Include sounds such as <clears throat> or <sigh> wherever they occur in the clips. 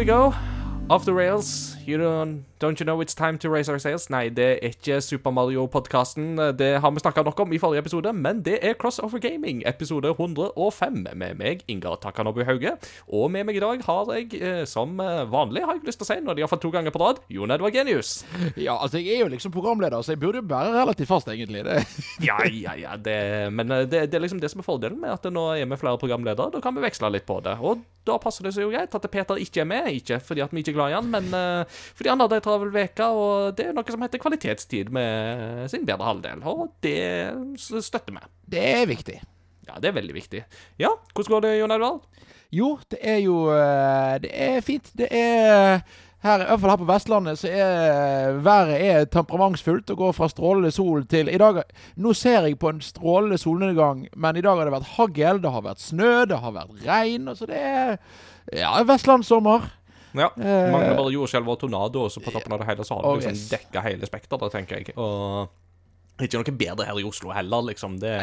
We go. Off the rails. You don't, don't you know it's time to raise our sales? Nei, det er ikke Super Mario-podkasten. Det har vi snakka nok om i forrige episode, men det er Crossover Gaming, episode 105, med meg, Ingar Takanobu Hauge. Og med meg i dag har jeg, eh, som eh, vanlig, har jeg lyst til å si, når de har fått to ganger på rad, Jon Edvard Genius. Ja, altså jeg er jo liksom programleder, så jeg burde jo være relativt fast, egentlig. Det. <laughs> Ja, ja, ja, det, men eh, det, det er liksom det som er fordelen med at nå er vi flere programledere. Da kan vi veksle litt på det. Og da passer det seg jo greit at Peter ikke er med. Ikke fordi at vi ikke er glad i han, men uh, fordi han hadde ei travel uke, og det er noe som heter kvalitetstid med sin bedre halvdel. Og det støtter vi. det er viktig. Ja, det er veldig viktig. Ja, hvordan går det, Jon Edvard? Jo, det er jo eh, Det er fint. Det er her, i hvert fall her på Vestlandet så er været er temperamentsfullt og går fra strålende sol til i dag, Nå ser jeg på en strålende solnedgang, men i dag har det vært hagl, det har vært snø, det har vært regn. Så det er ja, vestlandssommer. Ja, Eh, Mangler bare jordskjelv og tornado, og så på toppen av det hele så har Oh, du liksom yes. dekka hele spekteret, tenker jeg. Og ikke noe bedre her i Oslo heller, liksom. Det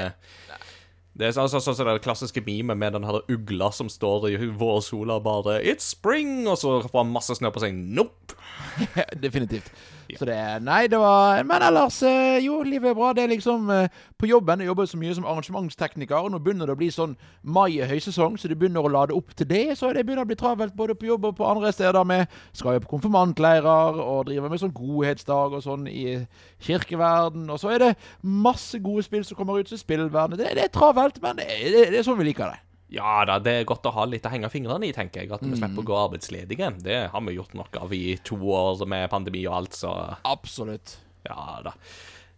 det er sånn så, så, så det klassiske memet med den her ugla som står i vårsola og bare It's spring! Og så får han masse snø på seg. Nope! <laughs> Definitivt. Så det Nei, det var Men ellers, eh, jo, livet er bra. Det er liksom eh, På jobben jeg jobber så mye som arrangementstekniker, og nå begynner det å bli sånn mai er høysesong, så du begynner å lade opp til det. Så det begynner å bli travelt både på jobb og på andre steder. med Skal jo på konfirmantleirer og driver med sånn godhetsdag og sånn i kirkeverden. Og så er det masse gode spill som kommer ut, så spillverden det, det er travelt, men det, det, det er sånn vi liker det. Ja da, det er godt å ha litt å henge fingrene i, tenker jeg. At vi slipper å gå arbeidsledige. Det har vi gjort nok av i to år med pandemi og alt, så Absolutt. ja da.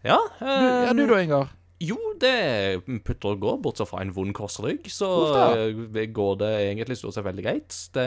Ja, Du, ja, du eh, da, Ingar? Jo, det putter og går, bortsett fra en vond korsrygg. Så eh, går det egentlig stort sett veldig greit. Det,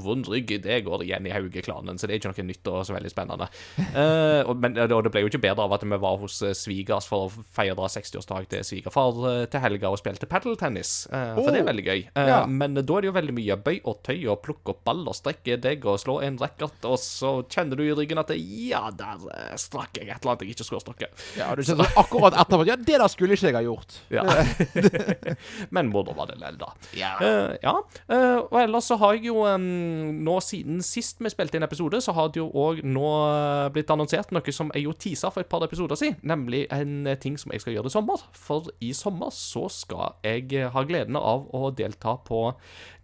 vond rygg det går igjen i Hauge-klanen, så det er ikke noe nytt og så veldig spennende. uh, <laughs> og, men og det ble jo ikke bedre av at vi var hos eh, svigers for å feire 60-årsdag til svigerfar eh, til helga og spilte padeltennis. Uh, for det er Oh. veldig gøy. Uh, Ja. Men da er det jo veldig mye bøy og tøy og plukke opp ball og strekke deg og slå en racket, og så kjenner du i ryggen at ja, der eh, strakk jeg et eller annet jeg ikke skulle ha strukket. Ja, du kjenner akkurat etterpå Ja, det der skulle ikke jeg ha gjort. Ja. <laughs> Men moro var det lell, da. Ja. Uh, ja. Uh, og ellers så har jeg jo um, nå siden sist vi spilte inn episode, så har det jo òg nå eh, blitt annonsert noe som jeg jo teasa for et par episoder siden, nemlig en eh, ting som jeg skal gjøre i sommer. For i sommer så skal jeg eh, ha gleden av å delta på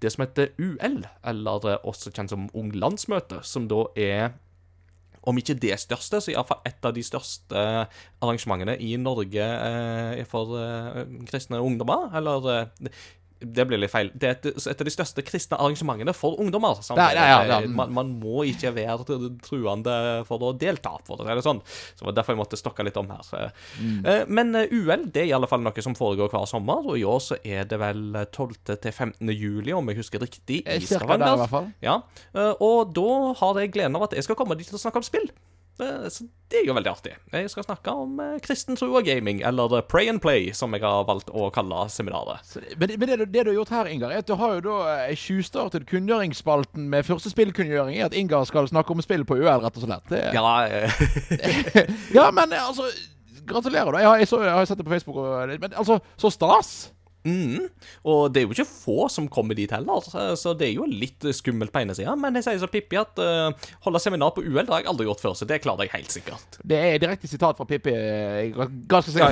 det som heter UL, eller eh, også kjent som Ung landsmøte, som da er om ikke det største, så iallfall et av de største arrangementene i Norge eh, for eh, kristne ungdommer. Eller eh, det blir litt feil. Det er et, et av de største kristne arrangementene for ungdommer. sant? ja, nei, ja, ja. Man, man må ikke være truende for å delta, for å si det sånn. Så det var derfor jeg måtte stokke litt om her. Mm. Eh, Men eh, UL det er i alle fall noe som foregår hver sommer, og i år så er det vel 12. til 15. juli, om jeg husker riktig, i Eh, Stavanger. Ja, eh, og da har jeg gleden av at jeg skal komme dit og snakke om spill. Eh, Så det er jo veldig artig. Jeg skal snakke om eh, kristen tro og gaming, eller eh, Pray and Play, som jeg har valgt å kalle seminaret. Men, men det, det du har gjort her, Ingar, er at du har jo da eh, tjuvstartet kunngjøringsspalten med første spillkunngjøring i at Ingar skal snakke om spill på UL, rett og slett. Det, Ja, eh, <laughs> ja, men eh, altså Gratulerer, da. Jeg har, jeg, så, jeg har sett det på Facebook. Og, men altså, så stas! Mm. Og det er jo ikke få som kommer dit heller, så- så det er jo litt skummelt på ene sida. Men jeg sier så Pippi at uh, holde seminar på UL det har jeg aldri gjort før, så det klarer jeg helt sikkert. Det er direkte sitat fra Pippi. eh, ganske Ja,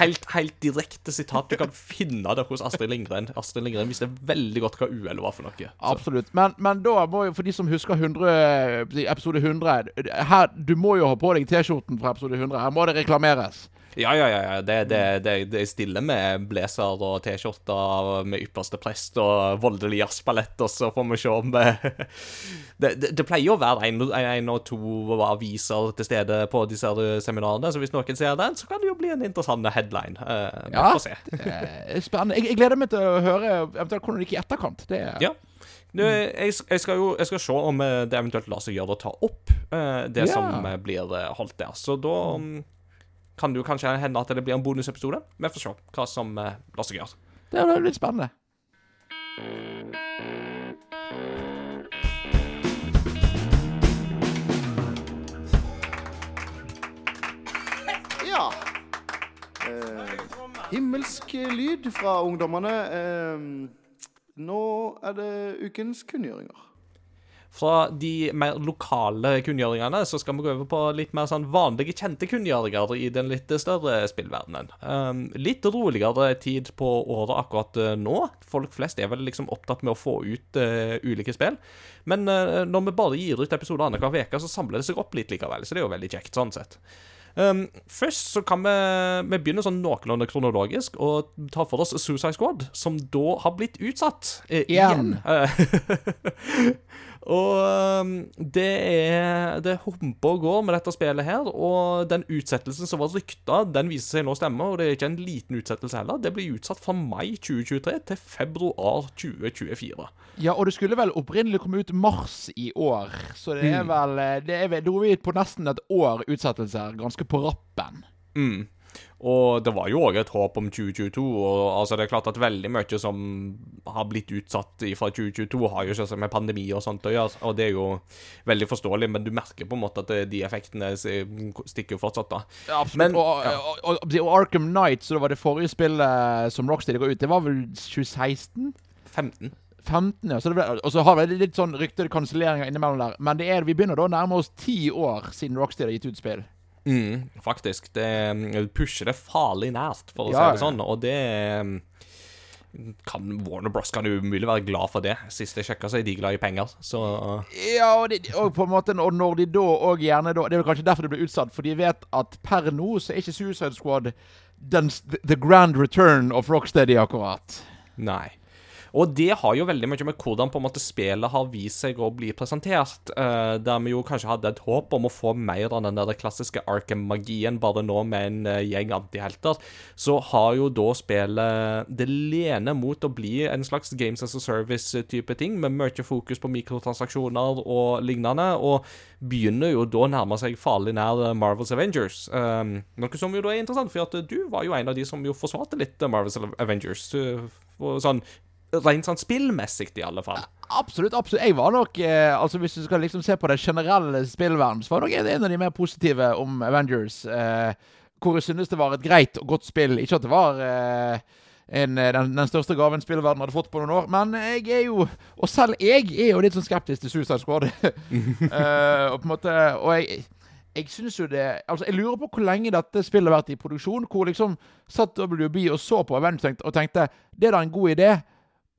helt, helt direkte sitat. Du kan finne det hos Astrid Lindgren. Astrid Lindgren visste veldig godt hva UL var for noe. Så. Absolutt. Men, men da må jo, for de som husker 100, episode 100 her, Du må jo ha på deg T-skjorten fra episode 100. Her må det reklameres. Ja, ja, ja. ja. Det, det, det, det er stille med blazer og T-skjorter med ypperste prest og voldelig jazzballett, og så får vi se om eh, <laughs> det, det, det pleier å være en, og to aviser til stede på disse seminarene, så hvis noen ser den, så kan det jo bli en interessant headline. Uh, Ja. får se. <laughs> Spennende. Jeg, jeg gleder meg til å høre eventuelt hvordan det gikk i etterkant. Det, Ja. Du, jeg, jeg, skal jo jeg skal se om eh, det eventuelt lar seg gjøre å ta opp det Ja. som blir holdt der. Så da mm, kan det jo kanskje hende at det blir en bonusepisode. Vi får se hva som eh, lar seg gjøre. Det er jo litt spennende. Ja. Eh, himmelsk lyd fra ungdommene. Eh, nå er det ukens kunngjøringer. Fra de mer lokale kunngjøringene så skal vi gå over på litt mer sånn vanlige, kjente kunngjøringer i den litt større spillverdenen. Um, litt roligere tid på året akkurat eh, nå. Folk flest er vel liksom opptatt med å få ut uh, ulike spill. Men uh, når vi bare gir ut episoder annenhver uke, så samler det seg opp litt likevel. Så det er jo veldig kjekt sånn sett. Um, først så kan vi, vi begynne sånn noenlunde kronologisk og ta for oss Suicide Squad, som da har blitt utsatt eh, igjen. Igjen. <laughs> og um, det er Det humper og går med dette spillet her, og den utsettelsen som var rykta, den viser seg nå å stemme, og det er ikke en liten utsettelse heller. Det blir utsatt fra mai 2023 til februar 2024. Ja, og det skulle vel opprinnelig komme ut mars i år, så det er vel eh, det er Da er vi på nesten et år utsettelse her, ganske på rappen. Mm. Og det var jo òg et håp om 2022. og altså Det er klart at veldig mye som har blitt utsatt fra 2022, har jo ikke med pandemi og sånt å gjøre. Og det er jo veldig forståelig, men du merker på en måte at de effektene stikker jo fortsatt, da. Ja, absolutt. Men- og, og, og, og Arkham Knight, så det var det forrige spillet som Rocksteady ga ut, det var vel 2016? 15. 15, ja. Så ble, og så har vi litt sånn ryktede kanselleringer innimellom der. Men det er, vi begynner da å nærme oss ti år siden Rocksteady har gitt ut spill. Mm, faktisk. Det mm, pusher det farlig nært, for å Ja, si det sånn. Og det mm, kan Warner Bros kan umulig være glad for det. Sist jeg sjekka, så er de glad i penger, så Ja, og, de, og på en måte Og når de da og gjerne da Det er vel kanskje derfor det ble utsatt, for de vet at per nå så er ikke Suicide Squad den, the grand return of Rocksteady, akkurat. Nei. Og det har jo veldig mye med hvordan på en måte spillet har vist seg å bli presentert. Uh, der vi jo kanskje hadde et håp om å få mer av den der klassiske Arkham-magien, bare nå med en uh, gjeng antihelter. Så har jo da spillet Det lener mot å bli en slags Games as a Service-type ting, med mye fokus på mikrotransaksjoner og lignende. Og begynner jo da å nærme seg farlig nær Marvels Avengers. Um, noe som jo da er interessant, for at du var jo en av de som jo forsvarte litt Marvels Avengers. sånn Rent sånn spillmessig, i alle fall. Absolutt. absolutt. Jeg var nok eh, Altså Hvis du skal liksom se på det generelle spillverden, så var nok en av de mer positive om Avengers. Eh, hvor jeg synes det var et greit og godt spill. Ikke at det var eh, en, eh, den, den største gaven spillverden hadde fått på noen år, men jeg er jo Og selv jeg er jo litt sånn skeptisk til Suicide Squad. <laughs> Eh, og på en måte Og jeg jeg synes jo det Altså, jeg lurer på hvor lenge dette spillet har vært i produksjon. Hvor liksom satt WB og så på Avengers og tenkte det er da en god idé.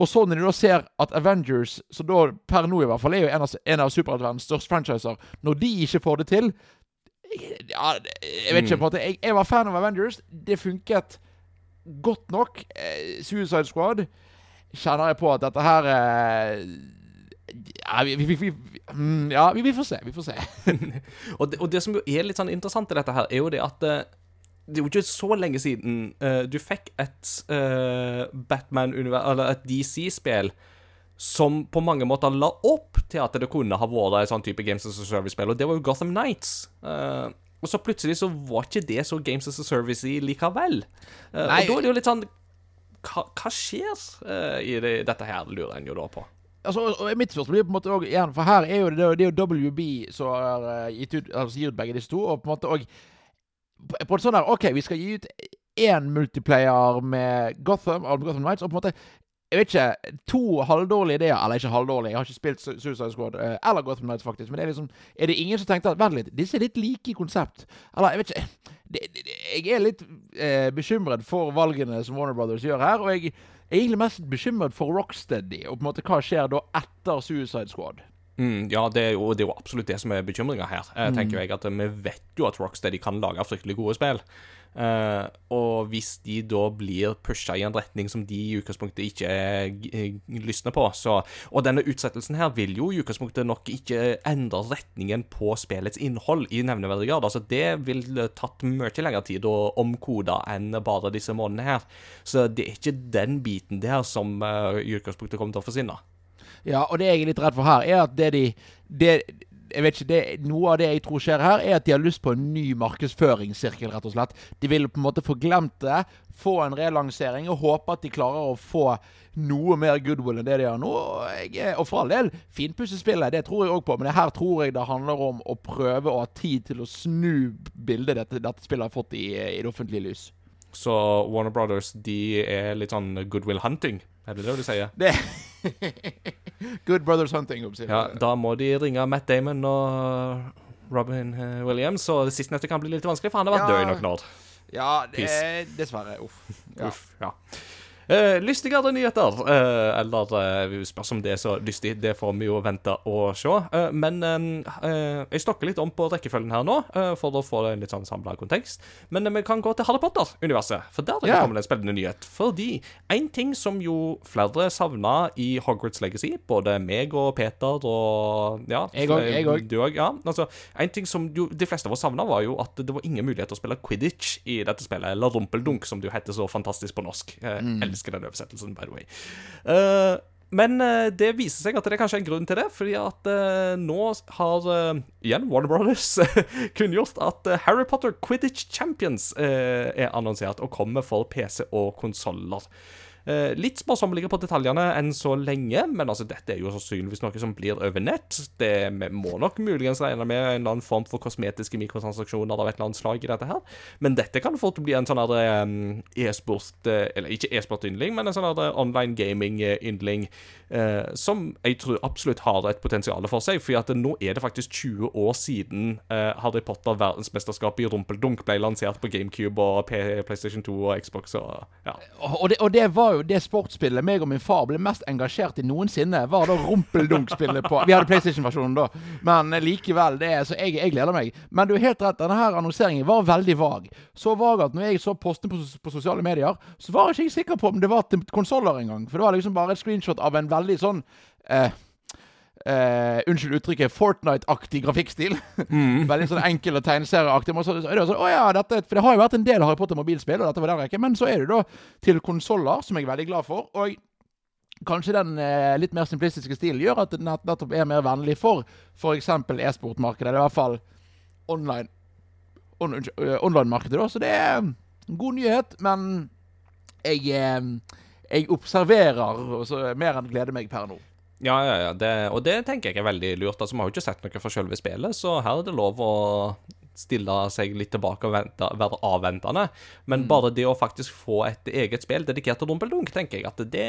Og så når du da ser at Avengers, som da per nå i hvert fall er jo en av, en av superheltverdens største franchiser, når de ikke får det til ja, Jeg vet ikke. på en måte Jeg, jeg var fan av Avengers. Det funket godt nok. Eh, Suicide Squad kjenner jeg på at dette her eh, ja, vi, vi, vi, mm, ja, vi, vi får se. Vi får se. <laughs> Og det, og det som jo er litt sånn interessant i dette her, er jo det at eh, det er jo ikke så lenge siden uh, du fikk et uh, Batman Eller et DC-spill som på mange måter la opp til at det kunne ha vært et sånn type Games as a Service-spill, og det var jo Gotham Nights. Uh, og så plutselig så var ikke det så Games as a Service i likevel. Eh, og da er det jo litt sånn Hva, hva skjer eh, i det, dette her, lurer en jo da på. Altså, og mitt spørsmål blir på en måte også, igjen, For her er jo det, det er jo WB som har eh, gitt ut, altså, gitt ut begge disse to. Og på en måte og, på, en sånn der OK, vi skal gi ut én multiplayer med Gotham, Gotham Nights, og på en måte jeg vet ikke, To halvdårlige ideer Eller ikke halvdårlige, jeg har ikke spilt Suicide Squad eh, eller Gotham Nights, faktisk. Men det er liksom Er det ingen som tenkte at Vent litt, disse er litt like i konsept? Eller, jeg vet ikke <laughs> det, det, Jeg er litt eh, bekymret for valgene som Warner Brothers gjør her. Og jeg er egentlig mest bekymret for Rocksteady, og på en måte hva skjer da etter Suicide Squad. Mm, ja, det er, jo, det er jo absolutt det som er bekymringa her. Jeg tenker jeg at Vi vet jo at Rocksteady kan lage fryktelig gode spill. Eh, og hvis de da blir pusha i en retning som de i utgangspunktet ikke eh, lysner på, så Og denne utsettelsen her vil jo i utgangspunktet nok ikke endre retningen på spillets innhold i nevneverdig grad. Altså, det vil tatt mye lengre tid å omkode enn bare disse månedene her. Så det er ikke den biten der som eh, i utgangspunktet kommer til å forsvinne. Ja, og det jeg er litt redd for her, er at det de det, jeg vet ikke, det, Noe av det jeg tror skjer her, er at de har lyst på en ny markedsføringssirkel, rett og slett. De vil på en måte få glemt det, få en relansering, og håpe at de klarer å få noe mer goodwill enn det de har nå. Og, jeg, og for all del, finpussespillet, det tror jeg òg på, men det her tror jeg det handler om å prøve å ha tid til å snu bildet dette, dette spillet har fått i, i det offentlige lys. Så Warner Brothers de er litt sånn goodwill hunting, er det det du sier? Det <laughs> <laughs> Good Brothers Hunting. Ja. Da må de ringe Matt Damon og Robin eh, Williams, og det sistnevnte kan bli litt vanskelig, for han har vært Ja. død i noen år. ja, det er dessverre. Uff. <laughs> Ja. Uff, ja. Eh, lystigere nyheter. Uh, eller uh, spørs om det er så lystig, det får vi jo vente og se. Uh, men jeg stokker litt om på rekkefølgen her nå, for å få en litt sånn samla kontekst. Men vi kan gå til Harry Potter-universet, for der er det kommet en spennende nyhet. Fordi en ting som jo flere savna i Hogwarts Legacy, både meg og Peter og ja, Jeg òg, jeg òg. Du òg, ja. Altså, en ting som jo de fleste av oss savna, var jo at det var ingen mulighet til å spille quidditch i dette spillet, eller rumpeldunk, som det jo heter så fantastisk på norsk. Uh, Mm. Elsker den oversettelsen, by the way. Uh, men eh, det viser seg at det er kanskje en grunn til det, fordi at eh, nå har igjen Warner Brothers <laughs> kunngjort at Harry Potter Quidditch Champions er annonsert og kommer for PC og konsoller. Eh, litt sparsommelige på detaljene enn så lenge, men altså dette er jo sannsynligvis noe som blir over nett. Det Vi må nok muligens regne med en eller annen form for kosmetiske mikrotransaksjoner av et eller annet slag i dette her. Men dette kan fort bli en sånn eh, e-sport eh, Eller ikke e-sport-yndling, men en sånn online gaming-yndling som jeg tror absolutt har et potensial for seg. For at nå er det faktisk 20 år siden Harry Potter verdensmesterskapet i rumpeldunk ble lansert på GameCube og PlayStation 2 og Xbox og ja. Og det, og det var jo det sportsspillet meg og min far ble mest engasjert i noensinne. Var da rumpeldunk-spillet på Vi hadde PlayStation-versjonen da, men likevel. det er, Så jeg, jeg gleder meg. Men du er helt rett, denne her annonseringen var veldig vag. Så vag at når jeg så postene på, på sosiale medier, så var jeg ikke sikker på om det var til konsoller engang. For det var liksom bare et screenshot av en veldig sånn eh, eh, unnskyld uttrykket, Fortnite-aktig grafikkstil. <laughs> Veldig sånn enkel og tegneserieaktig. Men så er det jo sånn, ja, dette, for det har jo vært en del Harry Potter-mobilspill, og dette var den rekken. Men så er det da til konsoller, som jeg er veldig glad for. Og kanskje den eh, litt mer simplistiske stilen gjør at nett, nettopp er mer vennlig for f.eks. e-sportmarkedet, eller i hvert fall online on, online-markedet. da, Så det er en god nyhet, men jeg, eh, jeg observerer mer enn gleder meg per nå. Ja, ja, ja. Det, og det tenker jeg er veldig lurt. Altså, Vi har jo ikke sett noe fra selve spillet, så her er det lov å stille seg litt tilbake og vente, være avventende. Men bare det å faktisk få et eget spill dedikert til rumpeldunk, tenker jeg at det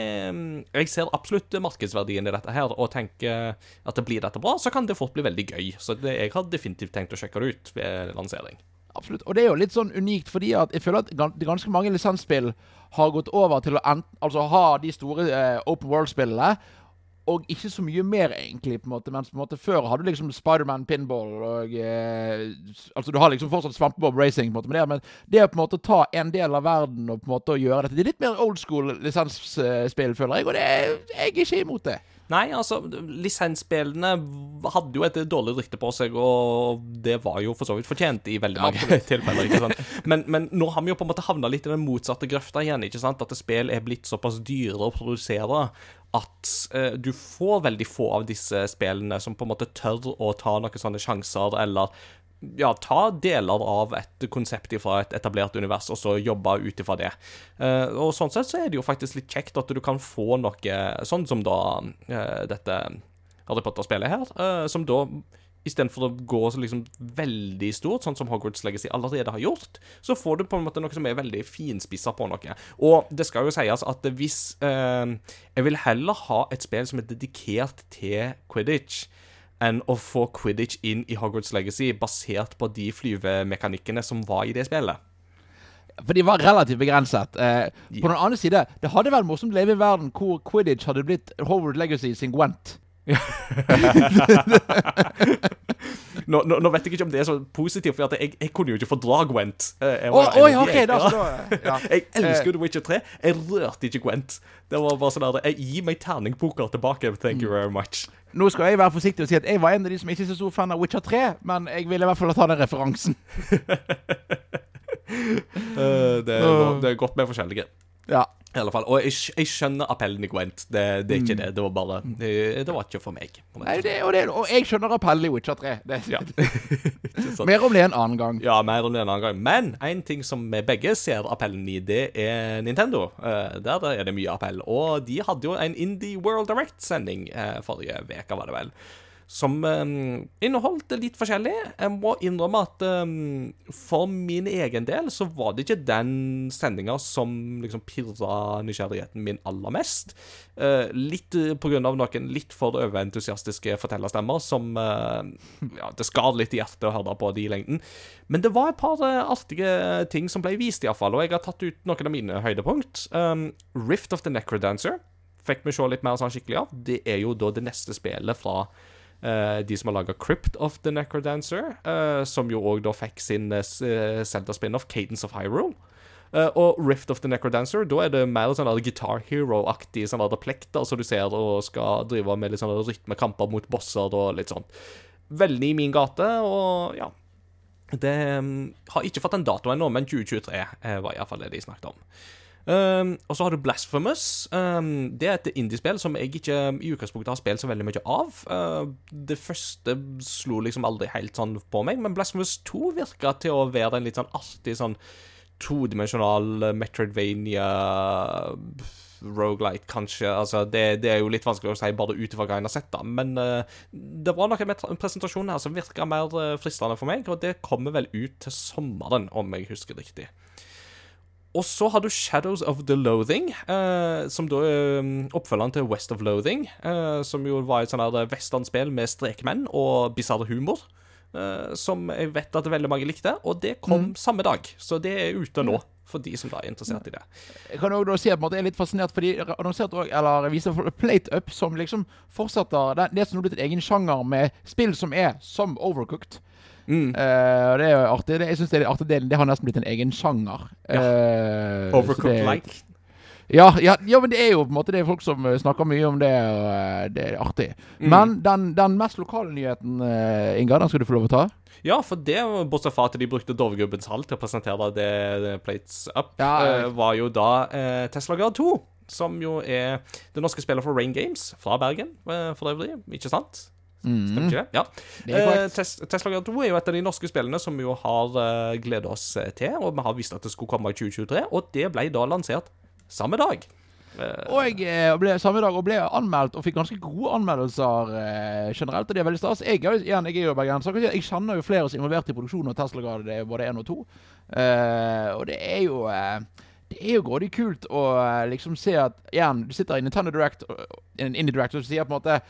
Jeg ser absolutt markedsverdien i dette her, og tenker at det blir dette bra, så kan det fort bli veldig gøy. Så det, jeg har definitivt tenkt å sjekke det ut ved lansering. Absolutt. Og det er jo litt sånn unikt, fordi at jeg føler at ganske mange lisensspill har gått over til å ent, altså ha de store eh, open world-spillene, og ikke så mye mer, egentlig. på en måte, Mens på en måte før hadde du liksom Spiderman pinball og eh, Altså, du har liksom fortsatt Svampebob Racing, på en måte, men det, men det å på en måte ta en del av verden og på en måte å gjøre dette Det er litt mer old school lisensspill, føler jeg, og det, er- jeg er ikke imot det. Nei, altså, lisensspillene hadde jo et dårlig rykte på seg, og det var jo for så vidt fortjent i veldig mange <laughs> tilfeller. ikke sant? Men, men nå har vi jo på en måte havna litt i den motsatte grøfta igjen. ikke sant? At spill er blitt såpass dyre å produsere at eh, du får veldig få av disse spillene som på en måte tør å ta noen sånne sjanser, eller ja, ta deler av et konsept fra et etablert univers, og så jobbe ut ifra det. Eh, og sånn sett så er det jo faktisk litt kjekt at du kan få noe sånn som da eh, dette Harry Potter-spillet her, eh, som da Istedenfor å gå så liksom veldig stort, sånn som Hogwarts Legacy allerede har gjort, så får du på en måte noe som er veldig finspissa på noe. Og det skal jo sies at hvis eh, Jeg vil heller ha et spill som er dedikert til quidditch, enn å få quidditch inn i Hogwarts Legacy basert på de flyvemekanikkene som var i det spillet. For de var relativt begrenset. Eh, på den andre side, det hadde vært morsomt å leve i verden hvor Quidditch hadde blitt Howard Legacy sin Gwent. Nå, nå, nå vet jeg ikke om det er så positivt, for jeg, jeg kunne jo ikke fordra Gwent. Eh, jeg oh, oi, en da, <laughs> ja. Jeg elsker The Witcher 3. Jeg rørte ikke Gwent. Det var bare sånn der, Gi meg terningpoker tilbake. Thank you very much. Nå skal jeg være forsiktig og si at jeg var en av de som ikke er så stor fan av Witcher 3, men jeg ville i hvert fall ta den referansen. <laughs> Eh, det, er, det er godt med forskjellige. Ja. I alle fall, Og jeg, jeg skjønner appellen i Gwent. Det, det er ikke det. Det var bare Det, det var ikke for meg. Nei, det, og, det, og jeg skjønner appellen i Witcher 3. Det, Ja. <laughs> <laughs> Mer om det en annen gang. Ja, mer om det en annen gang. Men en ting som vi begge ser appellen i, det er Nintendo. Eh, der er det mye appell. Og de hadde jo en Indie World Direct-sending eh, forrige uke, var det vel. Som eh, inneholdt litt forskjellig. Jeg må innrømme at eh, for min egen del så var det ikke den sendinga som liksom pirra nysgjerrigheten min aller mest. Eh, litt pga. grunn av noen litt for overentusiastiske fortellerstemmer som eh, Ja, det skar litt i hjertet å høre på de i lengden. Men det var et par eh, artige ting som ble vist, iallfall, og jeg har tatt ut noen av mine høydepunkt. Um, Rift of the Necrodancer fikk vi se litt mer sånn skikkelig av. Det er jo da det neste spillet fra eh, de som har laga Crypt of the Necrodancer, eh, som jo òg da fikk sin uh, Zelda-spin-off Cadence of Hyrule. Uh, og Rift of the Necrodancer, da er det mer sånn Guitar Hero-aktig sånn plekter som du ser, og skal drive med litt sånn rytmekamper mot bosser og litt sånn. Veldig i min gate, og ja. Det um, har ikke fått en dato ennå, men 2023 eh, var iallfall det de snakket om. Um, og så har du Blasphemous. Um, det er et indiespill som jeg ikke i utgangspunktet har spilt så veldig mye av. Uh, det første slo liksom aldri helt sånn på meg, men Blasphemous 2 virka til å være en litt sånn artig sånn todimensjonal uh, Metroidvania Roguelite, kanskje. Altså, det, det er jo litt vanskelig å si bare ut ifra hva en har sett, da. Men uh, det var noe med presentasjonen her som virka mer fristende for meg, og det kommer vel ut til sommeren, om jeg husker riktig. Og så har du Shadows of the Loathing, eh, som da er um, oppfølgeren til West of Loathing, eh, som jo var et sånn her westernspill med strekmenn og bisarr humor. eh, som jeg vet at veldig mange likte, og det kom samme dag. Så det er ute nå, for de som da er interessert i det. Jeg kan også da si at på en måte, jeg er litt fascinert, for de annonserte også, eller viser Plate Up, som liksom fortsetter det, det som har er blitt en egen sjanger med spill som er som Overcooked. Mm. Uh, og det er jo artig. Det, jeg synes det er artig. delen. det har nesten blitt en egen sjanger. Ja. Uh, Overcooked det- like. Ja, ja, ja, men det er jo på en måte Det er folk som eh, snakker mye om det, og det er artig. Mm. Men den, den mest lokale nyheten, uh, Inga, den skal du få lov å ta. Ja, for det, bortsett fra at de brukte Dovregubbens hall til å presentere det, det Plates Up, Ja, uh, var jo da uh, Tesla Grad 2. Som jo er det norske spillet for Rain Games, fra Bergen for øvrig. Ikke sant? Stemmer ikke det? Ja. Mm. Det Eh. Tes Tesla Grad 2 er jo et av de norske spillene som vi jo har uh, gledet oss eh, til, og vi har visst at det skulle komme i 2023, og det ble da lansert samme dag. Eh, Og jeg eh, ble samme dag og ble anmeldt og fikk ganske gode anmeldelser eh, generelt. Og det er veldig stas. Jeg, igjen, jeg er jo bergenser. Jeg kjenner jo flere som er involvert i produksjonen av Tesla Grad, både 1 og 2. Eh, og det er jo eh, det er jo grådig kult å eh, liksom se at igjen, du sitter i Nintendo Direct, og- in Direct, og sier på en måte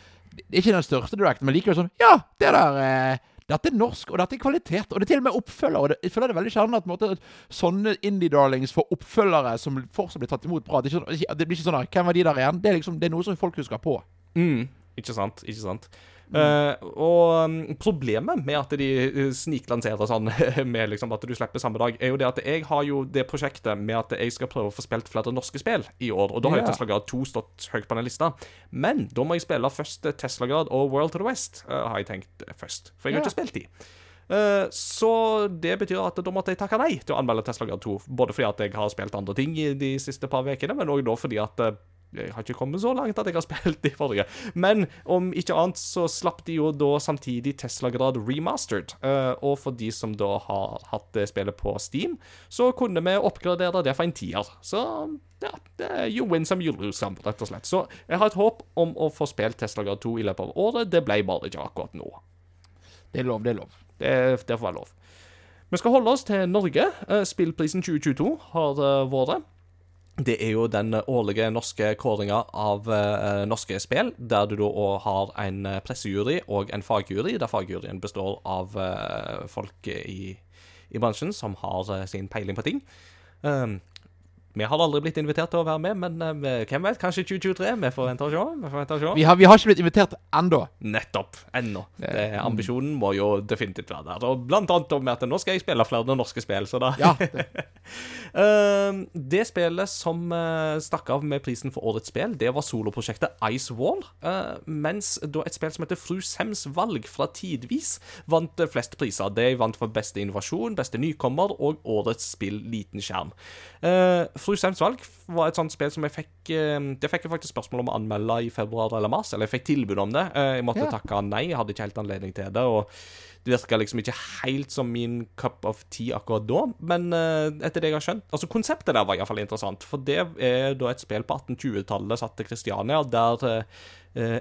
ikke den største Directen, men likevel sånn Ja, det der eh, dette er norsk, og dette er kvalitet. Og det er til og med oppfølger. Og det, jeg føler det veldig sjelden at, at sånne indie-darlings får oppfølgere som fortsatt blir tatt imot bra. Det, er ikke, sånn- blir sånn her, Hvem var de der igjen? Det er liksom, det er noe som folk husker på. Mm, ikke sant, ikke sant. Eh, og um, problemet med at de uh, sniklanserer sånn, <laughs> med liksom at du slipper samme dag, er jo det at jeg har jo det prosjektet med at jeg skal prøve å få spilt flere norske spill i år. Og da har jo. Tesla Grad 2 stått høyt på den lista. Men da må jeg spille først Tesla Grad og World to the West, eh, har jeg tenkt først. For jeg har yeah. ikke spilt de. Eh, så det betyr at da måtte jeg takke nei til å anmelde Tesla Grad 2. Både fordi at jeg har spilt andre ting i de siste par ukene, men òg da fordi at eh, jeg har ikke kommet så langt at jeg har spilt de forrige. Men om ikke annet så slapp de jo da samtidig Tesla Grad remastered. Eh, og for de som da har hatt spillet på Steam, så kunne vi oppgradere det for en tier. Så ja, det er you win some, you lose some, rett og slett. Så jeg har et håp om å få spilt Tesla Grad 2 i løpet av året. Det ble bare ikke akkurat nå. Det er lov, det er lov. Det, det får være lov. Vi skal holde oss til Norge. Eh, Spillprisen 2022 har eh, vært. Det er jo den årlige norske kåringa av eh, norske spill, der du da har en eh, pressejury og en fagjury, der fagjuryen består av eh, folk i, i bransjen som har eh, sin peiling på ting. Um, vi har aldri blitt invitert til å være med, men uh, hvem vet? Kanskje 2023? Vi får vente og se. Vi vente og se. Vi har, vi har ikke blitt invitert ennå. Nettopp. Ennå. Ambisjonen må jo definitivt være der. Og blant annet om at nå skal jeg spille flere norske spill, så da Ja, <laughs> det, uh, Det spillet som uh, stakk av med prisen for årets spill, det var soloprosjektet Ice Wall. eh, mens da et spill som heter Fru Sems valg fra Tidvis vant flest priser. Det vant for beste innovasjon, beste nykommer og årets spill liten skjerm. Eh, Fru Sems valg var et sånt spill som jeg fikk eh, Det fikk jeg faktisk spørsmål om å anmelde i februar eller mars. Eller jeg fikk tilbud om det. Eh, Jeg måtte Ja. takke nei. Jeg hadde ikke helt anledning til det. Og det virka liksom ikke helt som min cup of tea akkurat da. Men eh, etter det jeg har skjønt Altså, konseptet der var iallfall interessant. For det er da et spill på 1820-tallet satt til Kristiania, der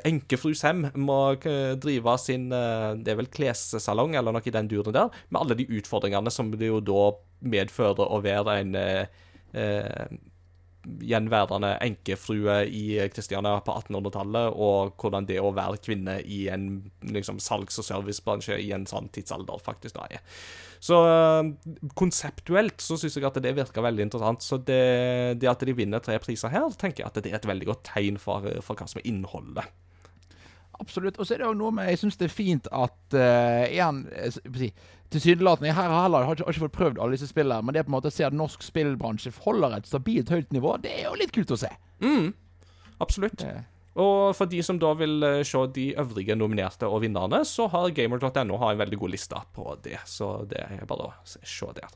enkefru Sem må drive sin Det er vel klessalong eller noe i den duren der, med alle de utfordringene som det jo da medfører å være en eh, eh, gjenværende enkefrue i Kristiania på 1800-tallet, og hvordan det å være kvinne i en liksom, salgs- og servicebransje i en sånn tidsalder faktisk da er. Så eh, konseptuelt så syns jeg at det virker veldig interessant. Så det, det at de vinner tre priser her, tenker jeg at det er et veldig godt tegn for, for hva som er innholdet. Absolutt. Og så er det jo noe med Jeg syns det er fint at uh, igjen si, Tilsynelatende Her har heller har ikke, har ikke fått prøvd alle disse spillene, men det på en måte å se at norsk spillbransje holder et stabilt høyt nivå, det er jo litt kult å se. Mm, absolutt. Det- Og for de som da vil eh, se de øvrige nominerte og vinnerne, så har gamer.no en veldig god liste på det. Så det er bare å se se der.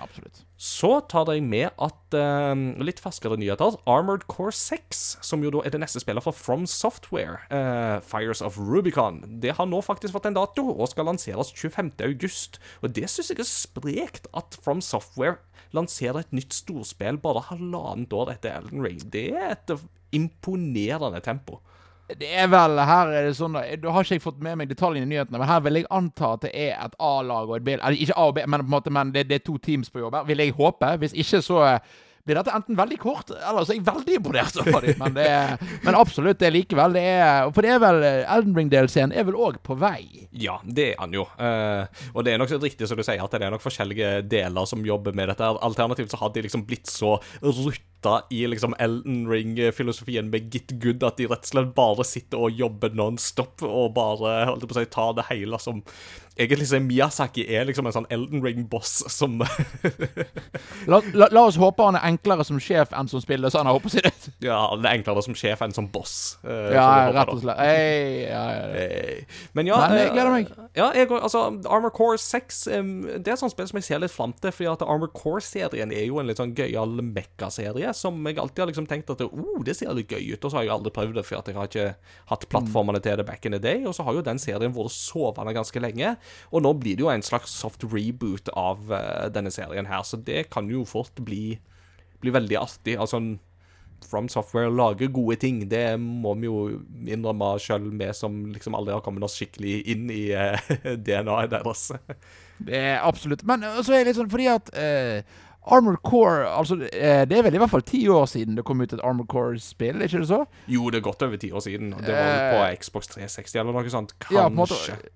Absolutt. Så tar jeg med at uh, litt ferskere nyheter. Armored Core 6, som jo da er det neste spillet fra From Software, uh, Fires of Rubicon, det har nå faktisk fått en dato og skal lanseres 25. august. Og det syns jeg er sprekt at From Software lanserer et nytt storspill bare halvannet år etter Elden Ring. Det er et imponerende tempo. Det er vel Her er det sånn da, Da har ikke jeg fått med meg detaljene i nyhetene, men her vil jeg anta at det er et A-lag og et B Eller ikke A og B, men måte Men det, det er to teams på jobb her, vil jeg håpe. Hvis ikke, så eh, blir dette enten veldig kort, eller så er jeg veldig imponert over dem. Men, det er, men absolutt, det er likevel det er, For det er vel Elden Ring-delscenen er vel òg på vei. Ja, det er han jo. Uh, og det er nok så riktig som du sier, at det er nok forskjellige deler som jobber med dette. Alternativt så har de liksom blitt så rutta i liksom Elden Ring-filosofien med Git Good at de rett og slett bare sitter og jobber non-stop og bare holdt på å si, tar det hele som Egentlig så er Miyazaki er liksom en sånn Elden Ring-boss som <laughs> La, la, la oss håpe han er enklere som sjef enn som spiller, så han har håpet sitt. Ja, han er enklere som sjef enn som boss. Uh, Ja, rett og slett. Ei, ja, ja, ja. Men ja Men jeg eh, gleder meg. Ja, jeg, altså, Armor Core 6 um, Det er et sånt spill som jeg ser litt fram til. Fordi at Armor Core-serien er jo en litt sånn gøyal mekka-serie som jeg alltid har liksom tenkt at oh, det ser litt gøy ut. Og så har jeg aldri prøvd det, for jeg har ikke hatt plattformene til det back in the day. Og så har jo den serien vært sovende ganske lenge. Og nå blir det jo en slags soft reboot av uh, denne serien her, så det kan jo fort bli, bli veldig artig. Altså From Software lager gode ting. Det må vi jo innrømme sjøl, vi som liksom aldri har kommet oss skikkelig inn i <laughs> uh, DNA-et deres. Det er absolutt. Men øh, så er det litt sånn fordi at eh, Armored Core altså, eh, Det er vel i hvert fall ti år siden det kom ut et Armored Core-spill, ikke det så? Jo, det er godt over ti år siden. Det var på Xbox 360 eller noe sånt. Kanskje. Eh. Ja, på en måte.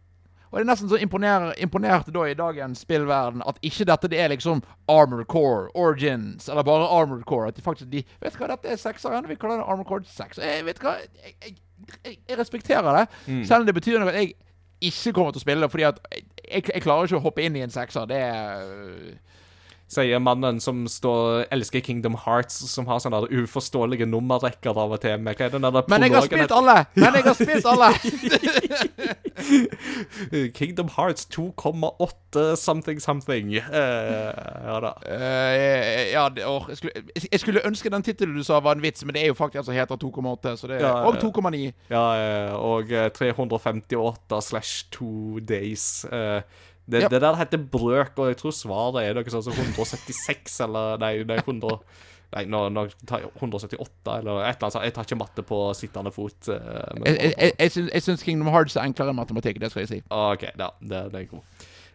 Og det er nesten så imponer, imponert da i dagens spillverden at ikke dette det er liksom Armored Core, Origins, eller bare Armored Core. At de faktisk de, Vet du hva, dette er sekseren. Vi kaller det Armored Core 6. Jeg vet du hva, jeg, jeg, jeg, jeg respekterer det. Mm. Selv om det betyr noe at jeg ikke kommer til å spille det, fordi at jeg, klarer ikke å hoppe inn i en sekser. Det er Sier mannen som står, elsker Kingdom Hearts, som har sånne uforståelige nummerrekker av og til. Med, hva er den der Men jeg har spilt alle! Men jeg har spilt alle! <laughs> Kingdom Hearts 2,8 something something. Uh, ja da. Uh, ja, jeg, skulle, jeg skulle ønske den tittelen du sa var en vits, men det er jo faktisk altså heter 2,8. Så det, Ja, og 2,9. Ja, eh, og eh, 358 slash 2 days. Eh, Det, Ja. det der heter brøk, og jeg tror svaret er noe sånn som 176, eller Nei, nei 100 Nei, nå, nå tar jeg 178, eller et eller annet. Jeg tar ikke matte på sittende fot. eh, Jeg, jeg, jeg, jeg, syns, Kingdom Hearts er enklere enn matematikk, det skal jeg si. OK, ja, det, det er god.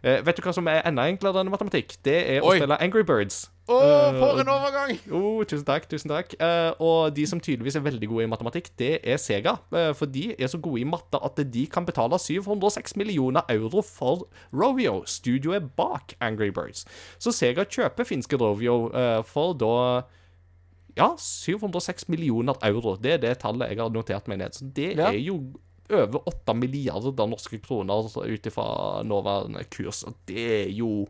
Eh, vet du hva som er enda enklere enn matematikk? Det er å spille Angry Birds. Å, oh, for en overgang! Oh, tusen takk, tusen takk. uh, og de som tydeligvis er veldig gode i matematikk, det er Sega. Uh, for de er så gode i matte at de kan betale 706 millioner euro for Rovio, studioet bak Angry Birds. Så Sega kjøper finske Rovio uh, for da Ja, 706 millioner euro. Det er det tallet jeg har notert meg ned. Så det Ja. er jo over 8 milliarder norske kroner ut ifra nåværende kurs. Og det er jo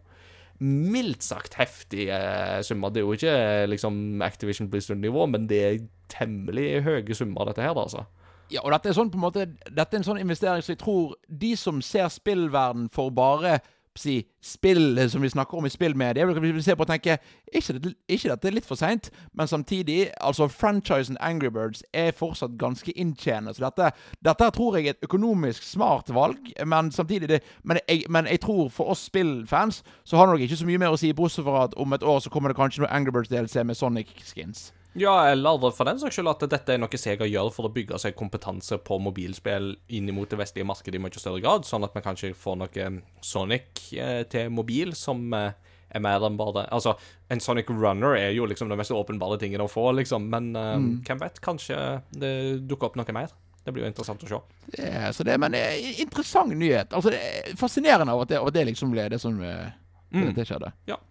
mildt sagt heftige summer. Det er jo ikke liksom Activision Blizzard-nivå, men det er temmelig høye summer, dette her, altså. Ja, og dette er sånn på en måte Dette er en sånn investering som jeg tror de som ser spillverden for bare si, spill som vi snakker om i spillmediet. Vi ser på og tenke ikke, dette- er litt for seint, men samtidig altså Franchisen Angry Birds er fortsatt ganske inntjenende. Så dette, dette tror jeg er et økonomisk smart valg, men samtidig det, men, jeg, men jeg tror for oss spillfans så har det nok ikke så mye mer å si, bortsett fra at om et år så kommer det kanskje noe Angry Birds-DLC med Sonic-skins. Ja, eller for den saks skyld at dette er noe Sega gjør for å bygge seg kompetanse på mobilspill inn mot det vestlige markedet i mye større grad, sånn at vi kanskje får noe Sonic eh, til mobil som eh, er mer enn bare Altså, en Sonic Runner er jo liksom den mest åpenbare tingen å få, liksom, men eh, hvem vet? Kanskje det dukker opp noe mer. Det blir jo interessant å se. Det er- så det, men det er interessant nyhet. Altså, det er fascinerende av at det, av at det liksom ble det som mm. det, skjedde. skjedde.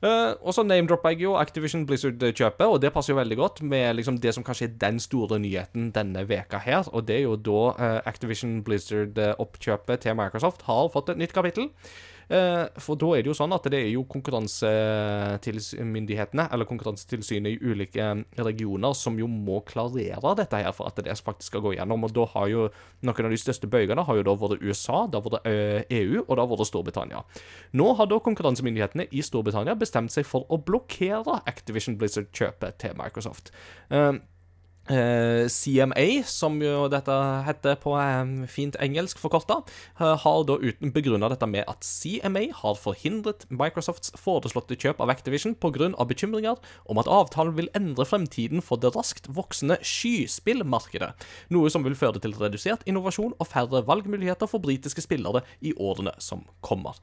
Eh, og så name-dropper jeg jo Activision Blizzard-kjøpet, og det passer jo veldig godt med liksom det som kanskje er den store nyheten denne veka her, og det er jo da uh, Activision Blizzard-oppkjøpet til Microsoft har fått et nytt kapittel. Eh, for da er det jo sånn at det er jo konkurransemyndighetene, eller Konkurransetilsynet i ulike regioner, som jo må klarere dette her for at det faktisk skal gå gjennom. Og da har jo noen av de største bøygene har jo da vært USA, da har det eh, EU, og da har vært Storbritannia. Nå har da konkurransemyndighetene i Storbritannia bestemt seg for å blokkere Activision Blizzard-kjøpet til Microsoft. Eh, eh, CMA, som jo dette heter på eh, fint engelsk forkorta, eh, har da uten begrunna dette med at CMA har forhindret Microsofts foreslåtte kjøp av Activision pga. bekymringer om at avtalen vil endre fremtiden for det raskt voksende skyspillmarkedet, noe som vil føre til redusert innovasjon og færre valgmuligheter for britiske spillere i årene som kommer.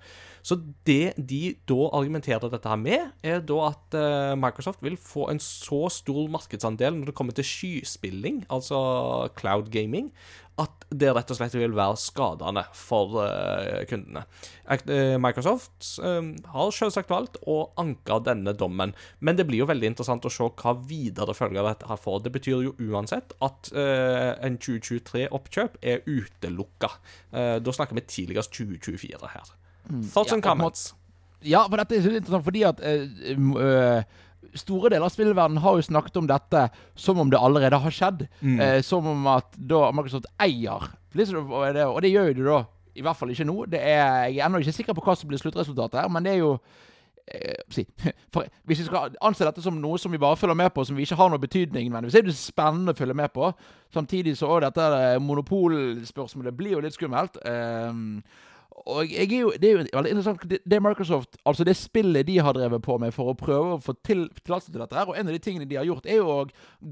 Så det de da argumenterer dette her med, er da at eh, Microsoft vil få en så stor markedsandel når det kommer til skyspilling, altså cloud gaming, at det rett og slett vil være skadende for uh, kundene. Eh, Microsoft uh, har selvsagt valgt å anke denne dommen, men det blir jo veldig interessant å se hva videre følger dette her får. Det betyr jo uansett at uh, en 2023-oppkjøp er utelukka. Da snakker vi tidligst 2024 her. Thoughts and comments? Ja, for dette er så interessant fordi at Store deler av spillverdenen har jo snakket om dette som om det allerede har skjedd. Eh, som om at da Microsoft eier Blizzard, og det, og det gjør jo det da i hvert fall ikke nå. Det er, jeg er ennå ikke sikker på hva som blir sluttresultatet her, men det er jo eh, <laughs> for Hvis vi skal anse dette som noe som vi bare følger med på, som vi ikke har noe betydning men det er det spennende å følge med på. Samtidig så er dette monopolspørsmålet blir jo litt skummelt. Um, og jeg er jo, det er jo veldig interessant det, det Microsoft Altså det spillet de har drevet på med for å prøve å få til tillatelse til dette her, og en av de tingene de har gjort, er jo å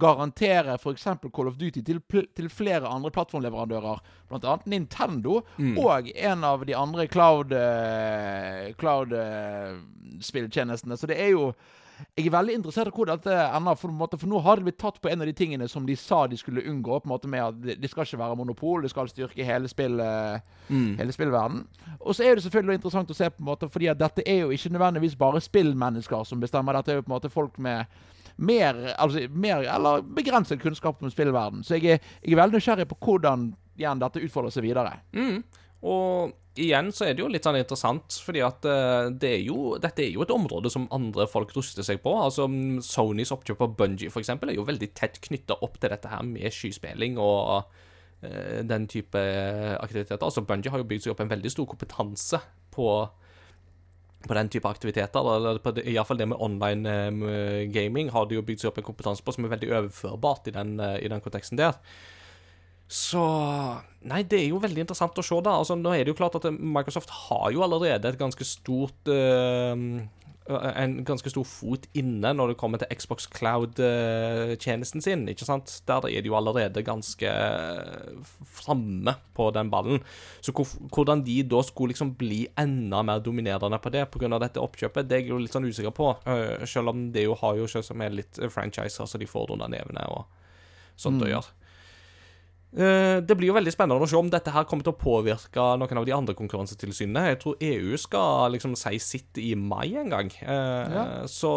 garantere f.eks. Call of Duty til, til flere andre plattformleverandører, bl.a. Nintendo, og en av de andre cloud eh, cloud eh, spilltjenestene. Så det er jo jeg er veldig interessert i hvor dette ender, for, måte, for nå har det blitt tatt på en av de tingene som de sa de skulle unngå. på en måte med at Det, det skal ikke være monopol, det skal styrke hele, spill, mm. hele spillverdenen. Og så er det selvfølgelig interessant å se, på en måte, fordi at dette er jo ikke nødvendigvis bare spillmennesker som bestemmer. Dette er jo på en måte folk med mer, altså, mer eller begrenset kunnskap om spillverden. Så jeg er, jeg er veldig nysgjerrig på hvordan igjen dette utfolder seg videre. Og igjen så er det jo litt sånn interessant, fordi at eh, det er jo, dette er jo et område som andre folk ruster seg på. Altså mm, Sonys oppkjøp av Bungie for eksempel, er jo veldig tett knytta opp til dette her med skyspilling og uh, den type aktiviteter. Altså Bungie har jo bygd seg opp en veldig stor kompetanse på på den type aktiviteter, eller på det, i hvert fall det med online eh, gaming, har de jo bygd seg opp en kompetanse på som er veldig overførbart i den, uh, i den konteksten der. Så Nei, det er jo veldig interessant å se, da. Altså, nå er det jo klart at Microsoft har jo allerede et ganske stort uh, En ganske stor fot inne når det kommer til Xbox Cloud-tjenesten sin, ikke sant? Der er de jo allerede ganske framme på den ballen. Så hvordan de da skulle liksom bli enda mer dominerende på det pga. dette oppkjøpet, det er jeg jo litt sånn usikker på. Uh, selv om det jo har jo selvsagt med litt franchiser så de får under nevene og sånt å gjøre. Eh, Det blir jo veldig spennende å se om dette her kommer til å påvirke noen av de andre konkurransetilsynene. Jeg tror EU skal liksom si sitt i mai en gang. Eh, Så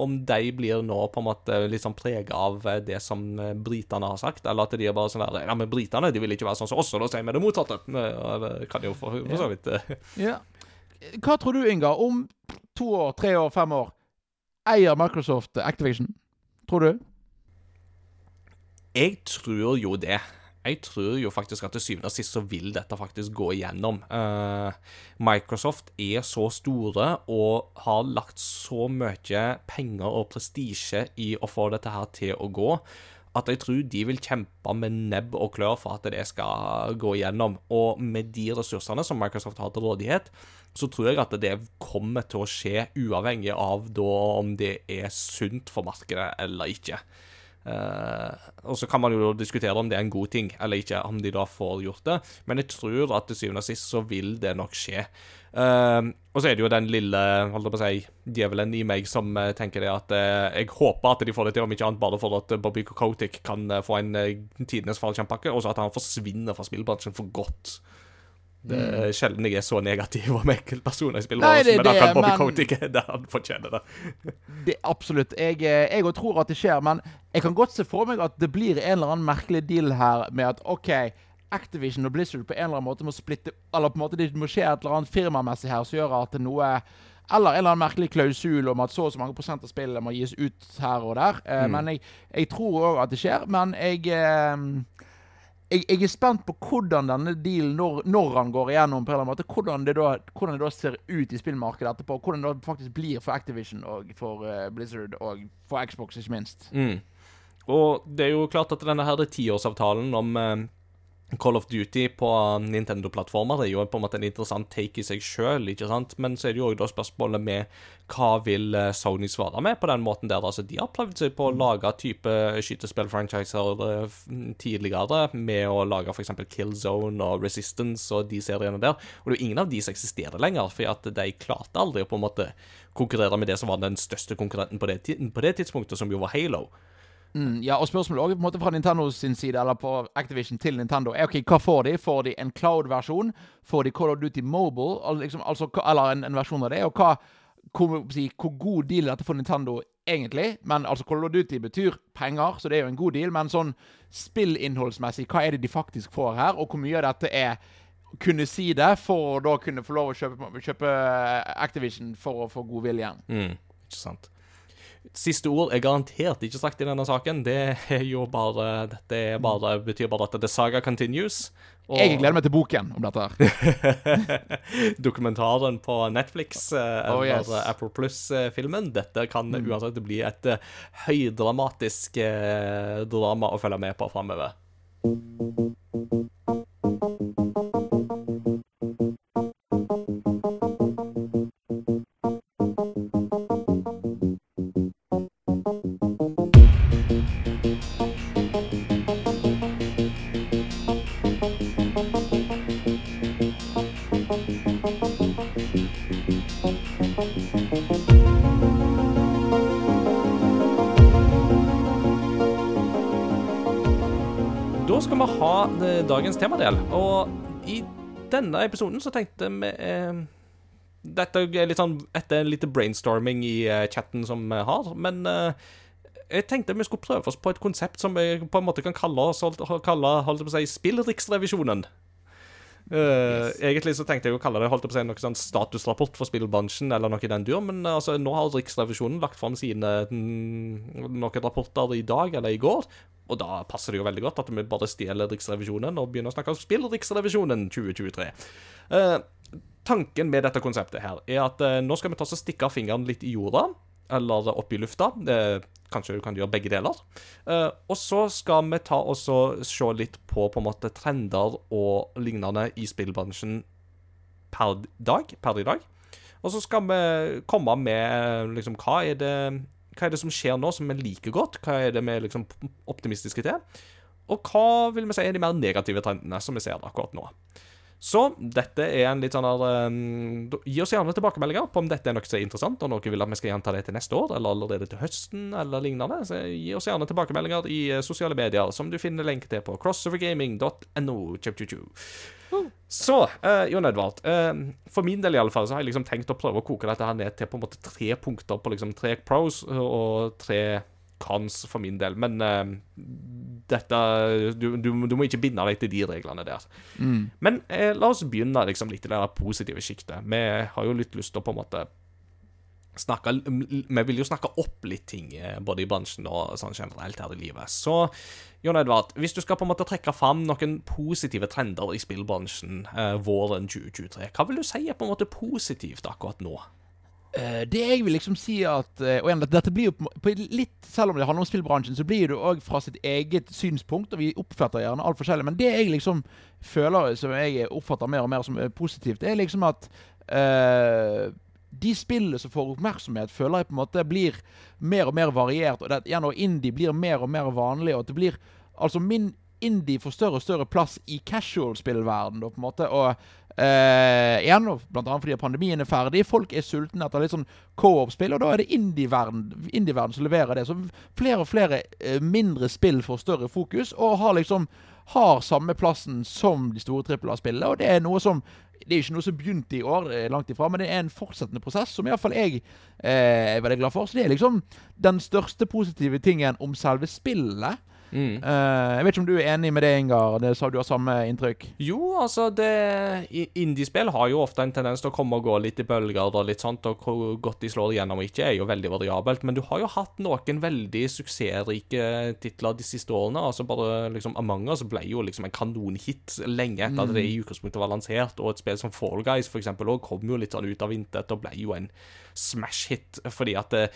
om de blir nå på en måte liksom prega av det som britene har sagt, eller at de er bare sånn der Ja, men britene de vil ikke være sånn som oss, og da sier vi det motsatte. Eh, Det kan jo for, for så vidt Ja. Hva tror du, Inga, om to år, tre år, fem år? Eier Microsoft Activision? Tror du? Jeg tror jo det. Jeg tror jo faktisk at til syvende og sist så vil dette faktisk gå igjennom. Uh, Microsoft er så store og har lagt så mye penger og prestisje i å få dette her til å gå, at jeg tror de vil kjempe med nebb og klør for at det skal gå igjennom. Og med de ressursene som Microsoft har til rådighet, så tror jeg at det kommer til å skje uavhengig av da om det er sunt for markedet eller ikke. Uh, og så kan man jo diskutere om det er en god ting eller ikke, om de da får gjort det. Men jeg tror at til syvende og sist så vil det nok skje. Uh, og så er det jo den lille holdt jeg på å si, djevelen i meg som uh, tenker det at jeg håper at de får det til, om ikke annet bare for at Bobby Kokotic kan få en tidenes fallskjermpakke, og så at han forsvinner fra spillbransjen for godt. Det er sjelden jeg er så negativ om enkeltpersoner i spillbransjen, men akkurat Bobby men... ikke <laughs> det han fortjener det. det absolutt. Jeg, eh, jeg tror at det skjer, men jeg kan godt se for meg at det blir en eller annen merkelig deal her med at OK, Activision og Blizzard på en eller annen måte må splitte Eller på en måte det må skje et eller annet firmamessig her som gjør at det noe eller en eller annen merkelig klausul om at så og så mange prosent av spillet må gis ut her og der. Eh, mm. Men jeg, jeg tror òg at det skjer. Men jeg eh, jeg, jeg, er spent på hvordan denne dealen, når, når, han går igjennom, på en eller annen måte, hvordan det, da, hvordan det da ser ut i spillmarkedet etterpå. Hvordan det faktisk blir for Activision og for uh, Blizzard og for Xbox, ikke minst. Mm. Og det er jo klart at denne her tiårsavtalen om uh, Call of Duty på Nintendo-plattformer er jo på en måte en interessant take i seg sjøl? Men så er det jo også spørsmålet med hva vil eh, Sony svare med på den måten der? Altså, de har prøvd seg på å lage type skytespillfranchiser eh, tidligere med å lage f.eks. Killzone og Resistance og de seriene der, og det er jo ingen av de som eksisterer lenger, for at de klarte aldri å på en måte konkurrere med det som var den største konkurrenten på det, på det tidspunktet, som jo var Halo. Mm, ja, og spørsmålet også, på en måte fra Nintendo sin side, eller på Activision til Nintendo, er ok, hva får de? Får de en cloud-versjon? Får de Call of Duty Mobile? Liksom, altså, eller en, en, versjon av det? Og hva, hvor, si, hvor god deal er dette for Nintendo egentlig? Men altså, Call of Duty betyr penger, så det er jo en god deal. Men sånn spillinnholdsmessig, hva er det de faktisk får her? Og hvor mye av dette er kunne si det for å da kunne få lov å kjøpe, kjøpe Activision for å få god vilje? Mm, ikke sant. Siste ord er garantert ikke sagt i denne saken. Det er jo bare Dette bare, betyr bare at the saga continues. Og... Jeg gleder meg til boken om dette. her. <laughs> Dokumentaren på Netflix eller oh, eller yes. Apple Plus-filmen. Dette kan mm. uansett bli et høydramatisk drama å følge med på framover. Dagens temadel. Og i denne episoden så tenkte vi eh, Dette er litt sånn etter litt brainstorming i eh, chatten som vi har, men eh, jeg tenkte vi skulle prøve oss på et konsept som vi på en måte kan kalle oss kalle, holdt på å si, Spillriksrevisjonen. Uh, yes. Egentlig så tenkte jeg å kalle det holdt på å si, noe sånn statusrapport for spillbransjen, eller noe i den dur, men uh, altså, nå har Riksrevisjonen lagt fram sine mm, noen rapporter i dag eller i går, og da passer det jo veldig godt at vi bare stjeler Riksrevisjonen og begynner å snakke om spill Riksrevisjonen 2023. Eh, tanken med dette konseptet her er at nå skal vi ta oss og stikke fingeren litt i jorda eller opp i lufta. kanskje du kan gjøre begge deler. Uh, og så skal vi ta og se litt på på en måte trender og lignende i spillbransjen per dag, per i dag. Og så skal vi komme med liksom, hva er det hva er det som skjer nå som vi liker godt? Hva er det vi er liksom optimistiske til? Og hva vil vi si er de mer negative trendene som vi ser akkurat nå? Så dette er en litt sånn um, Gi oss gjerne tilbakemeldinger på om dette er noe som er interessant, og noe vil at vi skal gjenta det til neste år, eller allerede til høsten, eller lignende. Så gi oss gjerne tilbakemeldinger i uh, sosiale medier, som du finner lenke til på crossovergaming.no. Så, uh, Jon Edvard. Uh, for min del i alle fall, så har jeg liksom tenkt å prøve å koke dette her ned til på en måte tre punkter på liksom tre pros og tre cons for min del. Men uh, dette du, du, du, må ikke binde deg til de reglene der. Mm. Men uh, la oss begynne liksom litt i det positive sjiktet. Vi har jo litt lyst til å på en måte snakke Vi vil jo snakke opp litt ting, eh, både i bransjen og sånn generelt her i livet. Så Jon Edvard, hvis du skal på en måte trekke fram noen positive trender i spillbransjen eh, våren 2023, hva vil du si er på en måte positivt akkurat nå? Eh, det jeg vil liksom si at Og igjen, dette blir jo litt Selv om det handler om spillbransjen, så blir det òg fra sitt eget synspunkt, og vi oppfatter gjerne alt forskjellig. Men det jeg liksom føler som jeg oppfatter mer og mer som positivt, det er liksom at uh, de spillene som får oppmerksomhet, føler jeg på en måte blir mer og mer variert. Og det, igjen, og indie blir mer og mer vanlig. Og at det blir Altså, min indie får større og større plass i casual-spillverden, på en måte. Og eh, igjen, blant annet fordi pandemien er ferdig. Folk er sultne etter litt sånn co-op-spill, og da er det indie-verden indie som leverer det. Så flere og flere eh, mindre spill får større fokus, og har liksom har samme plassen som de store trippel A-spillene. Og det er noe som det er ikke noe som begynte i år, langt ifra, men det er en fortsettende prosess som iallfall jeg eh, er veldig glad for. Så det er liksom den største positive tingen om selve spillet. Mm. Uh, jeg vet ikke om du er enig med det, Ingar? Det sa du har samme inntrykk? Jo, altså det Indiespill har jo ofte en tendens til å komme og gå litt i bølger og litt sånt, og hvor godt de slår igjennom og ikke, er jo veldig variabelt. Men du har jo hatt noen veldig suksessrike titler de siste årene. altså bare liksom Among us ble jo liksom en kanonhit lenge etter at det i mm. utgangspunktet var lansert, og et spill som Fall Guys for eksempel, også kom jo litt sånn ut av intet og ble jo en smash-hit, fordi at det,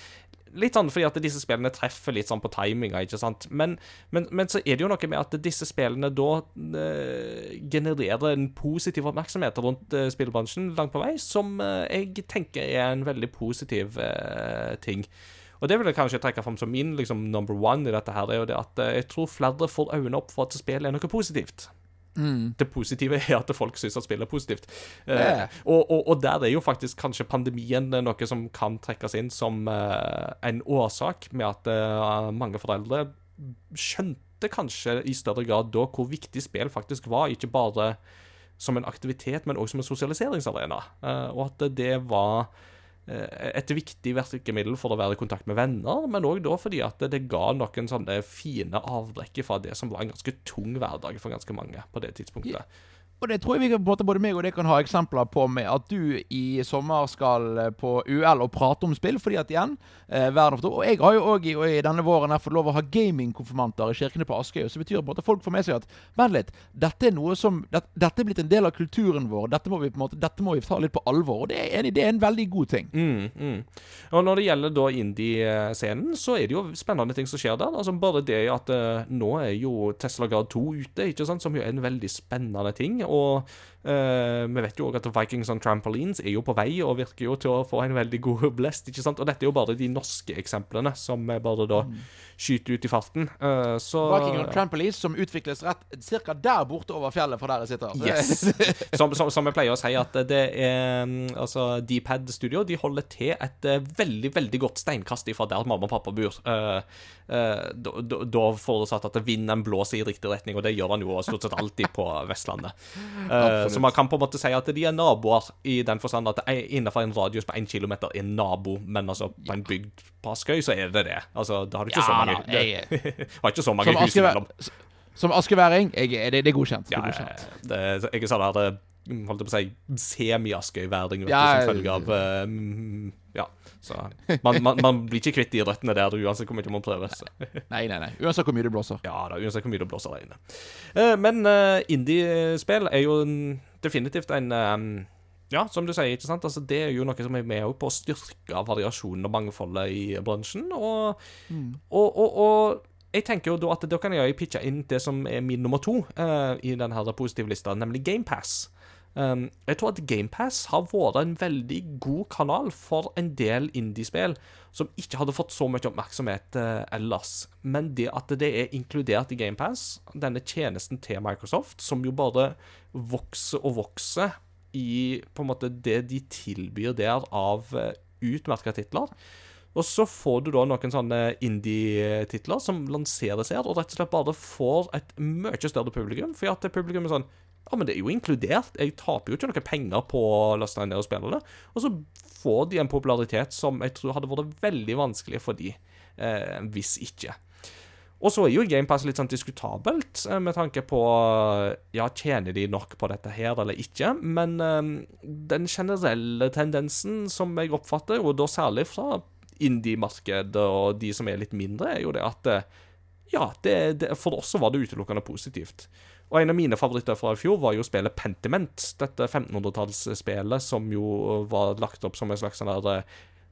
Litt sånn fordi at disse spillene treffer litt sånn på timinga, ikke sant. Men, men, men, så er det jo noe med at disse spillene da eh, genererer en positiv oppmerksomhet rundt eh, spillbransjen langt på vei, som eh, jeg tenker er en veldig positiv eh, ting. Og det vil jeg kanskje trekke fram som min liksom, number one i dette her, er jo det at eh, jeg tror flere får øynene opp for at spill er noe positivt. Mm. Det positive er at folk syns at spillet er positivt. Yeah. Uh, og, og, og, der er jo faktisk kanskje pandemien noe som kan trekkes inn som uh, en årsak, med at uh, mange foreldre skjønte kanskje i større grad da hvor viktig spill faktisk var, ikke bare som en aktivitet, men også som en sosialiseringsarena. Eh, og at det var Eh, et viktig virkemiddel for å være i kontakt med venner, men òg fordi at det ga noen sånne fine avbrekk fra det som var en ganske tung hverdag for ganske mange på det tidspunktet. Og det tror jeg vi både meg og deg kan ha eksempler på med at du i sommer skal eh, på UL og prate om spill. fordi at igjen, eh, verden Og jeg har jo òg i, i, denne våren her fått lov å ha gamingkonfirmanter i kirkene på Askøy. Så betyr det at folk får med seg at vent litt, dette er noe som, det, dette er blitt en del av kulturen vår. Dette må vi på en måte, dette må vi ta litt på alvor. Og det er, det er en veldig god ting. Mm, mm. Og når det gjelder da indie-scenen, så er det jo spennende ting som skjer der. Altså Bare det at uh, nå er jo Tesla Grad 2 ute, ikke sant, som jo er en veldig spennende ting og uh, vi vet jo òg at Vikings on Trampolines er jo på vei og virker jo til å få en veldig god <laughs> blest. ikke sant? Og dette er jo bare de norske eksemplene som vi bare da mm. skyter ut i farten. Uh, så Viking on Trampolines som utvikles rett ca. der borte over fjellet fra der jeg sitter. Yes. <laughs> som, som, som, jeg pleier å si, at det er mm, altså Dpad Studio de holder til et uh, veldig, veldig godt steinkast ifra der mamma og pappa bor. Uh, da forutsatt at vinden blåser i riktig retning, og det gjør han jo stort sett alltid på Vestlandet. Uh, så man kan på en måte si at de er naboer, i den forstand at innenfor en radius på én kilometer er nabo, men altså på en bygd på Askøy, så er det det. Altså, da har du ikke ja, så mange, da, jeg, <laughs> det, har ikke så mange hus imellom. Som askeværing, jeg, det, det, er godkjent. Det er godkjent. Ja, det, jeg er sånn her holdt jeg på å si, semi-Askøy-væring ja, som følge av um, Ja. Så man, man, man, blir ikke kvitt de røttene der uansett hvor mye man prøver. Så. Nei, nei, nei. Uansett hvor mye det blåser. Ja da, uansett hvor mye det blåser der inne. Uh, men uh, indie-spill er jo definitivt en um, ja, som du sier, ikke sant? Altså, det er jo noe som er med på å styrke variasjonen og mangfoldet i bransjen. Og, mm. og, og, og, jeg tenker jo da at da kan jeg pitche inn det som er min nummer to uh, i denne positive lista, nemlig GamePass. Um, jeg tror at GamePass har vært en veldig god kanal for en del indiespill som ikke hadde fått så mye oppmerksomhet uh, ellers. Men det at det er inkludert i GamePass, denne tjenesten til Microsoft, som jo bare vokser og vokser i på en måte det de tilbyr der av uh, utmerka titler. Og så får du da noen sånne indie-titler som lanseres her, og rett og slett bare får et mye større publikum. For at publikum er sånn ja, men det er jo inkludert. Jeg taper jo ikke noe penger på å laste ned og spille det. Og så får de en popularitet som jeg tror hadde vært veldig vanskelig for de eh, hvis ikke. Og så er jo GamePass litt sånn diskutabelt eh, med tanke på Ja, tjener de nok på dette her eller ikke? Men eh, den generelle tendensen som jeg oppfatter, og da særlig fra indie-markedet og de som er litt mindre, er jo det at eh, ja, det, det, for oss så var det utelukkende positivt. Og en av mine favoritter fra i fjor var jo spillet Pentiment. Dette 1500-tallsspillet som jo var lagt opp som en slags sånn der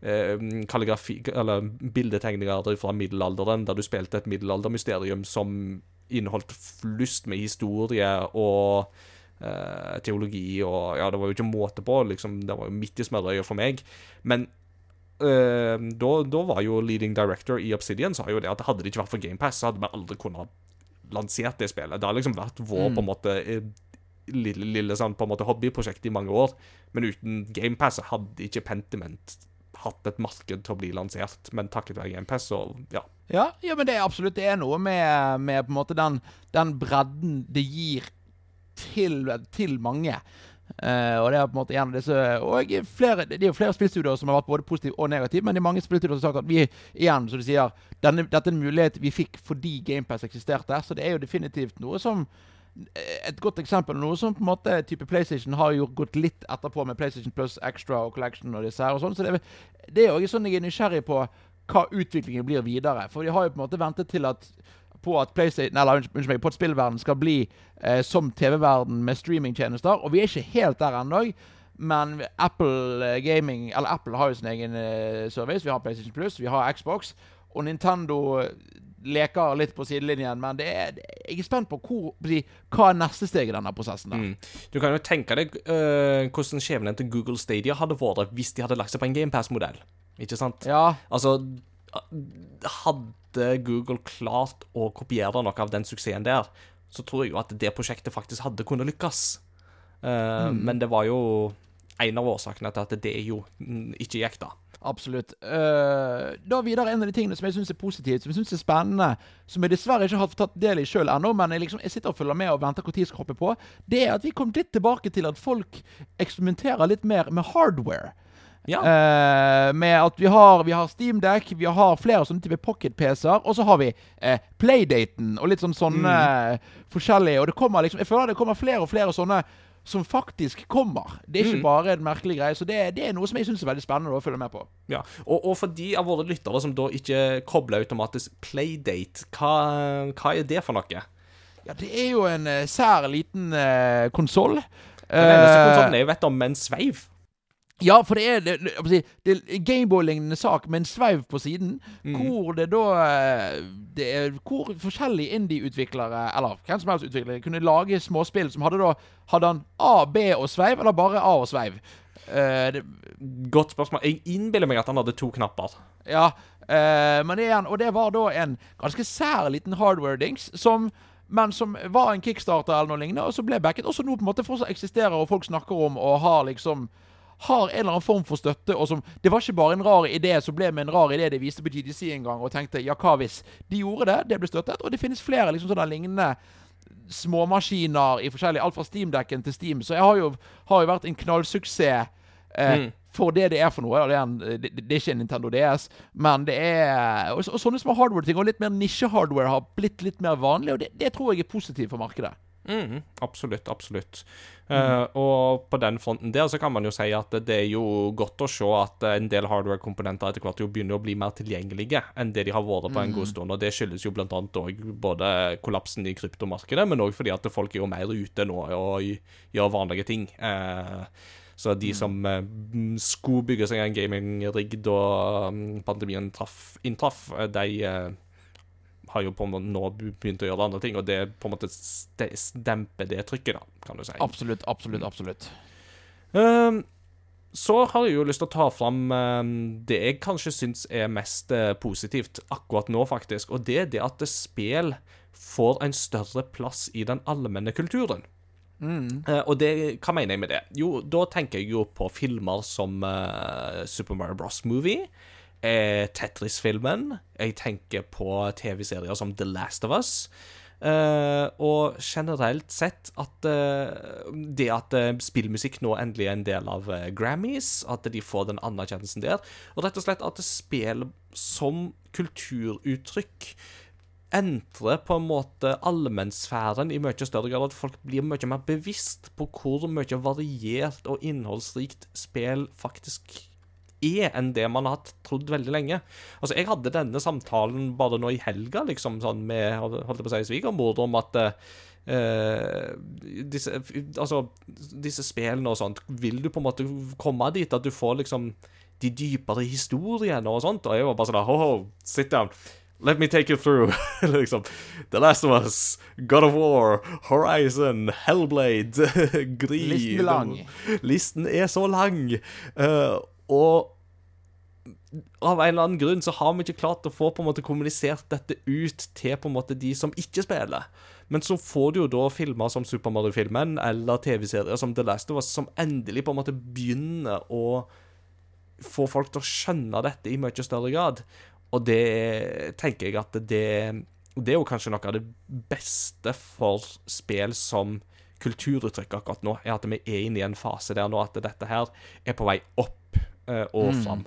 eh, kalligrafi Eller bildetegninger fra middelalderen, der du spilte et middelaldermysterium som inneholdt flust med historie og eh, teologi og Ja, det var jo ikke måte på, liksom. Det var jo midt i smørøyet for meg. Men eh, da, da, var jo leading director i Obsidian sa jo det at hadde det ikke vært for GamePass, så hadde vi aldri kunnet lansert det spillet. Det har liksom vært vår Mm. på en måte eh, lille, lille sånn, på en måte hobbyprosjekt i mange år. Men uten GamePass hadde ikke Pentiment hatt et marked til å bli lansert. Men takket være GamePass, så ja. Ja, ja, men det er absolutt det er noe med, med på en måte den, den bredden det gir til, til mange. Eh, og det er på en måte en av disse Og flere, det er jo flere spillstudioer som har vært både positive og negative, men det er mange spillstudioer som har sagt at vi igjen, som du sier, denne, dette er en mulighet vi fikk fordi GamePass eksisterte. Så det er jo definitivt noe som eh, et godt eksempel. Noe som på en måte type PlayStation har jo gått litt etterpå med PlayStation Plus Extra og Collection og disse her og sånn. Så det, det er jo sånn jeg er nysgjerrig på hva utviklingen blir videre. For de har jo på en måte ventet til at på at PlayStation, eller unnskyld meg, på at spillverden skal bli eh, som TV-verden med streamingtjenester. Og vi er ikke helt der ennå. Men Apple eh, Gaming Eller Apple har jo sin egen eh, service. Vi har PlayStation Plus, vi har Xbox. Og Nintendo eh, leker litt på sidelinjen. Men det er, jeg er spent på hvor, hva er neste steg i denne prosessen. der. Mm. Du kan jo tenke deg uh, hvordan skjebnen til Google Stadia hadde vært hvis de hadde lagt seg på en GamePass-modell. Ikke sant? Ja, Altså Hadde Google klart å kopiere noe av den suksessen der, så tror jeg jo at det prosjektet faktisk hadde kunnet lykkes. Eh, Men det var jo en av årsakene til at det jo mm, ikke gikk, da. Absolutt. Uh, da videre En av de tingene som jeg syns er positivt, som jeg synes er spennende, som jeg dessverre ikke har tatt del i sjøl ennå, men jeg, liksom, jeg sitter og følger med og venter når jeg skal hoppe på, det er at vi kom litt tilbake til at folk eksperimenterer litt mer med hardware. Ja. Uh, med at vi har, vi har Steamdeck, vi har flere sånne type pocket-PC-er, og så har vi uh, Playdaten og litt sånn sånne mm. forskjellige Og det kommer liksom Jeg føler det kommer flere og flere sånne som faktisk kommer. Det er ikke Mm. bare en merkelig greie. Så det, det er noe som jeg syns er veldig spennende å følge med på. Ja, og, og for de av våre lyttere som da ikke kobler automatisk Playdate, hva, hva er det for noe? Ja, det er jo en uh, sær liten uh, konsoll. Den eneste konsollen jeg vet om med en sveiv. Ja, for det er, det, det, det er Gameboy-lignende sak med en sveiv på siden, Mm. hvor det da eh, det er, Hvor forskjellige indie-utviklere, eller hvem som helst utviklere, kunne lage småspill som hadde da Hadde han A, B og sveiv, eller bare A og sveiv? Uh, Godt spørsmål. Jeg innbiller meg at han hadde to knapper. ja, uh, men det er og det var da en ganske sær liten hardware-dings som men som var en kickstarter eller noe lignende, og så ble backet. Og som nå på en måte fortsatt eksisterer, og folk snakker om og har liksom har en eller annen form for støtte. og som, Det var ikke bare en rar idé som ble med en rar idé de viste på GDC en gang, og tenkte ja, hva hvis? De gjorde det, det ble støttet, og det finnes flere liksom sånne lignende småmaskiner i forskjellig Alt fra Steam-dekken til Steam. Så jeg har jo, har jo vært en knallsuksess eh, Mm. for det det er for noe. Det er, en, det, det er ikke en Nintendo DS, men det er Og, og sånne små hardware-ting og litt mer nisje-hardware har blitt litt mer vanlig, og det, det tror jeg er positivt for markedet. Mhm, absolutt, absolutt. Eh, og på den fronten der så kan man jo si at det er jo godt å se at en del hardware-komponenter etter hvert jo begynner å bli mer tilgjengelige enn det de har vært på en god stund. Og det skyldes jo blant annet òg både kollapsen i kryptomarkedet, men òg fordi at folk er jo mer ute nå og gjør vanlige ting. Uh, så de som eh, skulle bygge seg en gaming-rigg da mm, pandemien traff, inntraff, de har jo på en måte nå begynt å gjøre andre ting, og det på en måte demper det trykket, da, kan du si. Absolutt, absolutt, absolutt. Um, så har jeg jo lyst til å ta fram ehm, det jeg kanskje syns er mest eh, positivt akkurat nå, faktisk, og det er det at spill får en større plass i den allmenne kulturen. Mm. og det, hva mener jeg med det? Jo, da tenker jeg jo på filmer som eh, Super Mario Bros. Movie, eh, Tetris-filmen, jeg tenker på TV-serier som The Last of Us. Uh, og generelt sett at uh, det at uh, spillmusikk nå endelig er en del av Grammys, at de får den anerkjennelsen der, og rett og slett at spill som kulturuttrykk entrer på en måte allmennsfæren i mye større grad. At folk blir mye mer bevisst på hvor mye variert og innholdsrikt spill faktisk er, enn det man har trodd veldig lenge. Altså, Jeg hadde denne samtalen bare nå i helga, liksom, sånn med holdt jeg på å si, svigermor, om at Uh, disse, altså, disse spillene og sånt, vil du på en måte komme dit at du får liksom de dypere historiene og sånt? Og jeg var bare sånn Ho, ho, sit down. Let me take you through. <laughs> liksom. The Last of Us, God of War, Horizon, Hellblade, <laughs> Gri Listen er lang. Listen er så lang. Uh, og av en eller annen grunn så har vi ikke klart å få på en måte kommunisert dette ut til på en måte de som ikke spiller. Men så får du jo da filmer som Super Mario-filmen eller TV-serier som The Last of Us, som endelig på en måte begynner å få folk til å skjønne dette i mye større grad. Og det tenker jeg at det, det er jo kanskje noe av det beste for spill som kulturuttrykk akkurat nå, er at vi er inne i en fase der nå at dette her er på vei opp eh, og fram.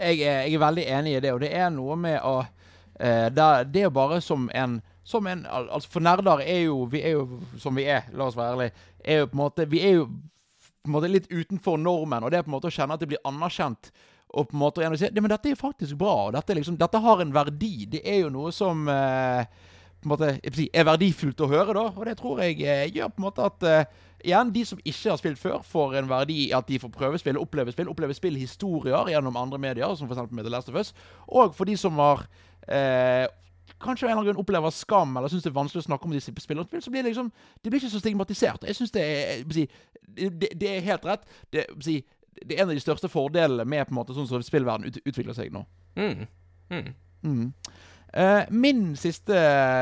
Jeg er, jeg er veldig enig i det, og det er noe med å eh, det, er bare som en, som en Altså, for nerder er jo Vi er jo som vi er, la oss være ærlige. Jo Vi er jo på en måte litt utenfor normen, og det er på en måte å kjenne at det blir anerkjent. Og på en måte å si, «Ja, men dette er faktisk bra, og dette, liksom, dette har en verdi. Det er jo noe som eh, måte, er verdifullt å høre, da. Og det tror jeg eh, gjør på en måte at eh, igjen, de som ikke har spilt før, får en verdi i at de får prøve spill, oppleve spill, oppleve spillhistorier gjennom andre medier, som f.eks. med The Last of Us. Og for de som har eh, kanskje av en eller annen grunn opplever skam eller syns det er vanskelig å snakke om disse spillene, så blir det liksom Det blir ikke så stigmatisert. Jeg synes det er det, det er helt rett. Det, det er en av de største fordelene med på en måte sånn som spillverden ut, utvikler seg nå. Mm. Mm. Mm. Eh, min siste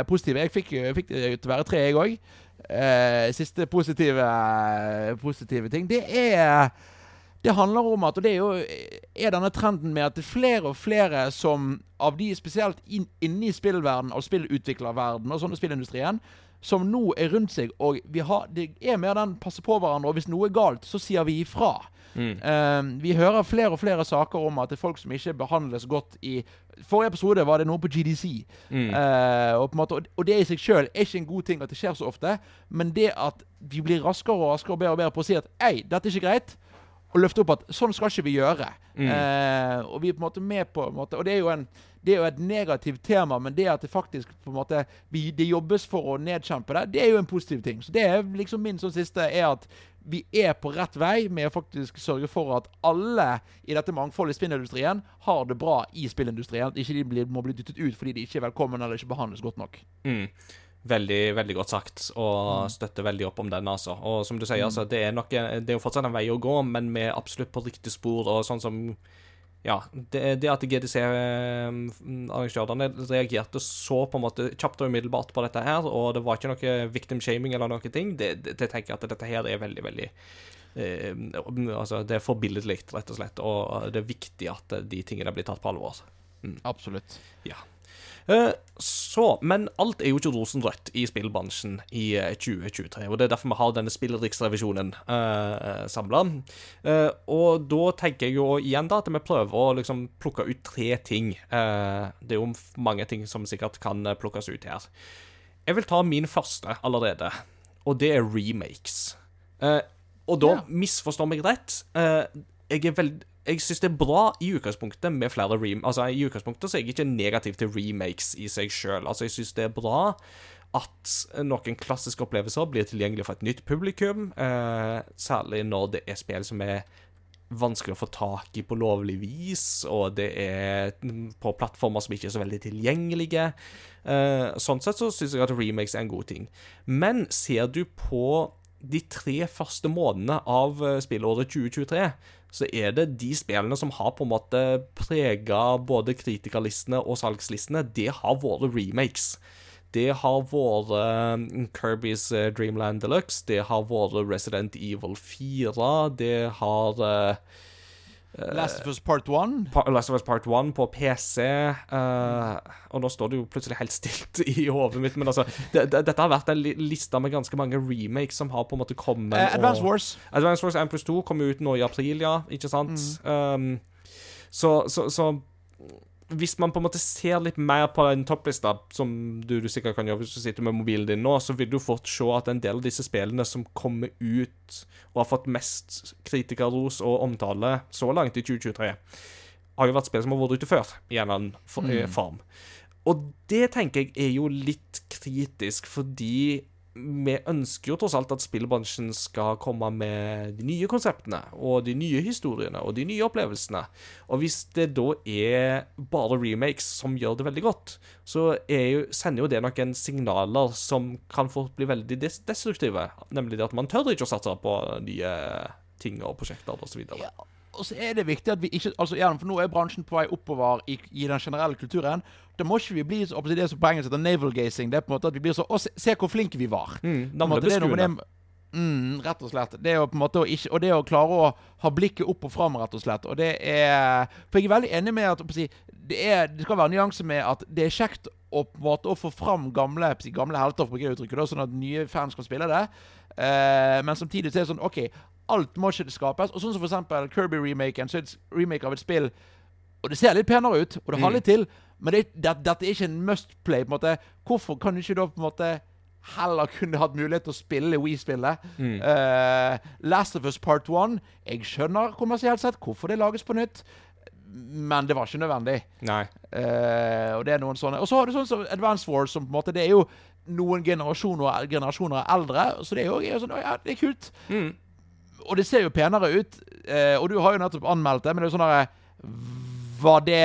positive Jeg fikk, jeg fikk det til å være tre, jeg òg. siste positive, positive ting, det er det handler om at, og det er jo er denne trenden med at det er flere og flere som av de spesielt inn, inne i spillverden og spillutviklerverden og sånne spillindustrien, som nå er rundt seg, og vi har, det er mer den passe på hverandre, og hvis noe er galt, så sier vi ifra. Mm. Eh, vi hører flere og flere saker om at det er folk som ikke behandles godt i Forrige episode var det noe på GDC. Mm. Eh, og, på en måte, og det i seg sjøl er ikke en god ting at det skjer så ofte, men det at vi blir raskere og raskere og bedre og bedre på å si at Ei, dette er ikke greit. Og løfte opp at sånn skal ikke vi gjøre. Mm. Eh, og vi er på en måte med på en måte, Og det er jo en det er jo et negativt tema, men det at det faktisk på en måte vi, det jobbes for å nedkjempe det, det er jo en positiv ting. Så det er liksom min sånn siste er at vi er på rett vei med å faktisk sørge for at alle i dette mangfoldet i spillindustrien har det bra i spillindustrien. At ikke de blir, må bli dyttet ut fordi de ikke er velkommen eller ikke behandles godt nok. Mm. Veldig, veldig godt sagt, og støtter veldig opp om den, altså. Og som du sier, altså, det er, nok, det er jo fortsatt en vei å gå, men vi er absolutt på riktig spor, og sånn som Ja, det, det at GDC-arrangørene reagerte så på en måte kjapt og umiddelbart på dette her, og det var ikke noe victim shaming eller noen ting, det, det, det tenker jeg at dette her er veldig, veldig eh, Altså, det er forbilledlig, rett og slett, og det er viktig at de tingene blir tatt på alvor. Absolutt. Ja. Eh, Så, Men alt er jo ikke rosenrødt i spillbransjen i eh, 2023. og Det er derfor vi har denne spillriksrevisjonen uh, samla. og da tenker jeg jo igjen da at vi prøver å liksom plukke ut tre ting. Uh, det er jo mange ting som sikkert kan eh, plukkes ut her. Jeg vil ta min første allerede, og det er remakes. Uh, og da Ja. misforstår meg rett. eh, jeg er veld, jeg syns det er bra i utgangspunktet med flere rem... Altså, I utgangspunktet så er jeg ikke negativ til remakes i seg sjøl. Altså, jeg syns det er bra at noen klassiske opplevelser blir tilgjengelig for et nytt publikum. Eh, særlig når det er spill som er vanskelig å få tak i på lovlig vis, og det er på plattformer som ikke er så veldig tilgjengelige. Eh, sånn sett så syns jeg at remakes er en god ting. Men ser du på de tre første månedene av eh, spillåret 2023, så er det de spillene som har på en måte prega både kritikerlistene og salgslistene, det har vært remakes. Det har vært eh, Kirby's eh, Dreamland Deluxe, det har vært Resident Evil 4, det har eh, Last of Us Part 1. Pa- Last of Us Part 1 på PC. Uh, og nå står det jo plutselig helt stilt <laughs> i hodet mitt, men altså det, det, Dette har vært en li liste med ganske mange remakes som har på en måte kommet Uh, Advance og- Wars. Advance Wars 1 pluss 2 kom ut nå i april, ja. Ikke sant? Um, så, så, så hvis man på en måte ser litt mer på en topplista, som du, du sikkert kan gjøre hvis du sitter med mobilen din nå, så vil du fort se at en del av disse spillene som kommer ut og har fått mest kritikerros og omtale så langt i 2023, har jo vært spill som har vært ute før, i en annen form. Mm. Og det tenker jeg er jo litt kritisk, fordi vi ønsker jo tross alt at spillbransjen skal komme med de nye konseptene og de nye historiene og de nye opplevelsene. Og hvis det da er bare remakes som gjør det veldig godt, så jo, sender jo det noen signaler som kan fort bli veldig destruktive. Nemlig det at man tør ikke å satse på nye ting og prosjekter osv. Ja, og så er det viktig at vi ikke altså igjen, For nå er bransjen på vei oppover i, i den generelle kulturen. Da må ikke vi bli så opptatt det som på engelsk heter navel-gazing. Det er på en måte at vi blir så Å, se, se hvor flinke vi var. Mm, en måte, det med det- Mm, rett og slett. Det er jo på en måte å ikke, Og det å klare å ha blikket opp og fram, rett og slett. Og det er For jeg er veldig enig med at det, er, det skal være nyanse med at det er kjekt å på en måte å få fram gamle, gamle helter, for å bruke det uttrykket, da, sånn at nye fans kan spille det. Eh, men samtidig så er det sånn OK, alt må ikke skapes. Og sånn som for eksempel Kirby-remaken, så er det remake av et spill og det ser litt penere ut, og det har litt til, men det, det, dette er ikke en must play. på en måte. Hvorfor kan du ikke da på en måte heller kunne hatt mulighet til å spille Wii-spillet? Eh, Last of Us Part 1 Jeg skjønner kommersielt sett hvorfor det lages på nytt, men det var ikke nødvendig. Nei. Uh, og det er noen sånne Og så har du sånn som Advance Wars, som på en måte Det er jo noen generasjoner, generasjoner eldre, så det er jo er jo sånn ja, det er kult. Mm. Og det ser jo penere ut. Eh, og du har jo nettopp anmeldt det, men det er jo sånn derre var det,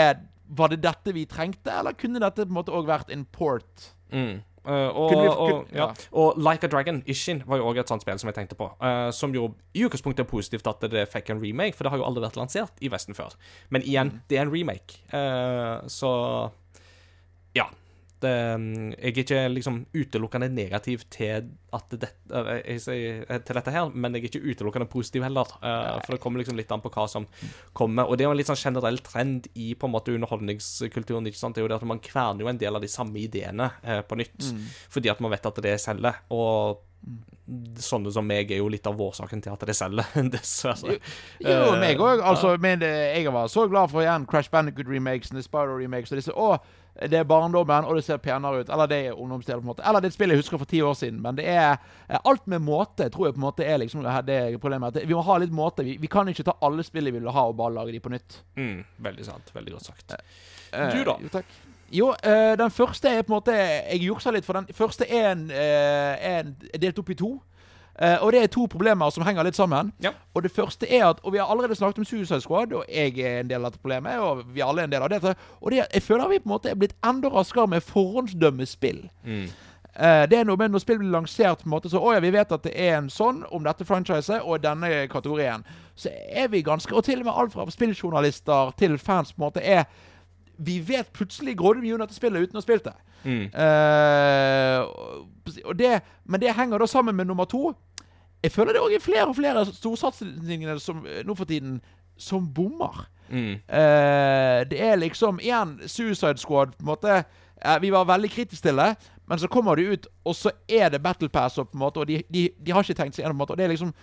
var det dette vi trengte, eller kunne dette på en måte òg vært en port? Mm. Uh, og, Kunne vi- og, ja. ja. og Like a Dragon, Ishin, var jo òg et sånt spill som jeg tenkte på. Uh, som jo i utgangspunktet er positivt at det fikk en remake, for det har jo aldri vært lansert i Vesten før. Men igjen, Mm. det er en remake. Uh, så ja. Det, mm, jeg er ikke liksom utelukkende negativ til, at det, eh, eh, til dette her, men jeg er ikke utelukkende positiv heller. eh, for det kommer liksom litt an på hva som kommer. Og det er jo en litt sånn generell trend i på en måte underholdningskulturen. ikke sant? Det er jo det at Man kverner jo en del av de samme ideene eh, på nytt, fordi at man vet at det selger. Og sånne som meg er jo litt av årsaken til at det selger, <laughs> dessverre. Jo, jo meg òg. Altså, men eh, jeg var så glad for igjen Crash Bandicoot-remakesen, Spider-remakes og disse. Å, det er barndommen, og det ser penere ut. Eller det er ungdomsdelen, på en måte. Eller det er et spill jeg husker for ti år siden. Men det er eh, alt med måte, tror jeg på en måte er liksom det, det problemet. At Vi må ha litt måte. Vi, vi kan ikke ta alle spill vi vil ha, og bare lage de på nytt. Mm, veldig sant. Veldig godt sagt. Eh, Du da? Jo, takk. Jo, eh, den første er på en måte Jeg juksa litt, for den første er, en, eh, er en, er delt opp i to. Uh, og det er to problemer som henger litt sammen. Ja. Og det første er at Og vi har allerede snakket om Suicide Squad, og jeg er en del av dette problemet. Og vi er alle en del av dette. Og det, jeg føler vi på en måte er blitt enda raskere med forhåndsdømme spill. Mm. Uh, det er noe med Når spill blir lansert på en måte så Å ja, vi vet at det er en sånn om dette franchiset og denne kategorien. Så er vi ganske Og til og med alt fra spilljournalister til fans på en måte er Vi vet plutselig om dette spillet uten å ha spilt det. Mm. Uh, det. Men det henger da sammen med nummer to. Jeg føler det òg er flere og flere storsatsingene som eh, nå for tiden som bommer. Mm. Uh, det er liksom Igjen, Suicide Squad på en måte uh, Vi var veldig kritiske til det, men så kommer de ut, og så er det Battle Pass, og, på en måte, og de, de, de har ikke tenkt seg gjennom. liksom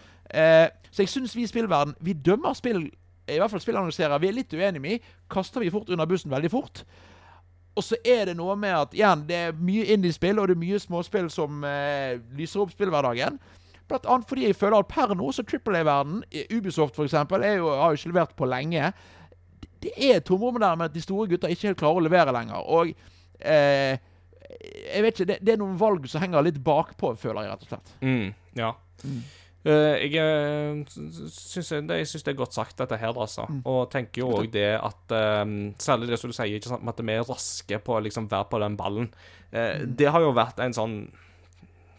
Så jeg syns vi i spillverden Vi dømmer spill I hvert fall spillannonsere vi er litt uenige med, kaster vi fort under bussen veldig fort. Og så er det noe med at igjen, det er mye indie-spill, og det er mye småspill som eh, lyser opp spillhverdagen. Blant annet fordi jeg føler at per nå så Triple A-verden, Ubisoft for eksempel, er jo, har jo ikke levert på lenge. Det er et tomrom der med at de store gutta ikke helt klarer å levere lenger. Og eh, jeg vet ikke, det, det er noen valg som henger litt bakpå, føler jeg rett og slett. Mm, ja. Eh, jeg eh, syns det, det er godt sagt, dette her, altså. Og tenker jo òg det at eh, Særlig det som du sier, ikke sant, at vi er raske på å liksom være på den ballen. Eh, Det har jo vært en sånn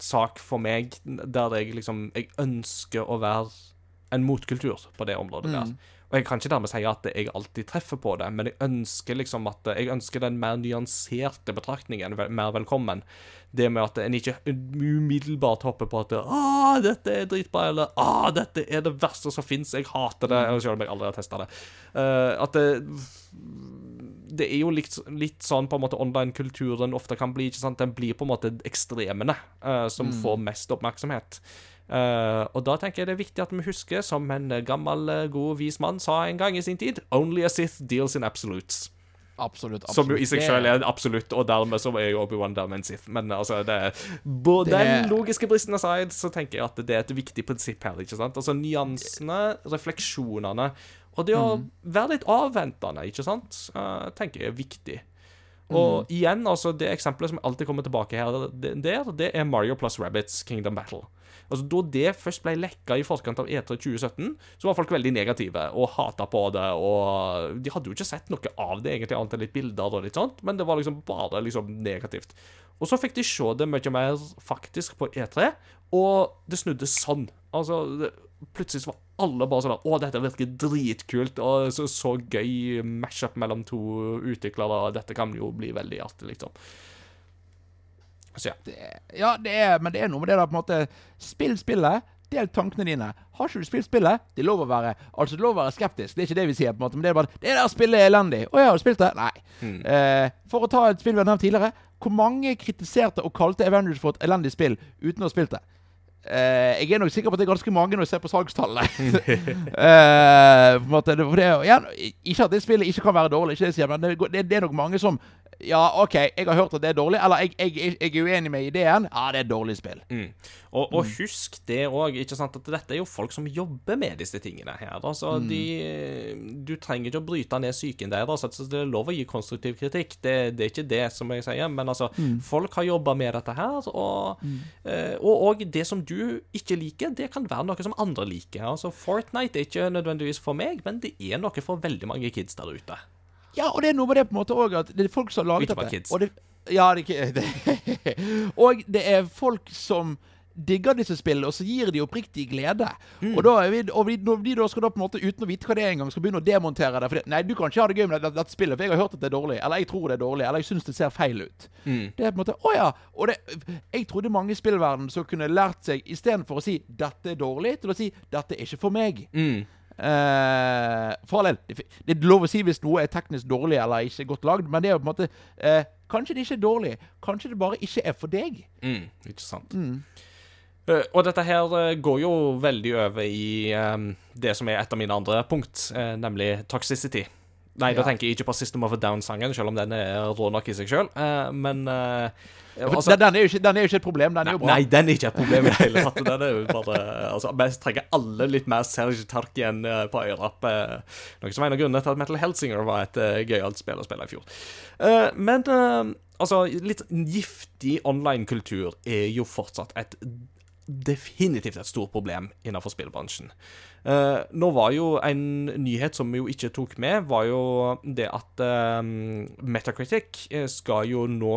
sak for meg der jeg liksom Jeg ønsker å være en motkultur på det området der. Og jeg kan ikke dermed si at jeg alltid treffer på det, men jeg ønsker liksom at jeg ønsker den mer nyanserte betraktningen mer velkommen. Det med at en ikke umiddelbart hopper på at 'Å, dette er dritbra', eller 'Å, dette er det verste som fins', jeg hater det', selv om jeg aldri har testa det. Uh, at det det er jo litt, litt sånn på en måte online-kulturen ofte kan bli. ikke sant? Den blir på en måte ekstremene uh, som får mest oppmerksomhet. Eh, og da tenker jeg det er viktig at vi husker, som en gammel, eh, god, vis mann sa en gang i sin tid, 'Only a Sith deals in absolutes'. Absolutt. Som jo i seg selv er en absolutt, og dermed så er jo Obi-Wan dermed en Sith. Men altså, det er Både Det den logiske bristen aside, så tenker jeg at det er et viktig prinsipp her. ikke sant? Altså nyansene, refleksjonene, og det å være litt avventende, ikke sant, uh, tenker jeg er viktig. Og igjen, altså, det eksempelet som alltid kommer tilbake her, det, der, det er Mario plus Rabbits Kingdom Battle. Altså, Da det først ble lekka i forkant av E3 2017, så var folk veldig negative og hata på det. Og de hadde jo ikke sett noe av det, egentlig, annet enn litt bilder og litt sånt, men det var liksom bare liksom negativt. Og så fikk de se det mye mer faktisk på E3, og det snudde sånn. Altså, det, plutselig var alle bare sånn Å, dette virker dritkult, og så, så gøy mashup mellom to utviklere, dette kan jo bli veldig artig, liksom. Så ja. det, ja, det er, men det er noe med det der på en måte Spill spillet. Del tankene dine. Har ikke du spilt spillet? Det er lov å være Altså, det er lov å være skeptisk. Det er ikke det vi sier, på en måte. Men det er bare Det der spillet er elendig. Å ja, har du spilt det? Nei. Eh, for å ta et spill vi har nevnt tidligere. Hvor mange kritiserte og kalte Avengers for et elendig spill uten å ha spilt det? Eh, jeg er nok sikker på at det er ganske mange når jeg ser på salgstallene. <laughs> eh, på en måte, det, det, igjen, ikke at det spillet ikke kan være dårlig, ikke det jeg sier, men det, det, det er nok mange som Ja, OK, jeg har hørt at det er dårlig, eller jeg, jeg, jeg er uenig med ideen. Ja, det er et dårlig spill. Mm. Og, og husk det òg, ikke sant, at dette er jo folk som jobber med disse tingene her. Altså, de Du trenger ikke å bryte ned psyken deres. Altså, det er lov å gi konstruktiv kritikk, det, det er ikke det som jeg sier. Men altså, folk har jobba med dette her, og, eh, og, og det som du ikke liker, det kan være noe som andre liker. Altså, Fortnite er ikke nødvendigvis for meg, men det er noe for veldig mange kids der ute. Ja, og det er noe med det på en måte òg at det er folk som har laget dette. Og det, ja, det, det, <laughs> og det er folk som digger disse spillene, og så gir de oppriktig glede. Mm. Og, da er vi, og vi, når de da skal da på en måte, uten å vite hva det er engang, skal begynne å demontere det fordi, Nei, du kan ikke ha det gøy med dette, dette spillet, for jeg har hørt at det er dårlig. Eller jeg tror det er dårlig. Eller jeg syns det ser feil ut. Mm. Det er på en måte Å ja. Og det, jeg trodde mange i spillverdenen som kunne lært seg, istedenfor å si 'dette er dårlig', til å si 'dette er ikke for meg'. Mm. Eh, for all del, det, er lov å si hvis noe er teknisk dårlig eller ikke godt lagd, men det er jo på en måte eh, Kanskje det ikke er dårlig. Kanskje det bare ikke er for deg. Mm, ikke sant. Eh, og dette her uh, går jo veldig over i um, det som er et av mine andre punkt, uh, nemlig toxicity. Nei, da tenker jeg ikke på System of a Down-sangen, selv om den er rå nok i seg sjøl. men eh, altså, den, er jo ikke, et problem. Den er jo bra. Nei, den er ikke et problem i det hele tatt. Den er jo bare <laughs> altså, Vi trenger alle litt mer Serge Tarkien eh, på øyrapp. eh, Noe som er en av grunnene til at Metal Helsinger var et uh, gøyalt spill å spille i fjor. Eh, men eh, altså, litt giftig online-kultur er jo fortsatt et definitivt et stort problem innenfor spillbransjen. Eh, nå var jo en nyhet som vi jo ikke tok med, var jo det at eh, Metacritic eh, skal jo nå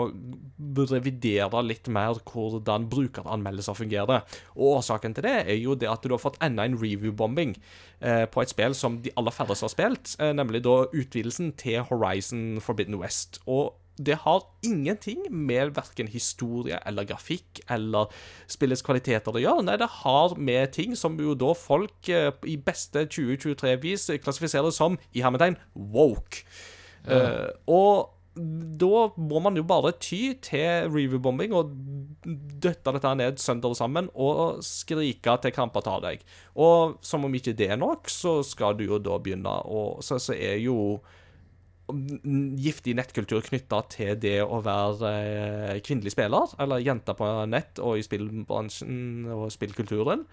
revidere litt mer hvordan brukeranmeldelser fungerer. Og årsaken til det er jo det at du har fått enda en review-bombing eh, på et spill som de aller færreste har spilt, eh, nemlig da utvidelsen til Horizon Forbidden West. Og det har ingenting med verken historie eller grafikk eller spillets kvaliteter å gjøre. Nei, det har med ting som jo da folk eh, i beste 2023-vis klassifiserer som i hermetegn woke. Eh, og da må man jo bare ty til review-bombing og døtte dette ned sønder sammen og skrike til kramper tar deg. Og som om ikke det er nok, så skal du jo da begynne å Så, så er jo giftig nettkultur knytta til det å være eh, kvinnelig spiller, eller jente på nett og i spillbransjen og spillkulturen,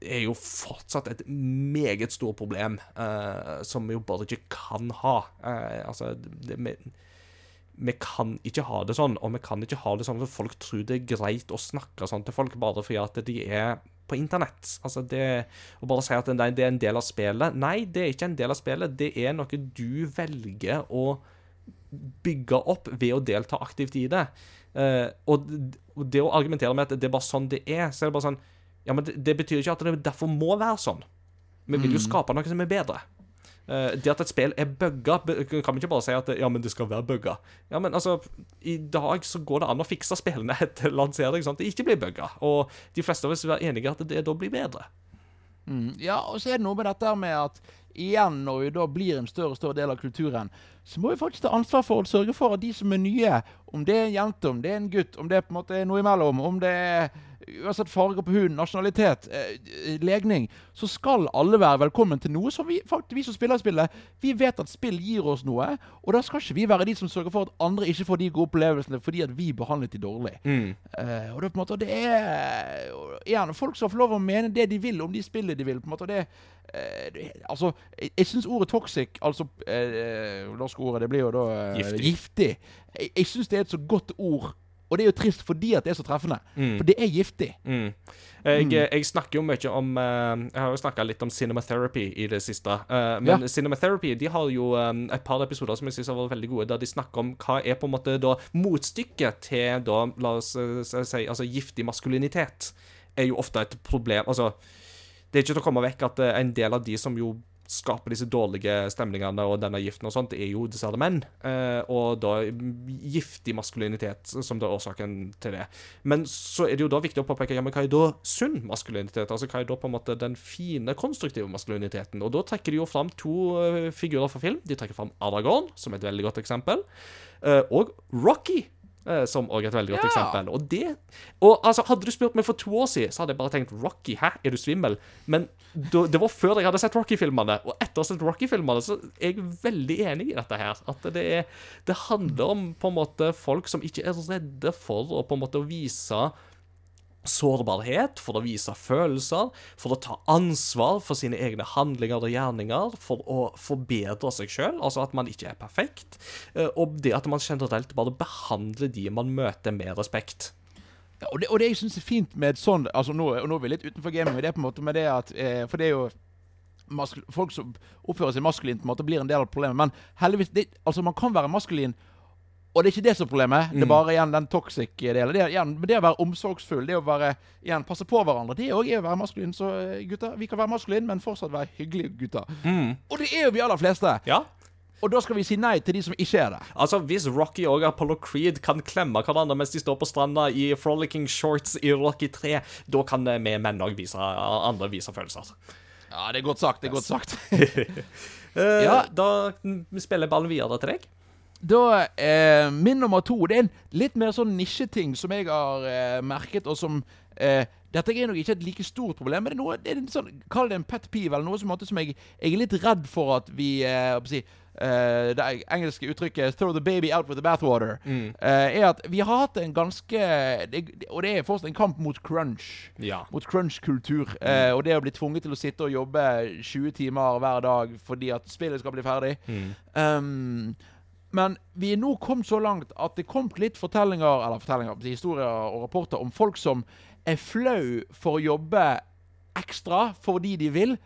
er jo fortsatt et meget stort problem eh, som vi jo bare ikke kan ha. Eh, altså, det, vi, kan ikke ha det sånn, og vi kan ikke ha det sånn at folk tror det er greit å snakke sånn til folk bare fordi at de er på internett. Altså det Å bare si at nei, det er en del av spillet Nei, det er ikke en del av spillet. Det er noe du velger å bygge opp ved å delta aktivt i det. Eh, og det å argumentere med at det er bare sånn det er, så er det bare sånn Ja, men det, det betyr ikke at det derfor må være sånn. Vi vil jo skape noe som er bedre. Eh, det at et spill er bugga, kan vi ikke bare si at ja, men det skal være bugga. Ja, men altså, i dag så går det an å fikse spillene etter lansering sånn at det ikke blir bugga. Og de fleste av oss vil være enige at det da blir bedre. Mm, ja, og så er det noe med dette med at igjen, når vi da blir en større og større del av kulturen, så må vi faktisk ta ansvar for å sørge for at de som er nye, om det er en jente, om det er en gutt, om det er på en måte noe imellom, om det er uansett farge på huden, nasjonalitet, eh, legning, så skal alle være velkommen til noe som vi faktisk, vi som spiller spillet, vi vet at spill gir oss noe. Og da skal ikke vi være de som sørger for at andre ikke får de gode opplevelsene fordi at vi behandlet de dårlig. Mm. Eh, og det måte det er Igjen, folk skal få lov å mene det de vil om de spillene de vil. på en måte og det, eh, det Altså, jeg, jeg syns ordet toxic, altså eh, norske ordet, det blir jo da eh, Giftig. giftig. Jeg, jeg syns det er et så godt ord. Og det er jo trist fordi at det er så treffende. Mm. For det er giftig. Mm. Jeg, jeg snakker jo mye om eh, Jeg har jo snakka litt om cinematherapy i det siste. eh, men Ja. cinematherapy de har jo um, et par episoder som jeg synes har vært veldig gode, der de snakker om hva er på en måte da motstykket til da, la oss eh, si, altså giftig maskulinitet. Er jo ofte et problem. Altså, det er ikke til å komme vekk at eh, en del av de som jo skaper disse dårlige stemningene og denne giften og sånt, er jo dessverre menn. Eh, og da giftig maskulinitet som da er årsaken til det. Men så er det jo da viktig å påpeke ja, men hva er da sunn maskulinitet? Altså hva er da på en måte den fine, konstruktive maskuliniteten? Og da trekker de jo fram to eh, figurer fra film. De trekker fram Aragorn, som er et veldig godt eksempel, eh, og Rocky. Eh, Som også er et veldig godt Ja. eksempel. Og det Og altså, Hadde du spurt meg for to år siden, så hadde jeg bare tenkt Rocky, hæ, er du svimmel? Men da, det var før jeg hadde sett Rocky-filmene. Og etter å ha sett Rocky-filmene, så er jeg veldig enig i dette her. At det, er, det handler om på en måte folk som ikke er redde for å på en måte vise sårbarhet, for å vise følelser, for å ta ansvar for sine egne handlinger og gjerninger, for å forbedre seg sjøl, altså at man ikke er perfekt, eh, og det at man generelt bare behandler de man møter, med respekt. Ja, og, det, og det jeg syns er fint med et sånt altså nå, og nå er vi litt utenfor gaming, det er på en måte med det at eh, For det er jo folk som oppfører seg maskulint, på en måte blir en del av problemet. Men heldigvis det, Altså, man kan være maskulin, og det er ikke det som er problemet. Det er bare igjen den toxic-delen. Det, er igjen- det å være omsorgsfull, det å være igjen passe på hverandre, det òg er å være maskulin. Så eh, gutter, vi kan være maskulin, men fortsatt være hyggelige gutter. Og det er jo vi aller fleste. Ja. Og da skal vi si nei til de som ikke er det. Altså, Hvis Rocky og Apollo Creed kan klemme hverandre mens de står på stranda i frolicking shorts i Rocky 3, da kan eh, vi menn òg vise andre vise følelser. Ja, det er godt sagt. Det er godt sagt. uh, <laughs> Ja. Da mm, spiller jeg ballen videre til deg. Da, eh, Min nummer to det er en litt mer sånn nisjeting som jeg har eh, merket, og som eh, Dette er nok ikke et like stort problem, men det er noe, det er en sånn, kall det en pet peeve, eller noe som, som jeg, jeg er litt redd for at vi eh, si, eh, Det engelske uttrykket 'throw the baby out with the bathwater' eh, er at vi har hatt en ganske det, Og det er fortsatt en kamp mot crunch Ja. mot crunch-kultur. Eh, og det å bli tvunget til å sitte og jobbe 20 timer hver dag fordi at spillet skal bli ferdig. Um, men vi er nå kommet så langt at det kom litt fortellinger, eller fortellinger, historier og rapporter om folk som er flau for å jobbe ekstra fordi de vil.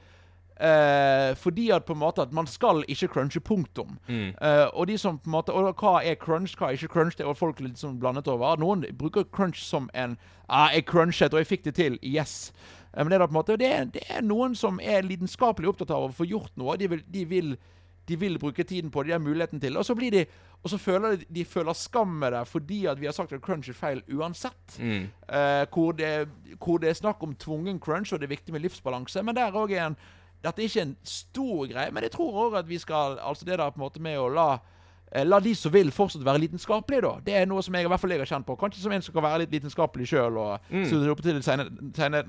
Eh, fordi at på en måte at man skal ikke crunche, punktum. Eh, og de som på en måte Og hva er crunch, hva er ikke crunch? Det er folk litt sånn blandet over. Noen bruker crunch som en ah, 'Jeg crunchet, og jeg fikk det til. Yes'. Eh, men det er, da på en måte, det er, det er noen som er lidenskapelig opptatt av å få gjort noe. De vil, de vil, de vil bruke tiden på det, de har muligheten til Og så blir de Og så føler de, de føler skam med det fordi at vi har sagt at crunch er feil uansett. Eh, hvor, det, hvor det er snakk om tvungen crunch, og det er viktig med livsbalanse. Men der òg er en Dette er ikke en stor greie, men jeg tror òg at vi skal Altså det der på en måte med å la La de som vil, fortsatt være lidenskapelige, da. Det er noe som jeg i hvert fall jeg har kjent på. Kanskje som en som kan være litt lidenskapelig sjøl og mm. opp til sene,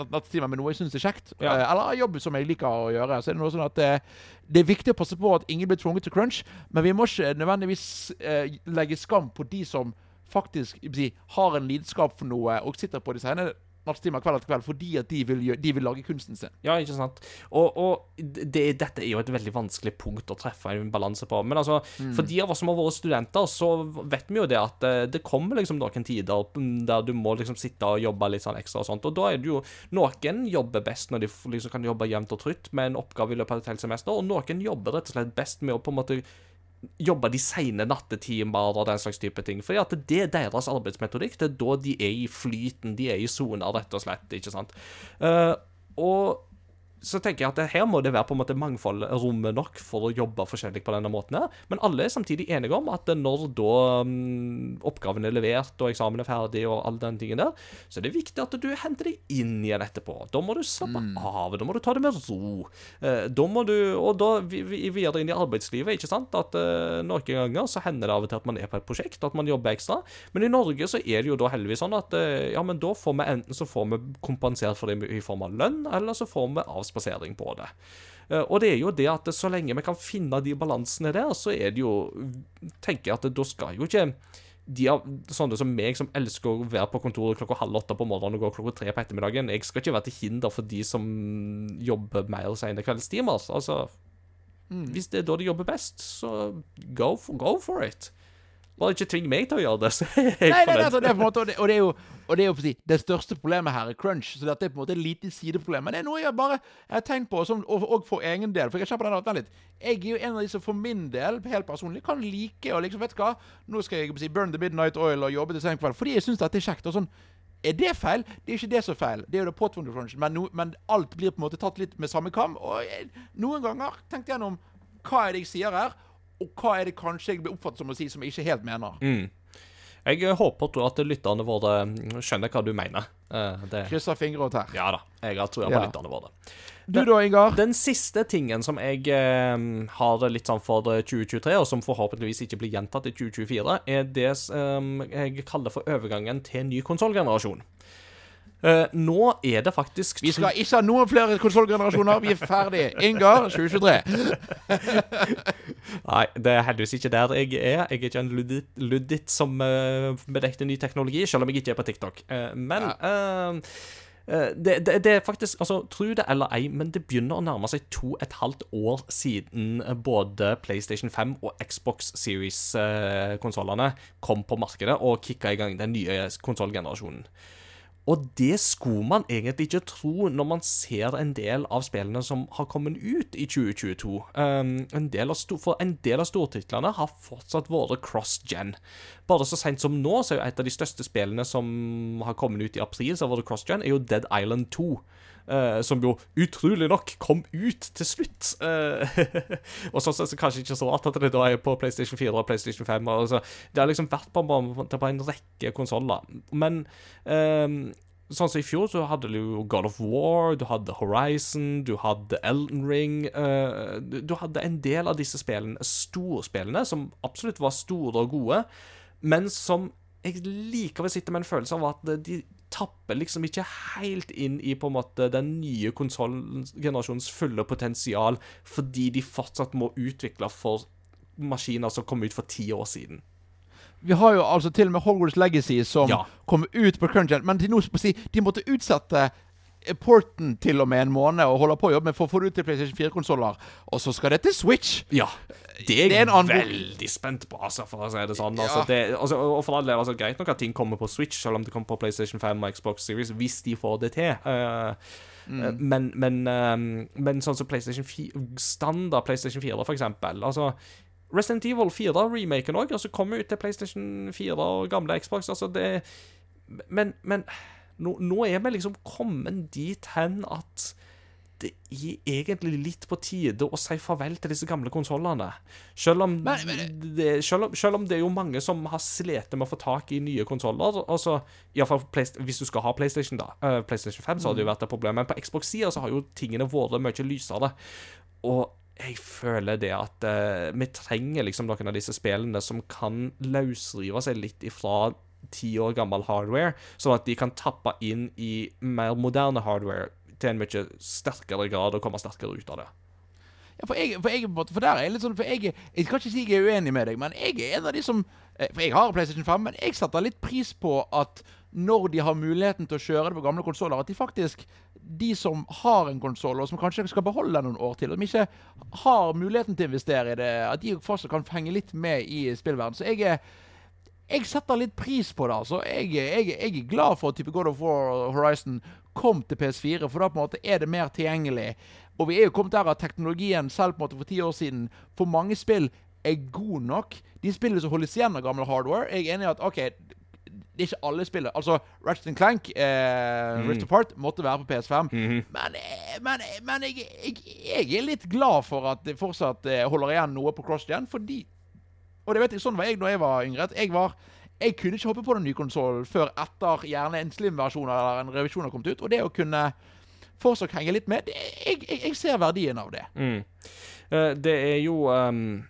nattetimer med noe jeg syns er kjekt. Ja. Eh, eller jobb som jeg liker å gjøre. Så er det noe sånn at eh, det er viktig å passe på at ingen blir tvunget til crunch, men vi må ikke nødvendigvis eh, legge skam på de som faktisk si, har en lidenskap for noe og sitter på de sene nattetimer kveld etter kveld fordi at de vil, gjøre, de vil lage kunsten sin. Ja, ikke sant. Og, og det, dette er jo et veldig vanskelig punkt å treffe en balanse på. Men altså, for de av oss som har vært studenter, så vet vi jo det at eh, det kommer liksom noen tider mm, der du må liksom sitte og jobbe litt sånn ekstra og sånt. Og da er det jo Noen jobber best når de liksom kan jobbe jevnt og trutt med en oppgave i løpet av et helt semester, og noen jobber rett og slett best med å på en måte jobbe de sene nattetimer og den slags type ting. Fordi at det er deres arbeidsmetodikk. Det er da de er i flyten, de er i sona, rett og slett. ikke sant? Uh, og så tenker jeg at her må det være på en måte mangfold rommet nok for å jobbe forskjellig på denne måten. her. Men alle er samtidig enige om at når da mm, oppgaven er levert og eksamen er ferdig, og all den tingen der, så er det viktig at du henter deg inn igjen etterpå. Da må du slappe av, da må du ta det med ro. Eh, da må du, Og da vi, vi, videre inn i arbeidslivet, ikke sant, at eh, noen ganger så hender det av og til at man er på et prosjekt, at man jobber ekstra. Men i Norge så er det jo da heldigvis sånn at eh, ja, men da får vi enten så får vi kompensert for det i form av lønn, eller så får vi avspasering spasering på det. Eh, og det er jo det at så lenge vi kan finne de balansene der, så er det jo tenker jeg at da skal jo ikke de av sånne som meg, som elsker å være på kontoret klokka halv åtte på morgenen og gå klokka tre på ettermiddagen Jeg skal ikke være til hinder for de som jobber mer sene kveldstimer. Altså, mm. Hvis det er da de jobber best, så go for, go for it. Bare ikke tving meg til å gjøre det, <laughs> så jeg nei, nei, altså, det er på en måte, og det, og det er jo, og det, er jo si, det største problemet her er crunch. Så dette er på en måte et lite sideproblem. Men det er noe jeg bare jeg har tenkt på, som, og, og, for egen del. For jeg kjenner på den litt. Jeg er jo en av de som for min del, helt personlig, kan like å liksom, vet du hva Nå skal jeg si, burn the midnight oil og jobbe til sen kveld. Fordi jeg syns dette er kjekt. og sånn er det feil? Det er ikke det som er feil. Det er jo det pot men, no, men alt blir på en måte tatt litt med samme kam. Og jeg, noen ganger tenkte jeg gjennom hva er det jeg sier her, og hva er det kanskje jeg blir oppfattet som å si som jeg ikke helt mener? Mm. Jeg håper tror at lytterne våre skjønner hva du mener. Det... Krysser fingre og tær. Ja da. Jeg har trua på ja. lytterne våre. Du da, Ingar? Den siste tingen som jeg eh, har litt sånn for 2023, og som forhåpentligvis ikke blir gjentatt i 2024, er det eh, jeg kaller for overgangen til ny konsollgenerasjon. Uh, nå er det faktisk Vi skal ikke ha noen flere konsollgenerasjoner. Vi er ferdig. Ingar 2023. <laughs> Nei, det er heldigvis ikke der jeg er. Jeg er ikke en luddit, luddit som uh, bedekter ny teknologi, selv om jeg ikke er på TikTok. Uh, men det, det, det, er faktisk altså, Tro det eller ei, men det begynner å nærme seg to et halvt år siden både PlayStation 5 og Xbox Series-konsollene kom på markedet og kicka i gang den nye konsollgenerasjonen. Og det skulle man egentlig ikke tro når man ser en del av spillene som har kommet ut i 2022. Um, en del av for en del av stortitlene har fortsatt vært cross-gen. Bare så seint som nå, så er jo et av de største spillene som har kommet ut i april, så har vært cross-gen, er jo Dead Island 2. Uh, som jo utrolig nok kom ut til slutt. Uh, <laughs> og sånn sett så kanskje ikke så rart at det da er på PlayStation 4 og PlayStation 5. Altså, det har liksom vært på, på, på en rekke konsoller. Men uh, sånn som i fjor, så hadde du jo God of War, du hadde Horizon, du hadde Elden Ring Du hadde en del av disse spillene, storspillene, som absolutt var store og gode, men som jeg likevel sitter med en følelse av at de tapper liksom ikke helt inn i på en måte den nye konsollgenerasjonens fulle potensial, fordi de fortsatt må utvikle for maskiner som kom ut for ti år siden. Vi har jo altså til og med Hogwarts Legacy som ja. kom ut på Crunch, men de, de måtte utsette porten til og med en måned og holder på å jobbe med for å få det ut til PlayStation 4-konsoller. Og så skal det til Switch! Ja. Det er jeg veldig spent på, altså, for å si det sånn. Altså, det, altså, og for alle altså, Greit nok at ting kommer på Switch, selv om det kommer på PlayStation 5 og Xbox Series, hvis de får det til. Uh, mm. men, men, um, men, sånn som PlayStation 4, standard PlayStation 4, for eksempel. Altså Resident Evil 4-remaken òg, så kommer ut til PlayStation 4 og gamle Xbox. Altså, det Men, men nå, nå, er vi liksom kommet dit hen at det er egentlig litt på tide å si farvel til disse gamle konsollene. Selv, selv, selv, om det er jo mange som har slitt med å få tak i nye konsoller. Altså, hvis du skal ha PlayStation, da. Uh, PlayStation 5 så har det jo mm. vært et problem. Men på Xbox-sida så har jo tingene vært mye lysere. Og jeg føler det at uh, vi trenger liksom noen av disse spillene som kan løsrive seg litt ifra ti år gammel hardware, sånn at de kan tappe inn i mer moderne hardware til en mye sterkere grad og komme sterkere ut av det. Ja, for, jeg, for, jeg, for der er jeg litt sånn For jeg, jeg kan ikke si jeg er uenig med deg, men jeg er en av de som eh, For jeg har PlayStation 5, men jeg setter litt pris på at når de har muligheten til å kjøre det på gamle konsoller, at de faktisk De som har en konsoll, og som kanskje skal beholde den noen år til, og som ikke har muligheten til å investere i det, at de fortsatt kan henge litt med i spillverden. Så jeg er jeg setter litt pris på det. altså. Jeg, jeg, jeg er glad for at type God of War Horizon kom til PS4, for da på en måte er det mer tilgjengelig. Og vi er jo kommet der at teknologien selv på en måte for ti år siden for mange spill er god nok. De spillene som holdes igjen av gammel hardware, jeg er enig i at OK, det er ikke alle spillet. Altså, Ratchet Clank, eh, Mm. Rift Apart, måtte være på PS5. Mhm. Men, eh, men, eh, men jeg, jeg, jeg er litt glad for at det fortsatt eh, holder igjen noe på CrossGen, fordi Og det vet jeg, sånn var jeg da jeg var yngre. Jeg var jeg kunne ikke hoppe på den nye konsollen før etter gjerne en slim-versjon eller en revisjon har kommet ut. Og det å kunne fortsatt henge litt med, det, jeg, jeg, jeg ser verdien av det. Mm. Eh, Det er jo ehm,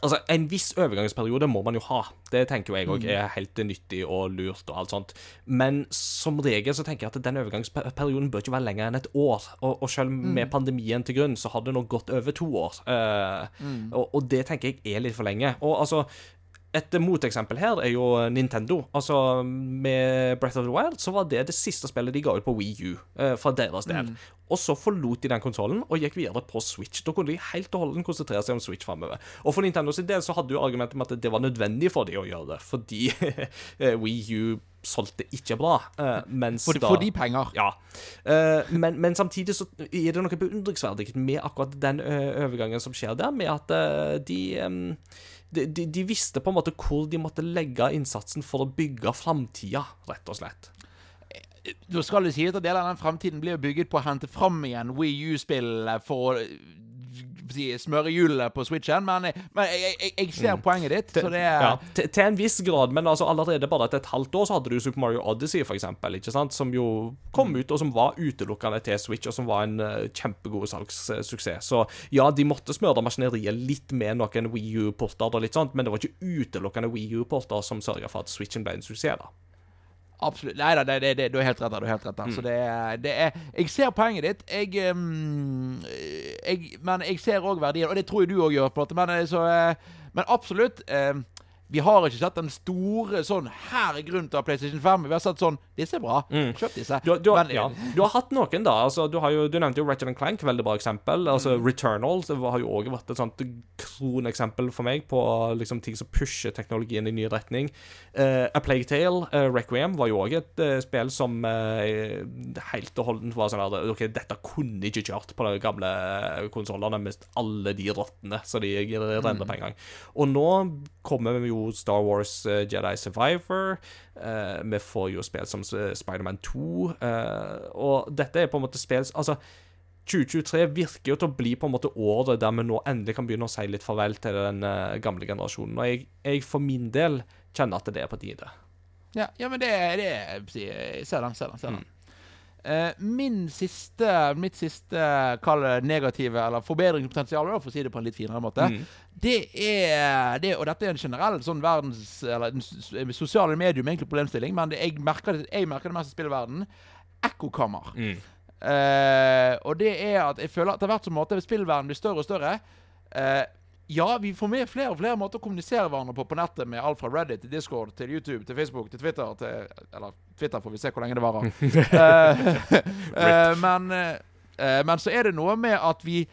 Altså, En viss overgangsperiode må man jo ha. Det tenker jo jeg òg er helt nyttig og lurt. og alt sånt. Men som regel så tenker jeg at den overgangsperioden bør ikke være lenger enn et år. Og, og selv med pandemien til grunn, så har det nå gått over to år. Eh, og, og det tenker jeg er litt for lenge. Og altså et moteksempel her er jo Nintendo. Altså, Med Breath of the Wild så var det det siste spillet de ga ut på Wii U eh, fra deres del. Og så forlot de den konsollen og gikk videre på Switch. Da kunne de helt og holdent konsentrere seg om Switch framover. Og for Nintendo sin del så hadde jo argumentet med at det var nødvendig for de å gjøre det, fordi <laughs> eh, Wii U solgte ikke bra. eh, mens For, da for de penger. ja. Eh, men, men samtidig så er det noe beundringsverdig med akkurat den ø, overgangen som skjer der, med at de, em, de, de visste på en måte hvor de måtte legge innsatsen for å bygge framtida, rett og slett. Da skal det sies at deler av den fremtiden blir bygget på å hente fram igjen Wii U-spill for å eh, si, smøre hjulene på Switchen, men, men jeg, jeg, jeg ser poenget ditt. Så det er Mm. Ja, til, til en viss grad, men altså allerede bare etter et halvt år så hadde du Super Mario Odyssey, for eksempel, ikke sant? som jo kom ut, og som var utelukkende til Switch, og som var en uh, kjempegod salgssuksess. Så ja, de måtte smøre maskineriet litt med noen Wii U-porter og litt sånt, men det var ikke utelukkende Wii U-porter som sørga for at Switchen ble en suksess, da. Absolutt. Nei da, det, det, det, du har helt rett. Du har helt rett Mm. Så det, er- det er Jeg ser poenget ditt. Jeg, um, jeg Men jeg ser òg verdien, og det tror jeg du òg gjør, på en måte. Men, eh, så, eh, men absolutt. eh, vi har ikke sett den store sånn Her er grunnen til å ha PlayStation 5. Vi har sett sånn Disse er bra. Kjøp disse. Du, du, Men, ja, du har hatt noen, da. Altså, du, har jo, du nevnte jo Ratchet Clank, veldig bra eksempel. Altså, Mm. Returnal har jo òg vært et sånt kroneksempel for meg på liksom, ting som pusher teknologien i ny retning. Uh, A Plague Tale, uh, Requiem, var jo òg et uh, spill som helt og holdent var sånn at OK, dette kunne ikke kjørt på de gamle konsollene med alle de rottene så de renner på en gang. Og nå kommer vi jo Star Wars eh, Jedi Survivor. Eh, vi får jo spill som uh, Spiderman 2. eh, og dette er på en måte spill Altså 2023 virker jo til å bli på en måte året der vi nå endelig kan begynne å si litt farvel til den eh, gamle generasjonen. Og jeg, jeg for min del kjenner at det er på tide. Ja, ja, men det, det er Jeg ser den, ser den. ser den. Mm. Eh, min siste, mitt siste kall det negative, eller forbedringspotensial, for å si det på en litt finere måte, Mm. det er det, Og dette er en generell sånn verdens Eller sosiale medium, egentlig problemstilling, men det, jeg, merker det, jeg merker det mest i spillverden Ekkokammer. Mm. Eh, og det er at jeg føler at etter hvert som måte blir større og større eh, Ja, vi får med flere og flere måter å kommunisere hverandre på på nettet, med alt fra Reddit til Discord til YouTube til Facebook til Twitter til Eller Twitter får vi se hvor lenge det varer. <laughs> uh, uh, men, uh, men så er det noe med at vi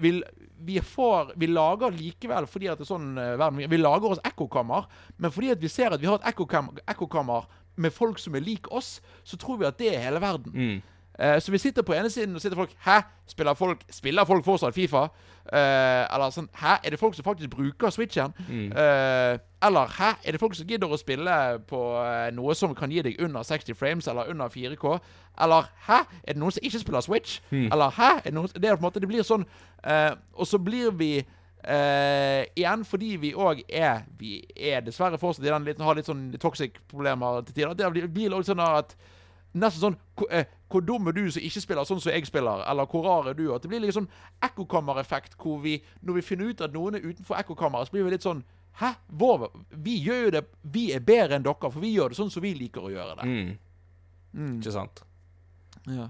vil vi, får, vi lager likevel, fordi at det er sånn verden Vi lager oss ekkokammer, men fordi at vi ser at vi har et ekkokam- ekkokammer med folk som er lik oss, så tror vi at det er hele verden. Mm. Eh, så vi sitter på ene siden og sitter folk Hæ? Spiller folk, spiller folk fortsatt Fifa? Eh, eller sånn Hæ? Er det folk som faktisk bruker Switchen? Mm. Eh, eller hæ? Er det folk som gidder å spille på eh, noe som kan gi deg under 60 frames eller under 4K? Eller hæ? Er det noen som ikke spiller Switch? Eller hæ? Er det, noen, det er på en måte Det blir sånn eh, Og så blir vi Uh, igjen fordi vi òg er Vi er dessverre fortsatt i den liten, har litt sånn toxic-problemer til tider. Det blir- også sånn at Nesten sånn hvor, eh, dum er du som ikke spiller sånn som jeg spiller? Eller hvor rar er du? At det blir litt sånn ekkokammereffekt hvor vi Når vi finner ut at noen er utenfor ekkokammeret, så blir vi litt sånn Hæ? Vår, vi gjør jo det Vi er bedre enn dere, for vi gjør det sånn som vi liker å gjøre det. Mm. Ikke sant? Ja.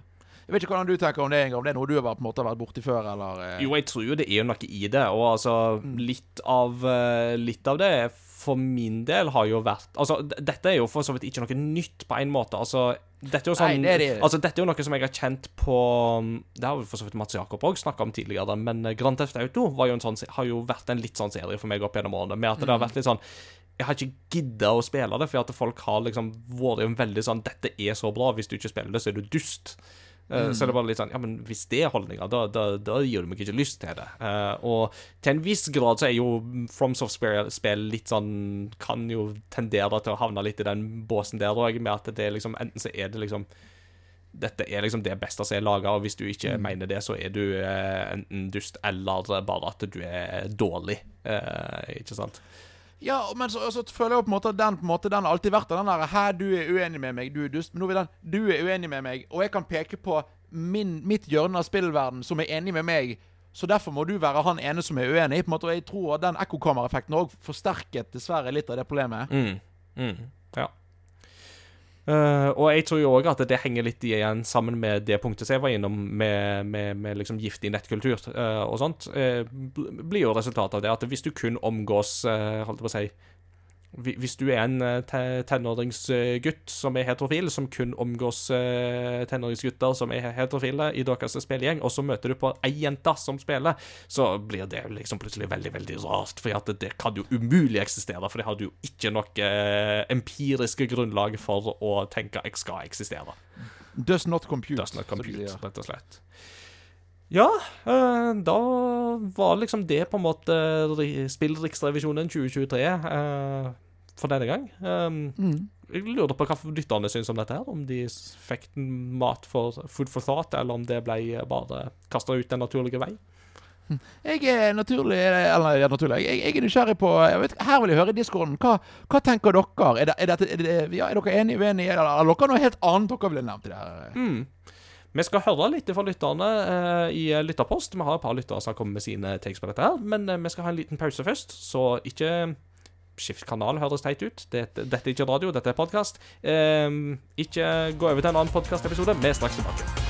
Jeg vet ikke hvordan du tenker om det, Inge. Om det er noe du har vært, måte, vært borti før, eller eh, Jo, jeg tror jo det er noe i det, og altså litt av, eh, litt av det for min del har jo vært Altså, dette er jo for så vidt ikke noe nytt på en måte. Altså, dette er jo sånn Nei, det er det. Altså, dette er jo noe som jeg har kjent på Det har jo for så vidt Mats Jakob òg snakka om tidligere, men eh, Grand Theft Auto var jo en sånn, har jo vært en litt sånn serie for meg opp gjennom årene, med at det har vært litt sånn jeg har ikke gidda å spille det, for at folk har liksom vært en veldig sånn 'Dette er så bra. Hvis du ikke spiller det, så er du dust'. Eh, Så er det bare litt sånn Ja, men hvis det er holdninga, da, da, da gir du meg ikke lyst til det. Eh, og til en viss grad så er jo FromSoft-spill litt sånn Kan jo tendere til å havne litt i den båsen der òg, med at det er liksom Enten så er det liksom dette er liksom det beste som er laga, og hvis du ikke mener det, så er du eh, enten dust eller bare at du er dårlig. Ikke sant? Ja, men så, så føler jeg på en måte at den, på en måte, den har alltid vært der. Den der 'Hæ, du er uenig med meg, du er dust'. Men nå vil den 'Du er uenig med meg', og jeg kan peke på min, mitt hjørne av spillverden som er enig med meg. Så derfor må du være han ene som er uenig. på en måte, Og jeg tror at den ekkokameraeffekten òg forsterket dessverre litt av det problemet. Mm. Mm. Ja. Eh, og jeg tror jo òg at det henger litt igjen sammen med det punktet som jeg var innom, med, med, med liksom giftig nettkultur uh, og sånt. Uh, blir jo resultatet av det at hvis du kun omgås uh, Holdt på å si Hvis du er en eh, tenåringsgutt som er heterofil, som kun omgås eh, tenåringsgutter som er heterofile i deres spillegjeng, og så møter du på ei jente som spiller, så blir det liksom plutselig veldig, veldig rart. For det kan jo umulig eksistere, for det har du jo ikke noe eh, empiriske grunnlag for å tenke jeg skal eksistere. Does not compute. Does not compute, rett og slett. Ja, eh, da var liksom det på en måte Spillriksrevisjonen 2023 eh, for denne gang. Um, Mm. jeg lurer på hva lytterne syns om dette. her Om de fikk mat for food for thought, eller om det ble bare kasta ut den naturlige vei. Jeg er naturlig Eller ja, naturlig. Jeg, jeg er nysgjerrig på jeg vet, Her vil jeg høre i discorden. Hva, hva tenker dere? Er, det, er, dette, er, det, ja, er dere enige, uenige, eller er dere noe helt annet dere ville nevnt i det her? Mm. Vi skal høre litt fra lytterne eh, i lytterpost. Vi har et par lyttere som har kommet med sine takes på dette, her men eh, vi skal ha en liten pause først, så ikke Skift kanal høres teit ut. Dette, dette er ikke radio, dette er podkast. ikke gå over til en annen podkastepisode. Vi er straks tilbake.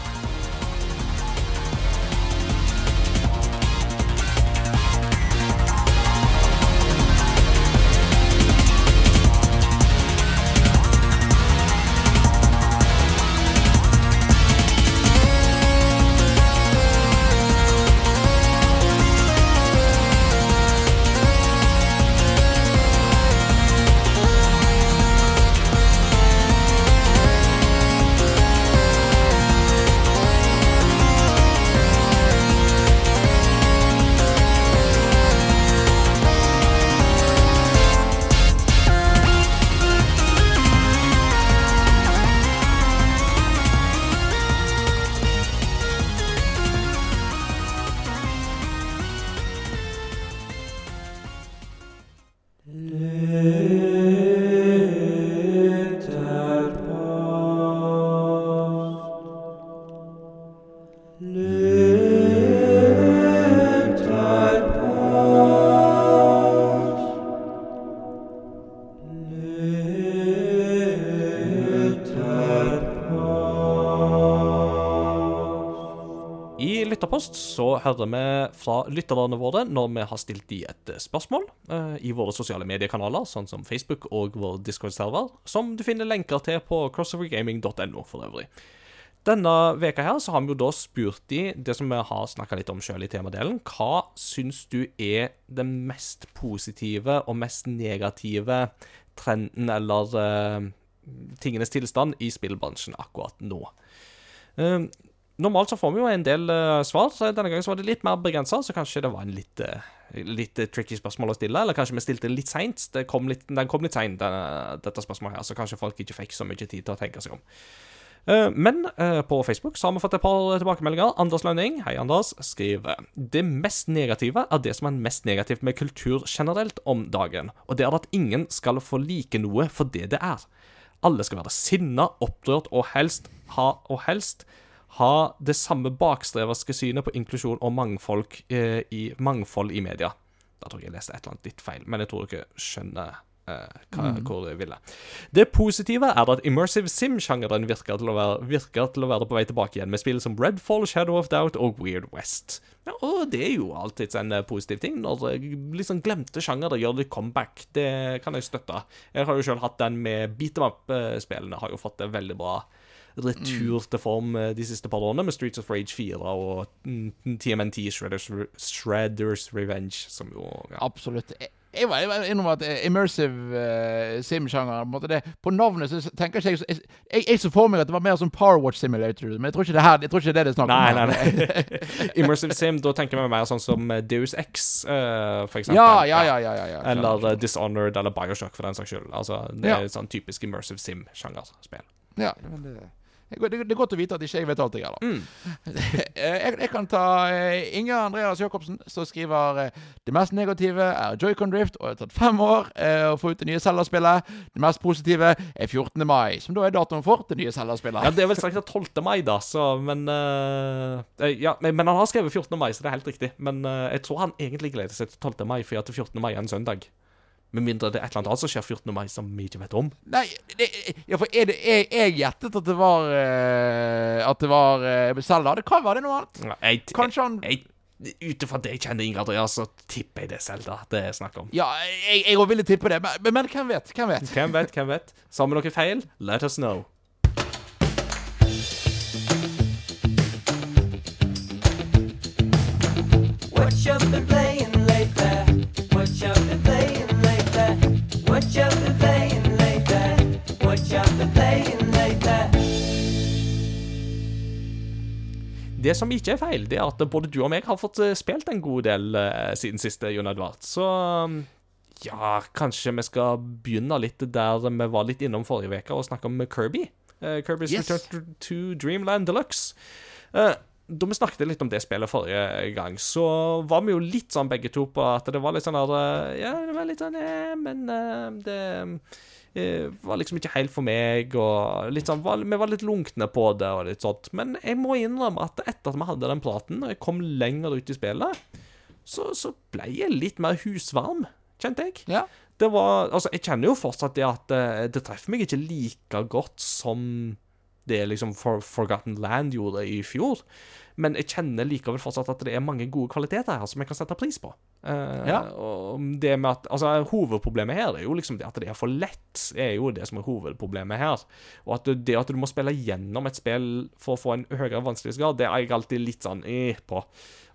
Hører vi fra lytterne våre når vi har stilt de et eh, spørsmål eh, i våre sosiale mediekanaler, sånn som Facebook og vår Discord-server, som du finner lenker til på crossovergaming.no for øvrig. Denne veka her så har vi jo da spurt de, det som vi har snakka litt om sjøl i temadelen, hva syns du er den mest positive og mest negative trenden eller uh, tingenes tilstand i spillbransjen akkurat nå? Eh, Normalt så får vi jo en del uh, svar, så denne gangen så var det litt mer begrensa, så kanskje det var en litt, uh, litt eh, tricky spørsmål å stille, eller kanskje vi stilte det litt seint. Det kom litt, den litt seint, dette spørsmålet her, så kanskje folk ikke fikk så mye tid til å tenke seg om. Uh, Men på Facebook så har vi fått et par tilbakemeldinger. Anders Lønning, hei Anders, skriver Det mest negative er det som er mest negativt med kultur generelt om dagen, og det er at ingen skal få like noe for det det er. Alle skal være sinna, opprørt og helst ha, og helst ha det samme bakstreverske synet på inklusjon og mangfold, eh, i, mangfold i media. Da tror jeg jeg leste et eller annet litt feil, men jeg tror dere skjønner eh, hva, hvor jeg ville. Det positive er at immersive sim-sjangeren virker, virker til å være på vei tilbake igjen, med spill som Redfall, Shadow of Doubt og Weird West. Ja, og det er jo alltid en eh, positiv ting, når liksom glemte sjangere gjør litt comeback. Det kan jeg støtte. Jeg har jo selv hatt den med beat em up-spillene, har jo fått det veldig bra retur til form eh, de siste par årene, med Streets of Rage 4 og mm, TMNT, Shredders, Shredders Revenge, som jo ja. Absolutt. Jeg, jeg var, jeg var innom at eh, immersive uh, sim-sjanger på, en måte det, på navnet så tenker ikke jeg ikke Jeg, jeg, så for meg at det var mer som Powerwatch Simulator, men jeg tror ikke det, her, jeg tror ikke det er det er om. Nei, nei, nei. <laughs> Immersive Sim, da tenker vi mer sånn som eh, Deus X, uh, for eksempel. Ja, ja, ja. ja, ja, ja. Eller uh, Dishonored eller Bioshock, for den saks skyld. Altså, det Ja. er sånn typisk immersive sim-sjangerspill. Ja, men det, det, er- godt å vite at ikke jeg vet alt jeg heller. Mm. <laughs> Eh, jeg, jeg kan ta eh, Inger Andreas Jacobsen, som skriver eh, Det mest negative er Joycon Drift, og det har tatt fem år å få ut det nye Zelda-spillet. Det mest positive er 14. mai, som da er datoen for det nye Zelda-spillet. Ja, det er vel strengt tatt 12. mai, da, så Men eh, Ja, men, han har skrevet 14. mai, så det er helt riktig. Men uh, jeg tror han egentlig gleder seg til 12. mai, fordi at 14. mai er en søndag. Med mindre det er et eller annet annet som skjer 14. mai som vi ikke vet om. Nei, det, ja, for er det, jeg, jeg gjettet at det var uh, At det var uh, Zelda. Det kan være det noe annet. Ja, Jeg, Kanskje han jeg, Ut ifra det jeg kjenner Ingrid Andreas, så tipper jeg det er Zelda det er snakk om. Ja, jeg, òg ville tippe det, men, men, men hvem vet? Hvem vet? Hvem vet, hvem vet? Sa vi noe feil? Let us know. What you been playing Det som ikke er feil, det er at både du og meg har fått eh, spilt en god del eh, siden siste, Jon Edvard. Så um, ja, kanskje vi skal begynne litt der vi var litt innom forrige uke og snakke om Kirby. Eh, Kirby's Yes. Return to- to Dreamland Deluxe. Eh, da vi snakket litt om det spillet forrige gang, så var vi jo litt sånn begge to på at det var litt sånn der eh, Ja, det var litt sånn ja, Men eh, det eh, var liksom ikke helt for meg, og litt sånn, vi var litt lunkne på det og litt sånt. Men jeg må innrømme at etter at vi hadde den praten, og jeg kom lenger ut i spillet, så, så ble jeg litt mer husvarm, kjente jeg. Ja. Det var, altså, jeg kjenner jo fortsatt det at det treffer meg ikke like godt som det liksom For Forgotten Land gjorde i fjor. Men jeg kjenner likevel fortsatt at det er mange gode kvaliteter her som jeg kan sette pris på. Eh, Ja. Og det med at, altså Hovedproblemet her er jo liksom det at det er for lett, er jo det som er hovedproblemet her. Og at det at du må spille gjennom et spill for å få en høyere vanskelighetsgrad, det er jeg alltid litt sånn eh, på.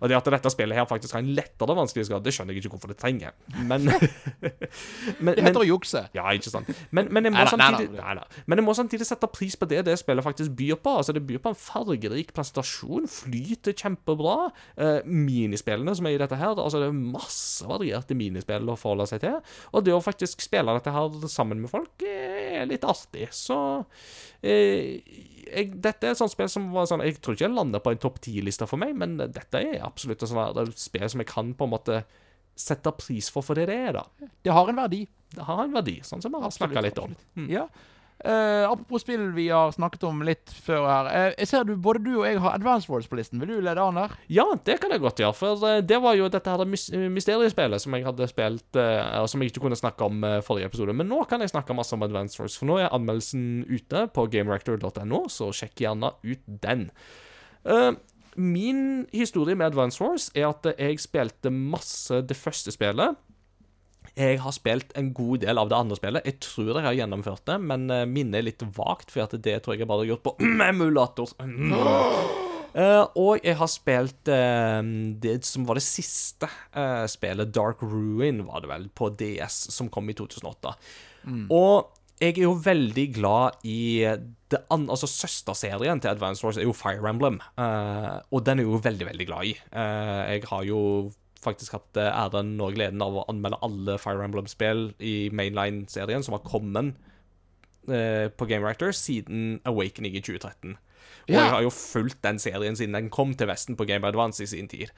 Og det at dette spillet her faktisk har en lettere vanskelighetsgrad, det skjønner jeg ikke hvorfor det trenger. Men, <laughs> <laughs> men, Det heter å jukse. ja, ikke sant. Men, men, jeg må samtidig, nei, nei. men jeg må samtidig sette pris på det det spillet faktisk byr på. Altså, Det byr på en fargerik presentasjon. Flyter kjempebra. Uh, minispillene som er i dette her, altså det er masse varierte minispill å forholde seg til. Og det å faktisk spille dette her sammen med folk er litt artig. Så eh, jeg, Dette er et sånt spill som var sånn Jeg tror ikke jeg lander på en topp ti-liste for meg, men dette er absolutt et sånt spill som jeg kan på en måte sette pris for for det det er, da. Det har en verdi. Det har en verdi, sånn som vi har snakka litt om. Mm. Ja. Eh, apropos spill vi har snakket om litt før her. Uh, jeg ser du, Både du og jeg har Advance Wars på listen. Vil du lede an der? Ja, det kan jeg godt gjøre, for eh, det var jo dette her mysteriespillet som jeg hadde spilt, uh, som jeg ikke kunne snakke om uh, forrige episode. Men nå kan jeg snakke masse om Advance Wars, for nå er anmeldelsen ute på gamerector.no, så sjekk gjerne ut den. Min historie med Advance Wars er at jeg spilte masse det første spillet. Jeg har spilt en god del av det andre spillet. Jeg tror jeg har gjennomført det, men eh, minnet er litt vagt, for det tror jeg jeg bare har gjort på <clears throat> emulator. Uh, <gasps> og jeg har spilt uh, det som var det siste uh, spillet, Dark Ruin, var det vel, på DS, som kom i 2008. Og jeg er jo veldig glad i det andre, altså Søsterserien til Advance Wars er jo Fire Emblem, og den er jeg jo veldig, veldig glad i. Jeg har jo faktisk hatt eh, æren og gleden av å anmelde alle Fire Emblem-spill i mainline-serien som har kommet eh, på Game Reactor siden Awakening i 2013. Og Ja. jeg har jo fulgt den serien siden den kom til Vesten på Game Advance i sin tid.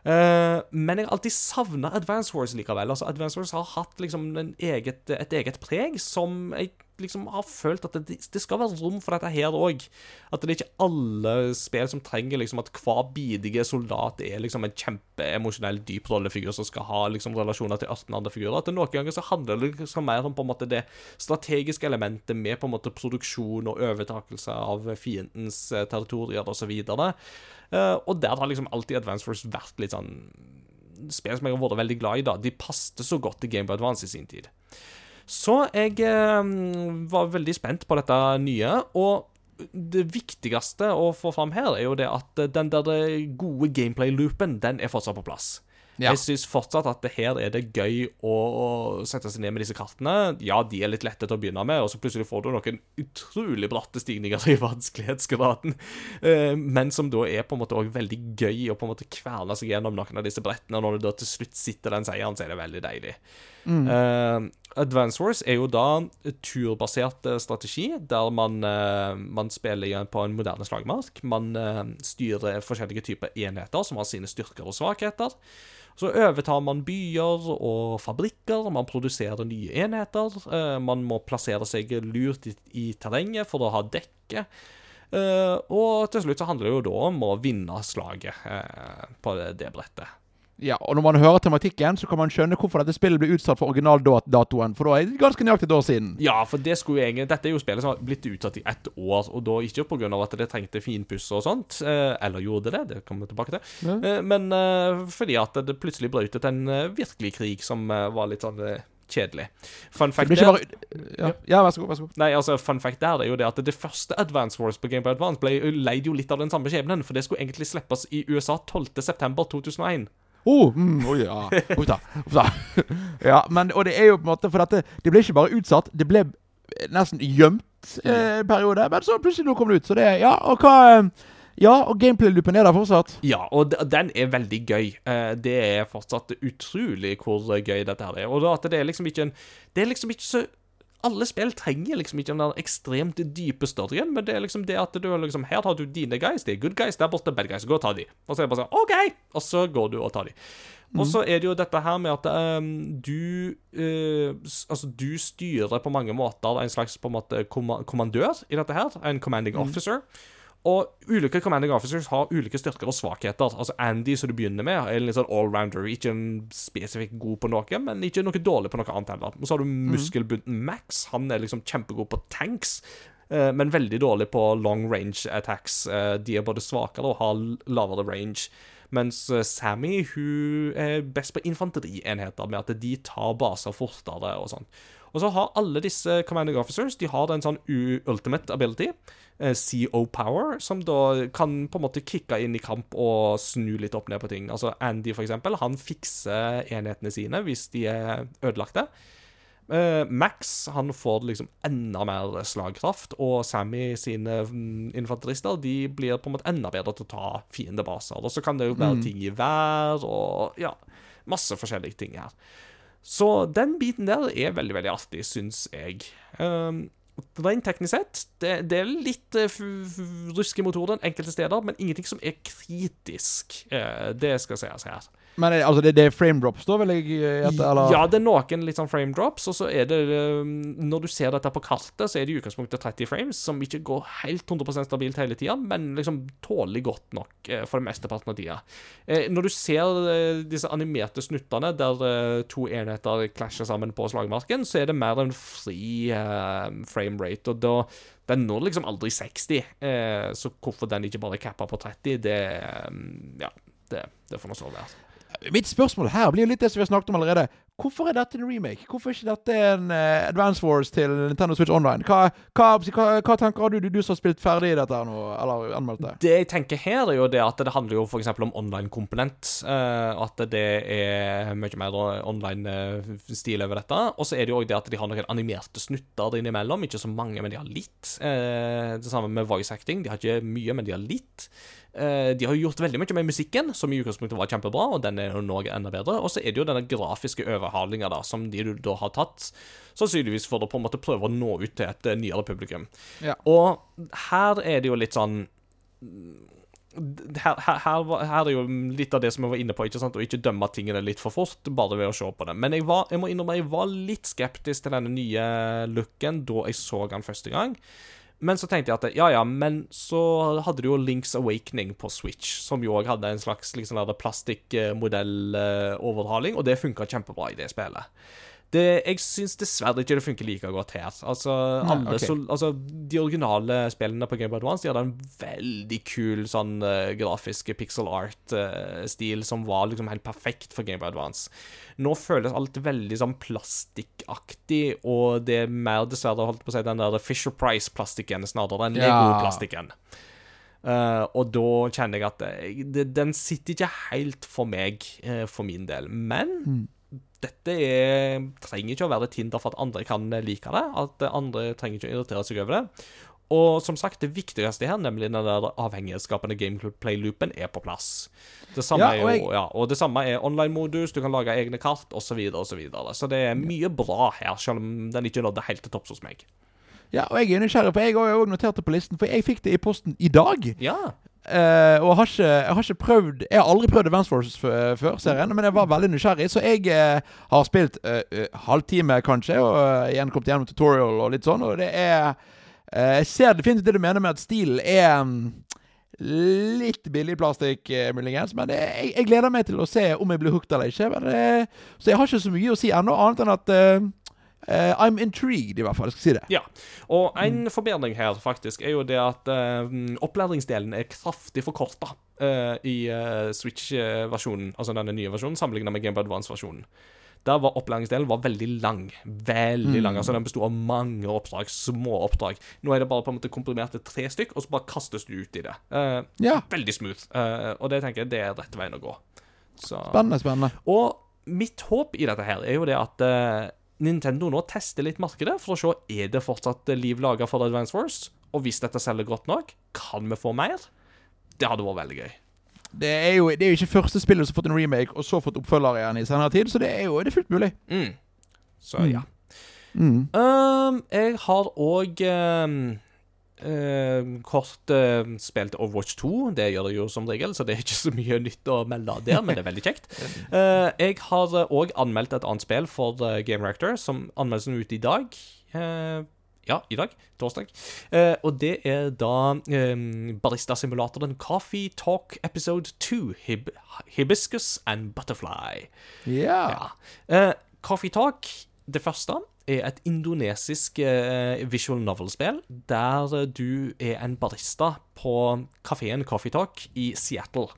Uh, men jeg har alltid savna Advance Wars likevel. Altså, Advance Wars har hatt liksom eget, et eget preg som jeg liksom har følt at det, det skal være rom for dette her òg. At det er ikke alle spill som trenger liksom at hver bidige soldat er liksom en kjempeemosjonell, dyp rollefigur som skal ha liksom relasjoner til 18 andre figurer. At det noen ganger så handler det liksom mer om på en måte det strategiske elementet med på en måte produksjon og overtakelse av fiendens eh, territorier osv. Uh, og der har liksom alltid Advance Force vært litt sånn Spill som jeg har vært veldig glad i. da De passet så godt til Game Boy Advance i sin tid. Så jeg eh, var veldig spent på dette nye, og det viktigste å få fram her er jo det at den der gode gameplay-loopen, den er fortsatt på plass. Ja. Jeg syns fortsatt at det her er det gøy å, å sette seg ned med disse kartene. Ja, de er litt lette til å begynne med, og så plutselig får du noen utrolig bratte stigninger i <laughs> vanskelighetsgraden, eh, men som da er på en måte også veldig gøy å på en måte kverne seg gjennom noen av disse brettene. og Når du da til slutt sitter den seieren, så er det veldig deilig. Eh, Advance Wars er jo da turbasert eh, strategi, der man, eh, man spiller på en moderne slagmark. Man eh, styrer forskjellige typer enheter som har sine styrker og svakheter. Så overtar man byer og fabrikker, man produserer nye enheter. man må plassere seg lurt i, i terrenget for å ha dekke. Og til slutt så handler det jo da om å vinne slaget på det brettet. Ja, og når man hører tematikken, så kan man skjønne hvorfor dette spillet ble utsatt for originaldatoen. For da er det ganske nøyaktig et år siden. Ja, for det skulle egentlig Dette er jo spillet som har blitt utsatt i ett år, og da ikke pga. at det trengte finpuss og sånt, eh, eller gjorde det, det kommer vi tilbake til, Ja. eh, men eh, fordi at det plutselig brøt ut en virkelig krig som var litt sånn kjedelig. Fun fact der, bare ja. ja, vær så god. Vær så god. Nei, altså, fun fact der er jo det at det første Advance Wars på Game Boy Advance ble leid jo litt av den samme skjebnen, for det skulle egentlig slippes i USA 12.9.2001. Oh, mm, oi, ja. Uff da. Uff da. ja, men, og det er jo på en måte For dette Det ble ikke bare utsatt, det ble nesten gjemt eh, periode. Men så plutselig nå kom det ut. Så det Ja, og hva eh, Ja, og gameplay-loopen er der fortsatt. Ja, og den er veldig gøy. Eh, Det er fortsatt utrolig hvor gøy dette her er. Og at det er liksom ikke en Det er liksom ikke så alle spill trenger liksom ikke den ekstremt dype storyen, men det er liksom det at du liksom Her har du dine guys, de er good guys, der borte bad guys, gå og ta de. Og så er det bare sånn OK! Og så går du og tar de. Og så er det jo dette her med at um, du uh, Altså, du styrer på mange måter en slags på en måte kommandør i dette her. En commanding officer. Og ulike commanding officers har ulike styrker og svakheter. Altså Andy, som du begynner med, er en litt sånn allrounder. Ikke en spesifikt god på noe, men ikke noe dårlig på noe annet heller. Og så har du muskelbunten Max. Han er liksom kjempegod på tanks. eh, Men veldig dårlig på long range attacks. Eh, De er både svakere og har lavere range. Mens eh, Sammy hun er best på infanterienheter, med at de tar baser fortere og sånn. Og så har alle disse commanding officers De har en sånn ultimate ability, CO Power, som da kan på en måte kicke inn i kamp og snu litt opp ned på ting. Altså Andy, for eksempel, han fikser enhetene sine hvis de er ødelagte. Eh, Max han får liksom enda mer slagkraft, og Sammy sine mm, infanterister de blir på en måte enda bedre til å ta fiendebaser. Og så kan det jo være ting i vær og ja, masse forskjellige ting her. Så den biten der er veldig, veldig artig, syns jeg. Um, Rent teknisk sett, det, det er litt uh, rusk i motoren enkelte steder, men ingenting som er kritisk. Eh, det skal sies her. Men er, altså, det, det er frame drops, da, vil jeg eh, gjette? Eller? Ja, det er noen litt sånn frame drops, og så er det um, Når du ser dette på kartet, så er det i utgangspunktet 30 frames, som ikke går helt 100 stabilt hele tida, men liksom tålelig godt nok eh, for det mesteparten av tida. Eh, når du ser eh, disse animerte snuttene der eh, to enheter klasjer sammen på slagmarken, så er det mer en fri eh, frame rate, og da den når liksom aldri 60, eh, så hvorfor den ikke bare er cappa på 30, det Ja, det, det får nå så være. Mitt spørsmål her blir jo litt det som vi har snakket om allerede. Hvorfor er dette en remake? Hvorfor er ikke dette en uh, Advance Wars til Nintendo Switch Online? Hva, hva, hva, hva tenker du, du, du som har spilt ferdig dette her nå, eller anmeldt det? Det jeg tenker her, er jo det at det handler jo f.eks. om online-komponent. Uh, at det er mye mer online-stil over dette. Og så er det jo òg det at de har noen animerte snutter innimellom. Ikke så mange, men de har litt. Uh, det samme med voice acting. De har ikke mye, men de har litt. Eh, de har jo gjort veldig mye med musikken, som i utgangspunktet var kjempebra, og den er jo nå enda bedre. Og så er det jo denne grafiske overhalinga, som de da har tatt, sannsynligvis for å på en måte prøve å nå ut til et eh, nyere publikum. Ja. Og her er det jo litt sånn her, her, her, her er jo litt av det som jeg var inne på, ikke sant? å ikke dømme tingene litt for fort, bare ved å se på det. Men jeg, var, jeg må innrømme jeg var litt skeptisk til denne nye looken da jeg så den første gang. Men så tenkte jeg at ja, ja, men så hadde du jo Links Awakening på Switch, som jo òg hadde en slags liksom, plastikkmodelloverhaling, og det funka kjempebra i det spillet. Det, jeg syns dessverre ikke det funker like godt her. Altså, Nei, alle, ok. så, altså De originale spillene på Game Boy Advance De hadde en veldig kul sånn uh, grafisk pixel art-stil som var liksom helt perfekt for Game Boy Advance. Nå føles alt veldig sånn plastikkaktig, og det er mer dessverre holdt på å si den der Fisher Price-plastikken snarere enn Ja. Lego-plastikken. Uh, og da kjenner jeg at eh, det, den sitter ikke helt for meg, eh, for min del. Men dette er, trenger ikke å være et hinder for at andre kan like det. At andre trenger ikke å irritere seg over det. Og som sagt, det viktigste her, nemlig den der avhengighetsskapende gameplay-loopen, er på plass. Det samme Ja, er jo, ja, og det samme er online-modus, du kan lage egne kart, osv., Så, videre, og så, så det er mye bra her, selv om den ikke nådde helt til topps hos meg. Ja, og jeg er nysgjerrig, for jeg har òg notert det på listen, for jeg fikk det i posten i dag. Ja. Eh, og har ikke, jeg har ikke prøvd Jeg har aldri prøvd Advance Force før, serien, men jeg var veldig nysgjerrig. Så jeg uh, har spilt uh, halvtime, kanskje, og uh, igjen kommet gjennom tutorial og litt sånn, og det er Jeg ser definitivt det du mener med at stilen er um, litt billig plastikk, muligens, men det, jeg, jeg gleder meg til å se om jeg blir hooked eller ikke. Men, så jeg har ikke så mye å si ennå, annet enn at eh, I'm intrigued, i hvert fall. Jeg skal si det. Ja, og en forbedring her faktisk er jo det at uh, opplæringsdelen er kraftig forkorta i eh, Switch-versjonen, altså denne nye versjonen, sammenlignet med Game Boy Advance-versjonen. Der var opplæringsdelen var veldig lang. Veldig lang. altså Den besto av mange oppdrag, små oppdrag. Nå er det bare på en måte komprimert til tre stykk, og så bare kastes du ut i det. Uh, Ja, veldig smooth. Uh, og det tenker jeg det er rett veien å gå. Så spennende, spennende. og mitt håp i dette her er jo det at eh, Nintendo nå tester litt markedet for å se er det fortsatt liv laga for Advance Wars. Og hvis dette selger godt nok, kan vi få mer? Det hadde vært veldig gøy. Det er, jo, det er jo ikke første spillet som har fått en remake, og så fått oppfølger igjen i senere tid, så det er jo det er fullt mulig. Mm. Så Mm. ja. Mm. Um, jeg har òg um, um, kort um, spilt Overwatch 2. Det gjør det jo som regel, så det er ikke så mye nytt å melde der, men det er veldig kjekt. <laughs> Uh, jeg har òg anmeldt et annet spill for uh, Game Reactor, som anmeldelsen er ute i dag. Uh, ja, i dag. Torsdag. Uh, og det er da um, baristasimulatoren Coffee Talk Episode 2, Hib Hibiscus and Butterfly. Yeah. Ja. Eh, Coffee Talk, det første, er et indonesisk eh, visual novel-spill der eh, du er en barista på kafeen Coffee Talk i Seattle.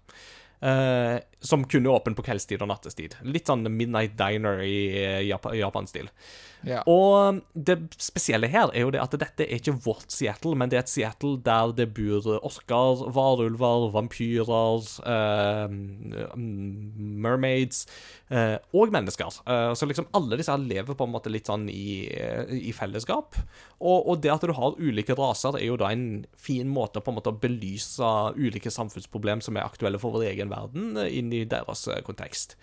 Uh, som kun er åpen på kveldstid og nattestid. Litt sånn Midnight Diner i eh, Japan-stil. Ja. Og det spesielle her er jo det at dette er ikke vårt Seattle, men det er et Seattle der det bor orker, varulver, vampyrer, eh, mermaids eh, og mennesker. Eh, så liksom alle disse her lever på en måte litt sånn i, i fellesskap. Og, og det at du har ulike raser, er jo da en fin måte på en måte å belyse ulike samfunnsproblem som er aktuelle for vår egen verden, eh, inn i deres eh, kontekst.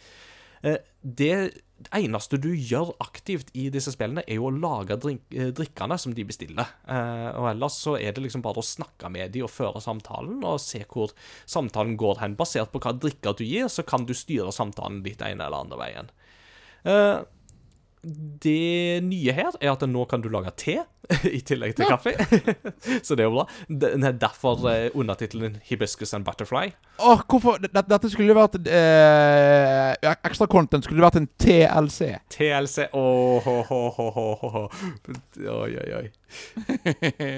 Eh, Det eneste du gjør aktivt i disse spillene, er jo å lage drink, eh, drikkene som de bestiller. Eh, og ellers så er det liksom bare å snakke med de og føre samtalen, og se hvor samtalen går hen. Basert på hva drikker du gir, så kan du styre samtalen litt ene eller andre veien. Det nye her er at nå kan du lage te <laughs> i tillegg til kaffe. <laughs> så det er jo bra. Det er derfor eh, undertittelen 'Hibiscus and Butterfly'. Åh, hvorfor dette, skulle jo vært eh, Ekstra content skulle vært en TLC. TLC Åh, oh, oh, oh, ho. Oi, oi, oi.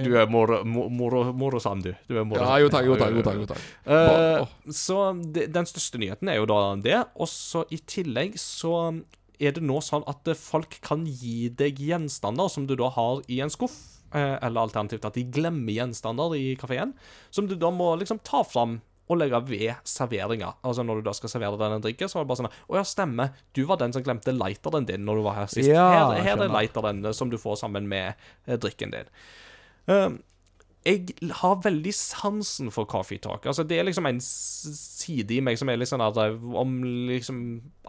Du er moro- mo- moro- morosan, du. Du er moro. Ja, jo takk, jo takk. jo takk, jo takk. Uh, så den største nyheten er jo da det. Og så i tillegg så er det nå sånn at folk kan gi deg gjenstander som du da har i en skuff. eh, Eller alternativt at de glemmer gjenstander i kafeen, som du da må liksom ta fram og legge ved serveringa. Altså Når du da skal servere deg en drikke, så er det bare sånn Å ja, stemmer. Du var den som glemte lighteren din når du var her sist. Ja, her, her er lighteren som du får sammen med eh, drikken din. Eh, jeg har veldig sansen for Coffee Talk. Altså, det er liksom en side i meg som er litt sånn at eh, om liksom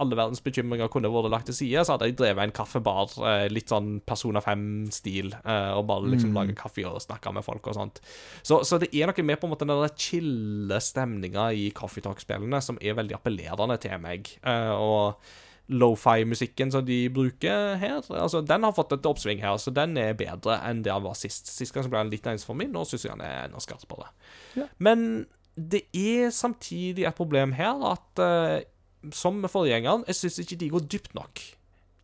alle verdens bekymringer kunne vært lagt til side, så hadde jeg drevet en kaffebar, eh, litt sånn Persona 5-stil, eh, og bare liksom lage kaffe og snakke med folk og sånt. Så, så det er noe med på en måte den der chille stemninga i Coffee Talk-spillene som er veldig appellerende til meg. Og lofi-musikken som de bruker her, altså den har fått et oppsving her, så den er bedre enn det han var sist. Sist gang så ble han litt ens for min, nå syns jeg han er enda skarpere. Ja. Men det er samtidig et problem her at uh, som med forgjengeren, jeg syns ikke de går dypt nok.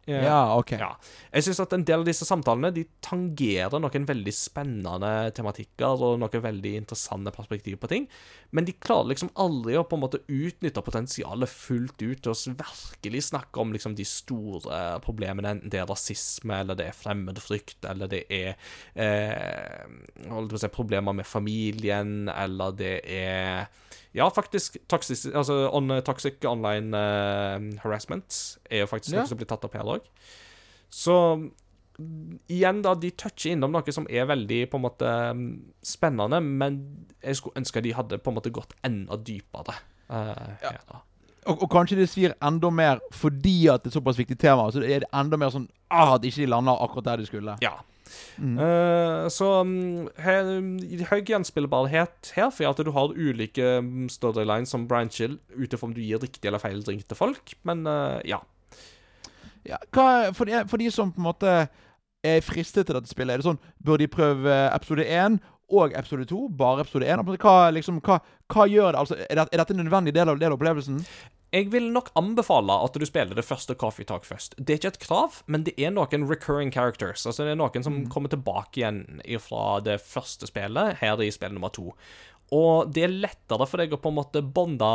Ja, OK. Ja. Jeg syns at en del av disse samtalene de tangerer noen veldig spennende tematikker og noen veldig interessante perspektiv på ting, men de klarer liksom aldri å på en måte utnytte potensialet fullt ut til å virkelig snakke om liksom de store problemene, enten det er rasisme, eller det er fremmedfrykt, eller det er eh, si, problemer med familien, eller det er ja, faktisk. Toxic, altså on, toxic online uh, harassment er jo faktisk Ja. noe som blir tatt opp her òg. Så mm, igjen, da, de toucher innom noe som er veldig på en måte mm, spennende, men jeg skulle ønske de hadde på en måte gått enda dypere. Uh, Ja. Og, og kanskje det svir enda mer fordi at det er såpass viktig tema. Så er det enda mer sånn ah, at ikke de lander akkurat der de skulle. Ja. Mm. Eh, så mm, her, høy gjenspillbarhet her, for at du har ulike mm, storylines som brancher ut ifra om du gir riktig eller feil drink til folk, men uh, ja. Ja, hva, for, de, for de som på en måte er fristet til dette spillet, er det sånn Bør de prøve episode 1 og episode 2? Bare episode 1? Hva, liksom, hva, hva gjør det? Altså, er, det, er dette en nødvendig del av, del av opplevelsen? Jeg vil nok anbefale at du spiller det første Coffee Talk først. Det er ikke et krav, men det er noen recurring characters. Altså Det er noen som kommer tilbake igjen fra det første spillet, her i spill nummer to. Og det er lettere for deg å på en måte bonde,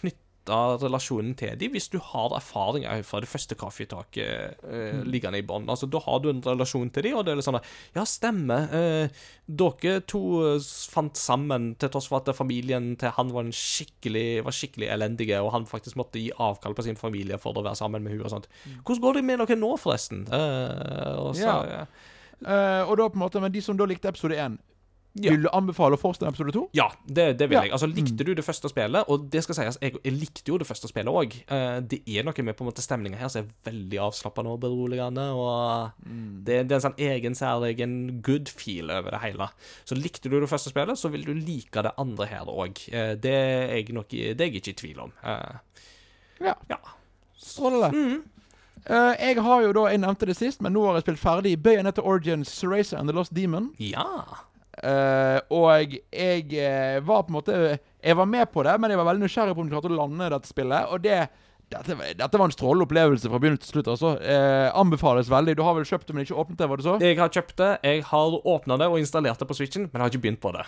knytte relasjonen til dem hvis du har erfaring fra det første kaffetaket eh, liggende i bånn. Altså, da har du en relasjon til dem, og det er litt sånn at, Ja, stemmer. Eh, dere to eh, fant sammen til tross for at familien til han var, en skikkelig, var skikkelig elendige, og han faktisk måtte gi avkall på sin familie for å være sammen med hun og sånt. Hvordan går det med dere nå, forresten? Eh, og så, Ja. ja. Eh, og da på en måte, Men de som da likte episode 1, Ja. vil du anbefale å en episode 2? Ja, det, det vil Ja. jeg. Altså, Likte du det første spillet, og det skal sies, jeg, jeg likte jo det første spillet òg. det er noe med på en måte stemninga her som er veldig avslappende og beroligende. Og det, det er en sånn egen, særegen good feel over det hele. Så likte du det første spillet, så vil du like det andre her òg. det, er jeg nok, det er jeg ikke i tvil om. Eh, Ja. ja. Strålende. Eh, jeg har jo da, jeg nevnte det sist, men nå har jeg spilt ferdig Bayonetta Origins, Racer and the Lost Demon. ja. Eh, og jeg eh, var på en måte Jeg var med på det, men jeg var veldig nysgjerrig på om de klarte å lande dette spillet. Og det dette, var- dette var en strålende opplevelse fra begynnelse til slutt. Altså. Eh, anbefales veldig. Du har vel kjøpt det, men ikke åpnet det, var det så? Jeg har kjøpt det, jeg har åpna det og installert det på Switchen, men jeg har ikke begynt på det.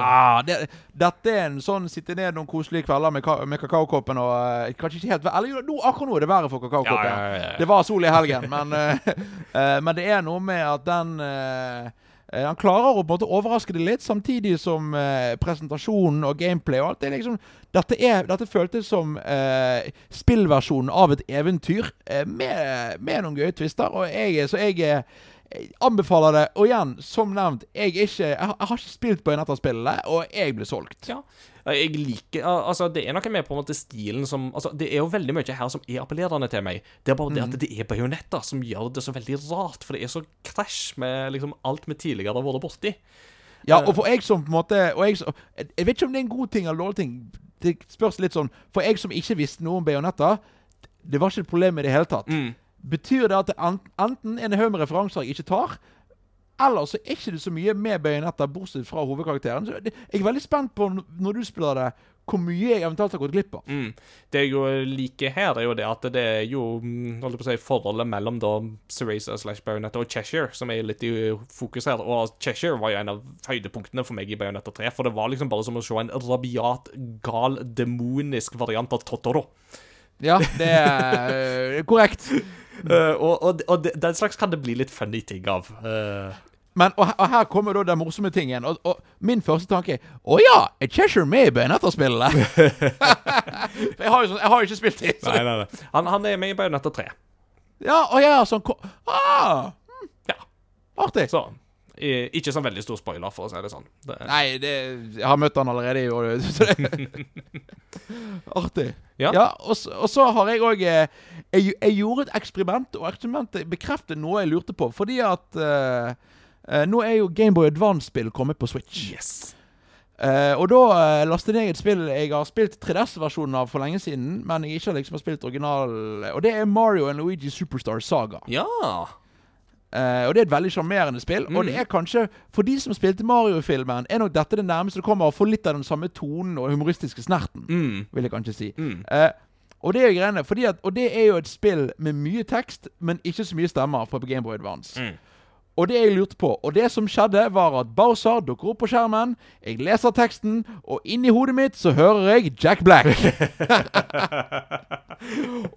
Ah, det, dette er en sånn sitte ned noen koselige kvelder med, ka med kakaokoppen og eh, Kanskje ikke helt Eller nå, akkurat nå er det været for kakaokoppen. Ja, ja, ja. Det var sol i helgen, men, eh, <laughs> eh, men det er noe med at den Han klarer å på en måte overraske det litt, samtidig som eh, presentasjonen og gameplay og alt det er liksom Dette, er, dette føltes som eh, spillversjonen av et eventyr eh, med, med noen gøye twister. Og jeg, så jeg eh, jeg anbefaler det. Og igjen, som nevnt, jeg, ikke, jeg, har, ikke spilt av spillene, og jeg ble solgt. Ja. Jeg liker Altså, det er noe med på en måte stilen som Altså, det er jo veldig mye her som er appellerende til meg. Det er bare det at det er bajonetter som gjør det så veldig rart, for det er så krasj med liksom alt vi tidligere har vært borti. Ja, og for jeg som på en måte og jeg, som- jeg jeg vet ikke om det er en god ting eller dårlig ting. Det spørs litt sånn For jeg som ikke visste noe om bajonetter, det var ikke et problem i det hele tatt. Mm. Betyr det at det enten er en haug med referanser jeg ikke tar, eller så er ikke det så mye med Bayonetta bortsett fra hovedkarakteren. Så jeg er veldig spent på, når du spiller det, hvor mye jeg eventuelt har gått glipp av. Mm. Det jeg jo liker her, er jo det at det er jo holdt på å si, forholdet mellom da Cereza slash Bayonetta og Cheshire som er litt i fokus her. Og Cheshire var jo en av høydepunktene for meg i Bayonetta 3, for det var liksom bare som å se en rabiat, gal, demonisk variant av Totoro. Ja, det er øh, korrekt. <laughs> Eh, og og, og den slags kan det bli litt funny ting av. Uh. Men, og, og her kommer da den morsomme tingen. Og, og min første tanke er Å ja, er Cheshire med i Bayonetta-spillene? <laughs> Jeg har jo sånn, jeg har jo ikke spilt det. nei, nei, nei. Han, han er med i Bayonetta 3. Ja, å ja, sånn Ah, Ja. artig. Så i- ikke sånn veldig stor spoiler, for å si det sånn. Det, Nei, det, jeg har møtt han allerede i år. <laughs> <laughs> Artig. Ja. og, så- og så har jeg òg jeg, jeg gjorde et eksperiment, og eksperimentet bekreftet noe jeg lurte på. Fordi at eh, eh, nå er jo Gameboy Advance-spill kommet på Switch. yes. Uh, og da uh, lastet jeg et spill jeg har spilt 3DS-versjonen av for lenge siden, men jeg ikke liksom har spilt original Og det er Mario and Luigi Superstar Saga. Ja. Eh, og det er et veldig sjarmerende spill. Og Mm. det er kanskje, for de som spilte Mario-filmen, er nok dette det nærmeste du kommer å få litt av den samme tonen og humoristiske snerten. Mm. Vil jeg kanskje si. Mm. Uh, Og det er jo greiene, fordi at, og det er jo et spill med mye tekst, men ikke så mye stemmer fra Gameboy Advance. Mm. Og det jeg lurte på, og det som skjedde, var at Bowser dukker opp på skjermen. Jeg leser teksten, og inni hodet mitt så hører jeg Jack Black. <laughs>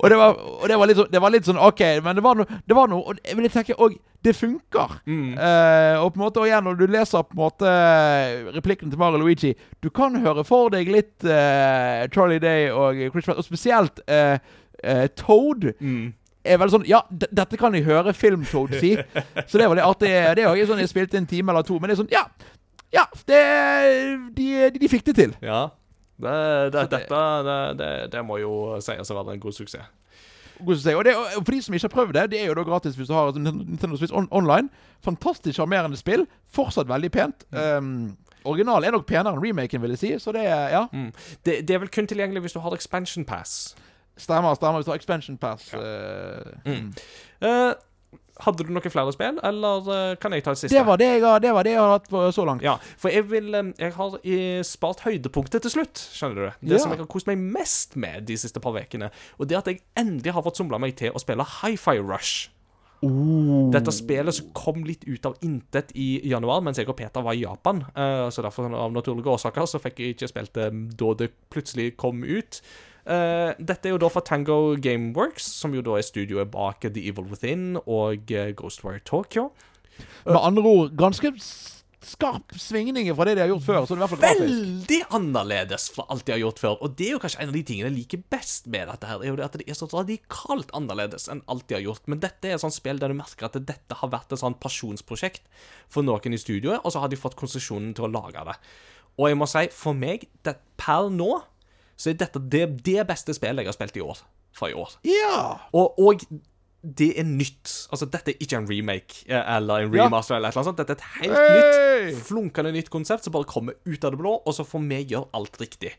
og, det var, og det var litt det var litt sånn OK, men det var noe, det var noe Og jeg vil tenke og det funker. Eh, og på en måte, og igjen, når du leser på en måte replikken til Mario Luigi Du kan høre for deg litt uh, Charlie Day og Chris Pratt, og spesielt uh, eh, Toad. Er veldig sånn Ja, dette kan jeg høre Film-Toad si. Så det var litt artig. Det er jo sånn jeg spilte en time eller to, men det er sånn Ja, ja det, de, de, de fikk det til. Ja. Det, det, dette det, det, må jo sies å være en god suksess. God suksess. Og, det, og for de som ikke har prøvd det, det er jo da gratis hvis du har Nintendo Switch on online. Fantastisk sjarmerende spill. Fortsatt veldig pent. Um, Originalen er nok penere enn remaken, vil jeg si. Så det Ja. Mm. Det, det er vel kun tilgjengelig hvis du har expansion pass. Stemmer, stemmer. Vi tar expansion pass. eh, Mm. uh, hadde du noen flere spill, eller eh, kan jeg ta det siste? Det var det jeg det var det jeg har hatt på så langt. Ja, for jeg vil Jeg har spart høydepunktet til slutt, skjønner du. Det Ja. som jeg har kost meg mest med de siste par ukene. Og det at jeg endelig har fått somla meg til å spille Hi-Fi Rush. Dette spillet som kom litt ut av intet i januar, mens jeg og Peter var i Japan. Eh, så derfor, av naturlige årsaker, så fikk jeg ikke spilt det da det plutselig kom ut. Eh, dette er jo da fra Tango Gameworks, som jo da er studioet bak The Evil Within og uh, Ghostwire Tokyo. Med andre ord, ganske skarp svingninger fra det de har gjort før. Er veldig annerledes fra alt de har gjort før. Og det er jo kanskje en av de tingene jeg liker best med dette her, er jo det at det er så radikalt annerledes enn alt de har gjort. Men dette er et sånt spill der du merker at dette har vært et sånt pasjonsprosjekt for noen i studioet, og så har de fått konsesjonen til å lage det. Og jeg må si, for meg, det, per nå, så er dette det, det beste spillet jeg har spilt i år. Fra i år. Ja! Og, og det er nytt. Altså, dette er ikke en remake eh, eller en remaster et eller noe sånt. Dette er et helt Hey! nytt, flunkende nytt konsept som bare kommer ut av det blå, og så får vi gjøre alt riktig.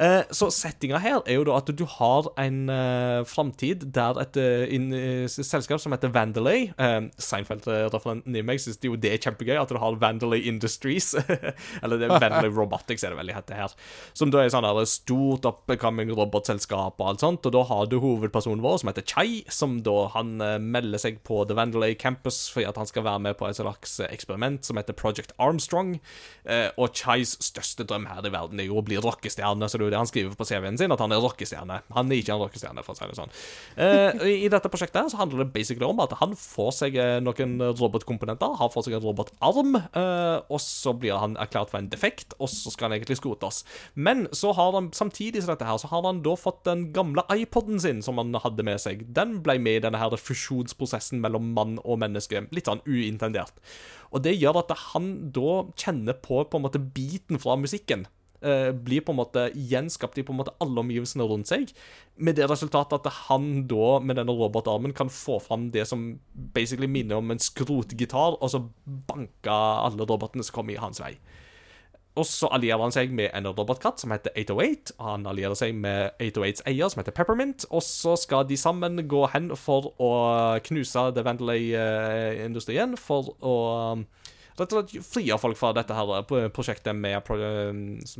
Eh, så settinga her er jo da at du har en uh, framtid der et eh, inn, eh, selskap som heter Vandalay uh, Seinfeld-referenten i meg syns jo det er kjempegøy at du har Vandalay Industries. <laughs> eller det er Vandalay Robotics, er det vel det her. Som da er sånn der stort upcoming robotselskap og alt sånt. Og da har du hovedpersonen vår som heter Chai, som da han eh, melder seg på The Vandalay Campus fordi at han skal være med på et slags eh, eksperiment som heter Project Armstrong. Eh, og Chais største drøm her i verden er jo å bli rockestjerne, så er det han skriver på CV-en sin, at han er rockestjerne. Han er ikke en rockestjerne, for å si det sånn. Eh, I dette prosjektet så handler det basically om at han får seg eh, noen robotkomponenter, har fått seg en robotarm, eh, og så blir han erklært for en defekt, og så skal han egentlig skrotes. Men så har han, samtidig som dette her, så har han da fått den gamle iPoden sin som han hadde med seg. Den ble med i denne her fusjonsprosessen mellom mann og menneske, litt sånn uintendert. Og det gjør at han da kjenner på på en måte biten fra musikken. Eh, blir på en måte gjenskapt i på en måte alle omgivelsene rundt seg, med det resultatet at han da, med denne robotarmen, kan få fram det som basically minner om en skrotgitar, og så banker alle robotene som kommer i hans vei. Og så allierer han seg med en robotkatt som heter 808. Og han allierer seg med 808s eier, som heter Peppermint. Og så skal de sammen gå hen for å knuse The Vandalay-industrien for å rett og slett frie folk fra dette her prosjektet med,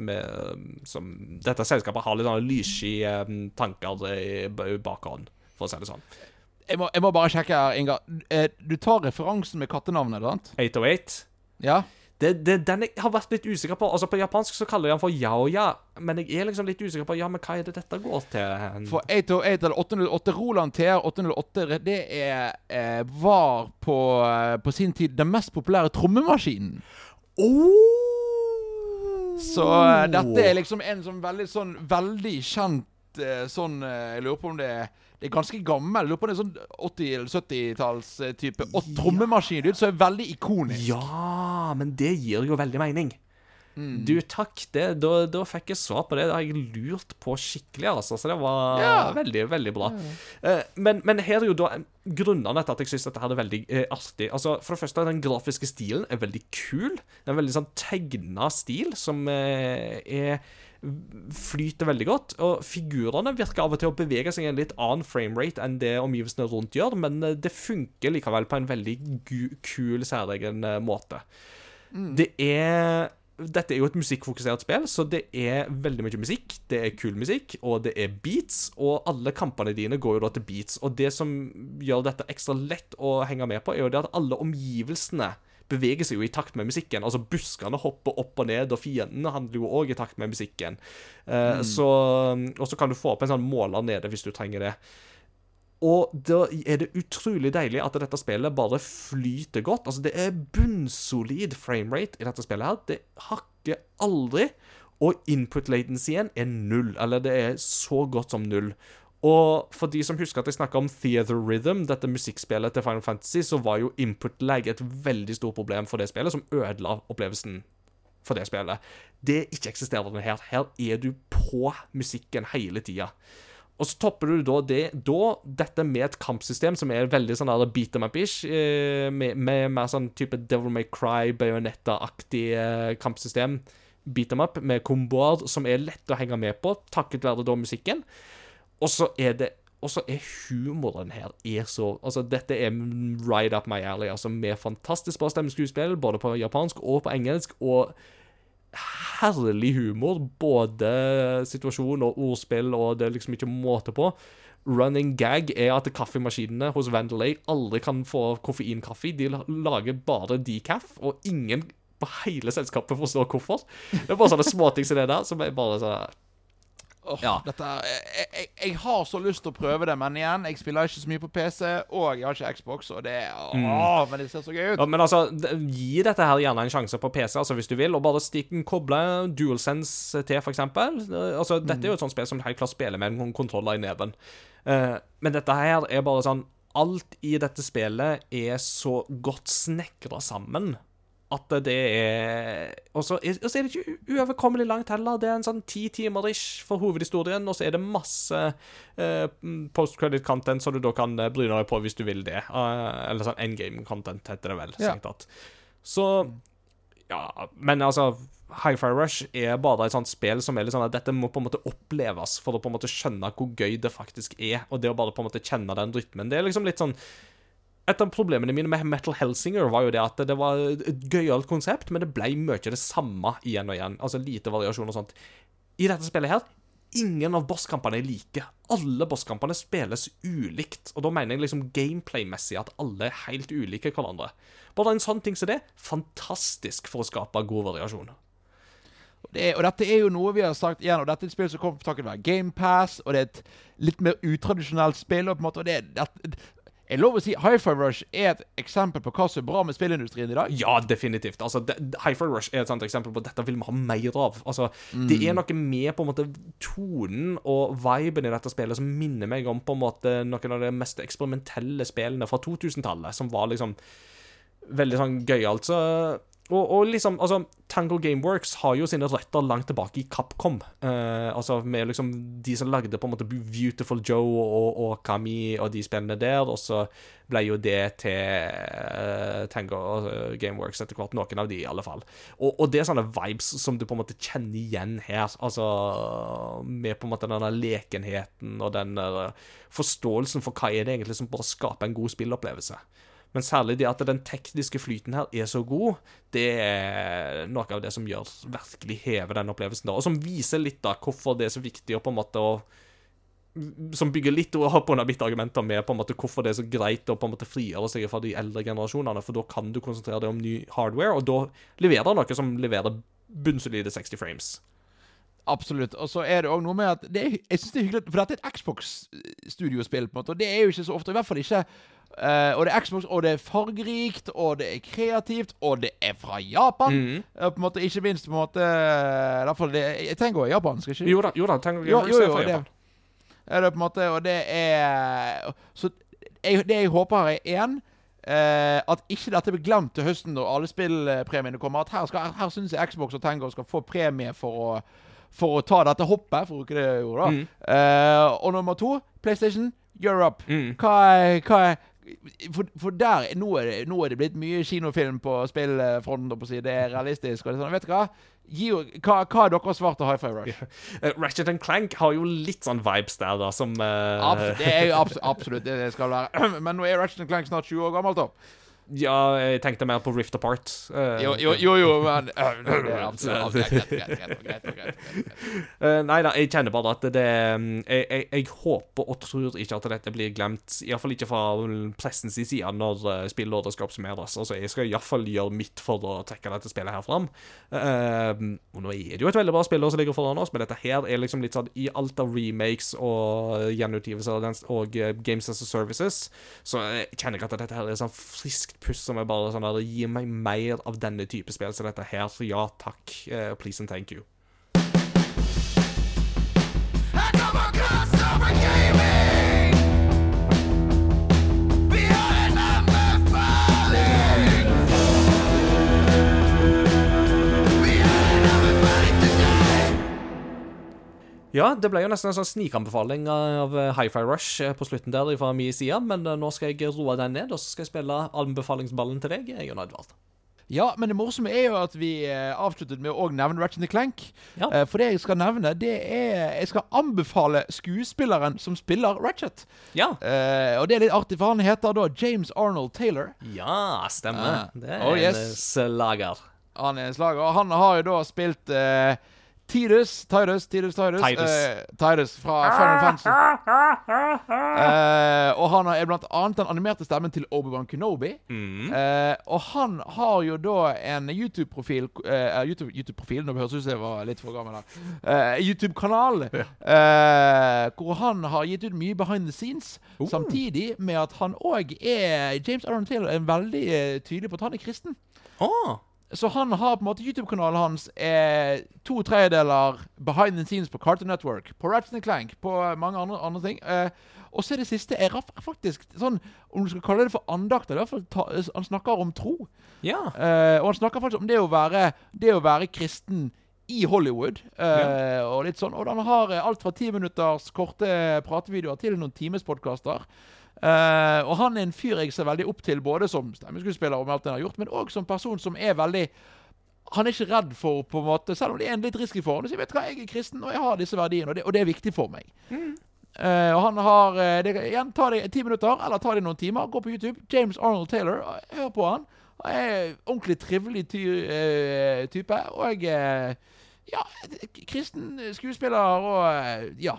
med som Dette selskapet har litt sånne lyssky tanker i bakhånd, for å si det sånn. Jeg må, jeg må bare sjekke her, Inga. Eh, Du tar referansen med kattenavnet, sant? 808 Ja? Det, det, den jeg har vært litt usikker på. Altså På japansk så kaller de den for yaoya, men jeg er liksom litt usikker på Ja, men hva er det dette går til? For 808 eller 808 Roland TR 808, det er, eh, var på, eh, på sin tid den mest populære trommemaskinen. oh! Så eh, dette er liksom en sånn veldig sånn veldig kjent eh, sånn Jeg lurer på om det er det er ganske gammel. Lurer på om det er sånn 80- eller 70-talls-type og trommemaskinlyd som er veldig ikonisk. Ja, men det gir jo veldig mening. Mm. Du, takk. Det, da, da fikk jeg svar på det. Det har jeg lurt på skikkelig, altså. Så det var Ja. veldig, veldig bra. Eh, men, men her er jo da grunnene til at jeg syns dette her er veldig eh, artig. Altså, For det første, den grafiske stilen er veldig kul. Det er en veldig sånn tegna stil som eh, er flyter veldig godt, og figurene virker av og til å bevege seg i en litt annen framerate enn det omgivelsene rundt gjør, men eh, det funker likevel på en veldig kul, særegen måte. måte. Det er dette er jo et musikkfokusert spill, så det er veldig mye musikk. Det er kul musikk, og det er beats, og alle kampene dine går jo da til beats. Og det som gjør dette ekstra lett å henge med på, er jo det at alle omgivelsene beveger seg jo i takt med musikken. Altså Buskene hopper opp og ned, og fiendene handler jo òg i takt med musikken. Eh, så, og så kan du få opp en sånn måler nede hvis du trenger det. Og da er det utrolig deilig at dette spillet bare flyter godt. Altså, det er bunnsolid framerate i dette spillet her. Det hakker aldri. Og input latencyen er null. Eller det er så godt som null. Og for de som husker at jeg snakka om Theater Rhythm, dette musikkspillet til Final Fantasy, så var jo input lag et veldig stort problem for det spillet, som ødela opplevelsen for det spillet. Det er ikke eksisterende her. Her er du på musikken hele tida. Og så topper du da det da, dette med et kampsystem som er veldig sånn der beat them up-ish, eh, med, med mer sånn type Devil May Cry, Bayonetta-aktig eh, kampsystem. Beat them up med komboer som er lett å henge med på, takket være da musikken. Og så er det og så er humoren her er så Altså, dette er right up my alley. Altså, med fantastisk bra stemmeskuespill, både på japansk og på engelsk, og herlig humor. Både situasjon og ordspill, og det er liksom ikke måte på. Running gag er at kaffemaskinene hos Vandalay aldri kan få koffeinkaffe. De lager bare decaf, og ingen på hele selskapet forstår hvorfor. Det er bare sånne småting som det der, som er bare sånn Åh, Ja. dette, jeg, jeg, jeg har så lyst til å prøve det, men igjen, jeg spiller ikke så mye på PC, og jeg har ikke Xbox, og det åh, Men det ser så gøy ut. Ja, men altså, gi dette her gjerne en sjanse på PC, altså hvis du vil, og bare stikk koble DualSense til, for eksempel. Altså, dette er jo et sånt spill som du helt klart spiller med en kontroller i neven. Uh, men dette her er bare sånn Alt i dette spillet er så godt snekra sammen at det er Og så er, er det ikke uoverkommelig langt heller. Det er en sånn ti timer ish for hovedhistorien, og så er det masse eh, post-credit content som du da kan bry bryne deg på hvis du vil det. Uh, eller sånn endgame content, heter det vel. Ja. Så Ja, men altså Hi-Fi Rush er bare et sånt spill som er litt sånn at dette må på en måte oppleves for å på en måte skjønne hvor gøy det faktisk er, og det å bare på en måte kjenne den rytmen. Det er liksom litt sånn et av problemene mine med Metal Helsinger var jo det at det var et gøyalt konsept, men det ble mye det samme igjen og igjen. Altså lite variasjon og sånt. I dette spillet her, ingen av bosskampene er like. Alle bosskampene spilles ulikt, og da mener jeg liksom gameplay-messig at alle er helt ulike hverandre. Bare en sånn ting som det, fantastisk for å skape god variasjon. Det er, og dette er jo noe vi har sagt igjen, og dette er et spill som kommer takket være GamePass, og det er et litt mer utradisjonelt spill. og på en måte, og det, det, jeg lov å si Hi-Fi Rush er et eksempel på hva som er bra med spillindustrien i dag. Ja, definitivt. Altså, Hi-Fi Rush er et sant eksempel på at dette vil vi ha mer av. Altså, Det er noe med på en måte tonen og viben i dette spillet som minner meg om på en måte noen av de mest eksperimentelle spillene fra 2000-tallet, som var liksom veldig sånn gøy, Så og, og liksom, altså, Tango Gameworks har jo sine røtter langt tilbake i Capcom. Eh, altså med liksom de som lagde på en måte Beautiful Joe og, og Kami og de spillene der, og så ble jo det til eh, Tango eh, Gameworks etter hvert. Noen av de, i alle fall. Og, og det er sånne vibes som du på en måte kjenner igjen her. Altså med på en måte denne lekenheten og den der forståelsen for hva er det egentlig som bare skaper en god spillopplevelse. Men særlig det at den tekniske flyten her er så god, det er noe av det som gjør virkelig hever den opplevelsen. da, Og som viser litt da hvorfor det er så viktig å på en måte å som bygger litt opp under mitt argumenter med på en måte hvorfor det er så greit å på en måte frigjøre seg fra de eldre generasjonene, for da kan du konsentrere deg om ny hardware, og da leverer noe som leverer bunnsolide 60 frames. Absolutt. Og så er det òg noe med at det er, Jeg synes det er hyggelig, for dette er et Xbox-studiospill, på en måte, og det er jo ikke så ofte. I hvert fall ikke. Uh, og det er Xbox, og det er fargerikt, og det er kreativt, og det er fra Japan. Mm. Uh, på en måte, ikke minst på en måte i hvert fall det, tenker også japansk, ikke Jo da, jo da, Tango Jo, jo, er jo, det er det på en måte, og det er Så jeg, det jeg håper er én at ikke dette blir glemt til høsten når alle spillpremiene kommer. At her, skal, her syns jeg Xbox og Tango skal få premie for å, for å ta dette hoppet, for å bruke det ordet. Mm. Uh, og nummer to, PlayStation Europe. Mm. Hva er, hva er for, for der nå er, det, nå er det blitt mye kinofilm på spillfronten. på si. Det er realistisk. og det er sånn, Vet du hva? Jo- hva, hva er deres svar til Hi-Fi Rush? Uh, Ratchet Clank har jo litt sånn vibes der, da, som uh... Abs det er jo abs <laughs> absolutt det det skal være. <clears throat> Men nå er Ratchet Clank snart 20 år gammelt, da. Ja, jeg tenkte mer på Rift Apart. Uh, Jo, jo, jo, jo men. <laughs> Eh, nei da, jeg kjenner bare at det mm, jeg, jeg, jeg håper og tror ikke at dette blir glemt. Iallfall ikke fra pressens side når uh, spillåret skal oppsummeres. Altså, jeg skal iallfall gjøre mitt for å trekke dette spillet her fram. Uh, og nå er det jo et veldig bra spill som ligger foran oss, men dette her er liksom litt sånn i alt av remakes og gjenutgivelser og og eh, Games as a Services, så jeg kjenner jeg at dette her er sånn friskt puss som er bare sånn der Gi meg mer av denne type spill som dette her. Så ja takk. Uh, please and thank you. Ja, det ble jo nesten en sånn snikanbefaling av eh, Hi-Fi Rush eh, på slutten der fra min side, men eh, nå skal jeg roe den ned, og så skal jeg spille anbefalingsballen til deg, Jon Edvard. Ja, men det morsomme er jo at vi avsluttet med å nevne Ratchet Clank. Ja. For det jeg skal nevne, det er Jeg skal anbefale skuespilleren som spiller Ratchet. Ja. Uh, og det er litt artig, for han heter da James Arnold Taylor. Ja, stemmer. Uh, Det er Oh, yes. en slager. Han er en slager. Og han har jo da spilt eh, Tidus, Tidus, Tidus, Tidus. eh, Tidus fra Final Fantasy. Eh, og han er blant annet den animerte stemmen til Obi-Wan Kenobi. Mm. Eh, og han har jo da en YouTube-profil eh, YouTube- YouTube-profil, Nå høres det ut som jeg var litt for gammel her. Eh, YouTube-kanal eh, hvor han har gitt ut mye behind the scenes. Oh. Samtidig med at han òg er James Aron Taylor er veldig eh, tydelig på at han er kristen. Å, Så han har på en måte YouTube-kanalen hans er to tredjedeler behind the scenes på Cartoon Network, på Ratchet Clank, på mange andre, andre ting. Eh, og så det siste er faktisk sånn Om du skal kalle det for andakt, eller i hvert fall ta, han snakker om tro. ja. Eh, og han snakker faktisk om det å være, det å være kristen i Hollywood. eh, Og litt sånn Og han har eh, alt fra ti minutters korte pratevideoer til noen times podkaster. Eh, og han er en fyr jeg ser veldig opp til, både som stemmeskuespiller og med alt han har gjort, men òg som person som er veldig han er ikke redd for, på en måte, selv om det er en litt risky for ham, jeg vet hva, jeg er kristen, og jeg har disse verdiene, og det, og det er viktig for meg. Eh, og han har uh, det, Igjen, ta det ti minutter, eller ta det noen timer. Gå på YouTube. James Arnold Taylor. Hør på han. Han er ordentlig trivelig ty, uh, type. Og ja, kristen skuespiller og Ja.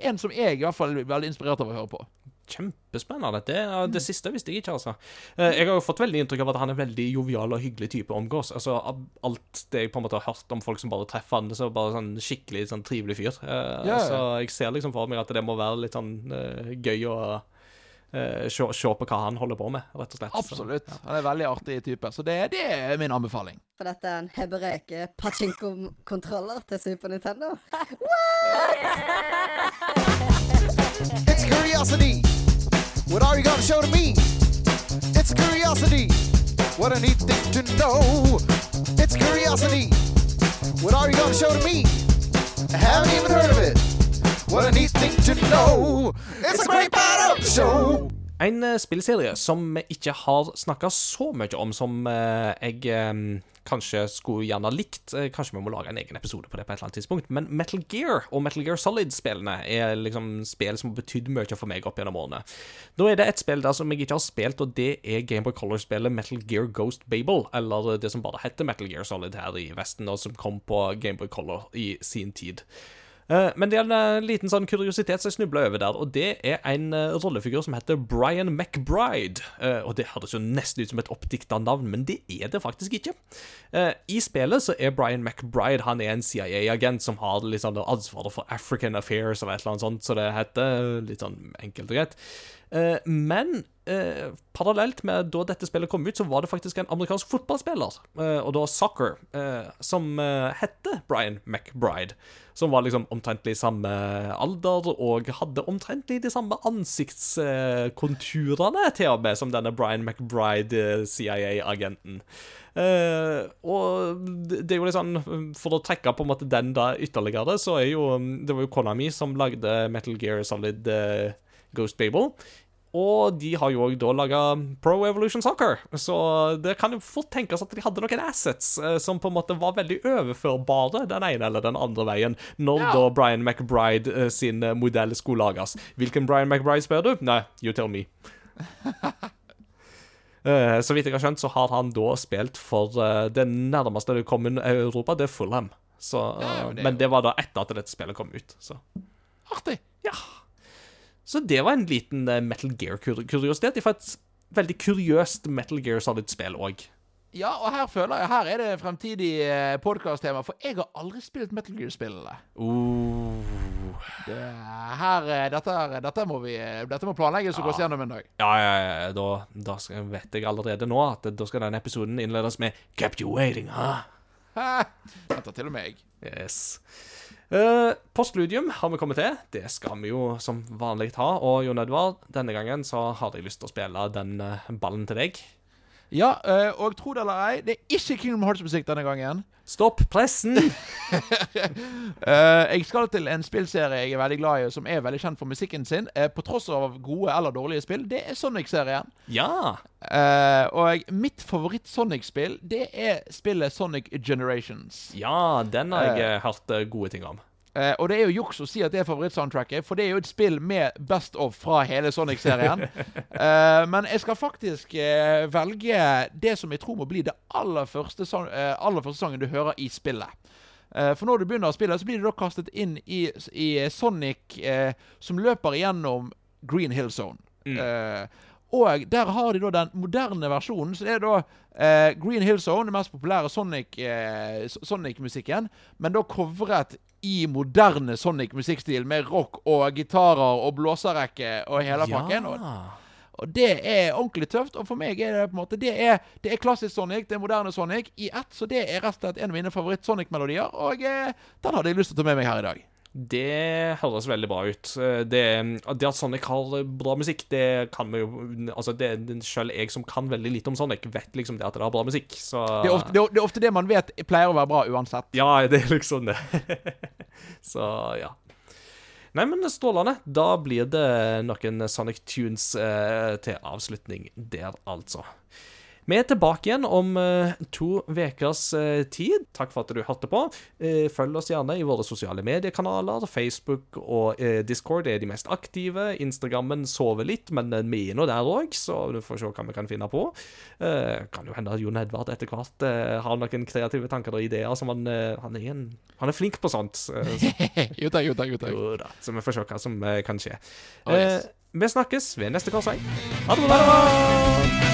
En som jeg i hvert fall er veldig inspirert av å høre på. Kjempespennende. Det, ja, det siste visste jeg ikke, altså. Eh, Jeg har jo fått veldig inntrykk av at han er veldig jovial og hyggelig type å omgås. Altså, alt det jeg på en måte har hørt om folk som bare treffer han, så er bare sånn skikkelig sånn trivelig fyr. Eh, Ja, ja. Så jeg ser liksom for meg at det må være litt sånn uh, gøy å uh, se, se på hva han holder på med, rett og slett. Så, Absolutt. Han er veldig artig type. Så det, det er min anbefaling. For dette er en hebreke pachinko-kontroller til Super Nintendo. It's curiosity. What are you gonna show to me? It's curiosity. What a neat thing to know. It's curiosity. What are you gonna show to me? I haven't even heard of it. What a neat thing to know. It's a great part of the show. En eh, spillserie som vi ikke har snakka så mye om som eh, jeg kanskje skulle gjerne likt. Eh, kanskje vi må lage en egen episode på det på et eller annet tidspunkt. Men Metal Gear og Metal Gear Solid-spillene er liksom spill som har betydd mye for meg opp gjennom årene. Nå er det et spill der som jeg ikke har spilt, og det er Gameboy Color-spillet Metal Gear Ghost Babel. Eller det som bare heter Metal Gear Solid her i Vesten, og som kom på Gameboy Color i sin tid. Eh, Men det er en eh, liten sånn kuriositet som jeg snubla over der, og det er en eh, rollefigur som heter Brian McBride. Og det høres jo nesten ut som et oppdikta navn, men det er det faktisk ikke. I spillet så er Brian McBride Han er en CIA-agent som har litt sånn ansvaret for African Affairs eller et eller annet sånt, så det heter litt sånn enkelt og greit. Eh, men eh, parallelt med da dette spillet kom ut, så var det faktisk en amerikansk fotballspiller, eh, og da soccer, som hette Brian McBride. Som var liksom omtrentlig samme alder og hadde omtrentlig de samme ansiktskonturene til og med som denne Brian McBride, CIA-agenten. Uh, og det er jo sånn For å trekke på en måte den da ytterligere, så er jo Det var jo Konami som lagde Metal Gear Solid eh, Ghost Babel. Og de har jo òg da laga Pro Evolution Soccer, så det kan jo fort tenkes at de hadde noen assets eh, som på en måte var veldig overførbare den ene eller den andre veien, når da Brian McBride eh, sin eh, modell skulle lages. Hvilken Brian McBride spør du? Nei, you tell me. <laughs> Eh, så vidt jeg har skjønt, så har han da spilt for det nærmeste det kom inn Europa, det er Fulham. Så, Ja, men det er men det var da etter at dette spillet kom ut. Så Artig. ja. Så det var en liten eh, Metal Gear-kuriositet. Fra et veldig kuriøst Metal Gear Solid-spill òg. Ja, og her føler jeg Her er det fremtidig eh, podcast-tema, for jeg har aldri spilt Metal Gear-spillene. Uh. Det, her, eh, dette, dette, må vi, dette må planlegges og gås gjennom en dag. Ja, ja, ja, da, da skal, vet jeg allerede nå at da skal denne episoden innledes med 'Kept you waiting', huh? <laughs> Dette til og med jeg. Yes. Uh, Postludium har vi kommet til. Det skal vi jo som vanlig ha. Og Jon Edvard, denne gangen så har jeg lyst til å spille den eh, ballen til deg. Ja, eh, og tro det eller ei, det er ikke Kingdom Hearts-musikk denne gangen. Stopp pressen! <laughs> Eh, jeg skal til en spillserie jeg er veldig glad i, som er veldig kjent for musikken sin, eh, på tross av gode eller dårlige spill. Det er Sonic-serien. ja. Og mitt favoritt-Sonic-spill, det er spillet Sonic Generations. Ja, den har jeg hørt gode ting om. Eh, og det er jo juks å si at det er favorittsoundtracket, for det er jo et spill med best of fra hele Sonic-serien. uh, <laughs> men jeg skal faktisk uh, velge det som jeg tror må bli det aller første, aller første sangen du hører i spillet. For når du begynner å spille, så blir du da kastet inn i, i Sonic som løper gjennom Green Hill Zone. Eh, og der har de da den moderne versjonen. Så det er da eh, Green Hill Zone, den mest populære Sonic, eh, S- Sonic-musikken, men da covret i moderne Sonic-musikkstil med rock og gitarer og blåserekke og hele pakken. Og, og det er ordentlig tøft. Og for meg er det på en måte Det er, det er klassisk Sonic, det er moderne Sonic i ett. Så det er rett og slett en av mine favoritt-Sonic-melodier, og eh, den hadde jeg lyst til å ta med meg her i dag. Det høres veldig bra ut. Eh, Det, det at Sonic har bra musikk, det kan vi jo Altså, det, Selv jeg som kan veldig lite om Sonic, vet liksom det at det har bra musikk, så Det er ofte det, det, er ofte det man vet pleier å være bra uansett. Ja, det er liksom det. <laughs> så ja. Nei, men strålende. Da blir det noen Sonic Tunes eh, til avslutning der, altså. Vi er tilbake igjen om eh, to ukers eh, tid. Takk for at du hørte på. Eh, følg oss gjerne i våre sosiale mediekanaler. Facebook og Discord er de mest aktive. Instagrammen sover litt, men vi er nå der òg, så du får se hva vi kan finne på. Kan jo hende at Jon Edvard etter hvert har noen kreative tanker og ideer. Som han, han, er en, han er flink på sånt. så, <laughs> Jo da, jo da, jo da. jo da. så vi får se hva som kan skje. Oh, yes. Vi snakkes ved neste korsvei. Ha det bra!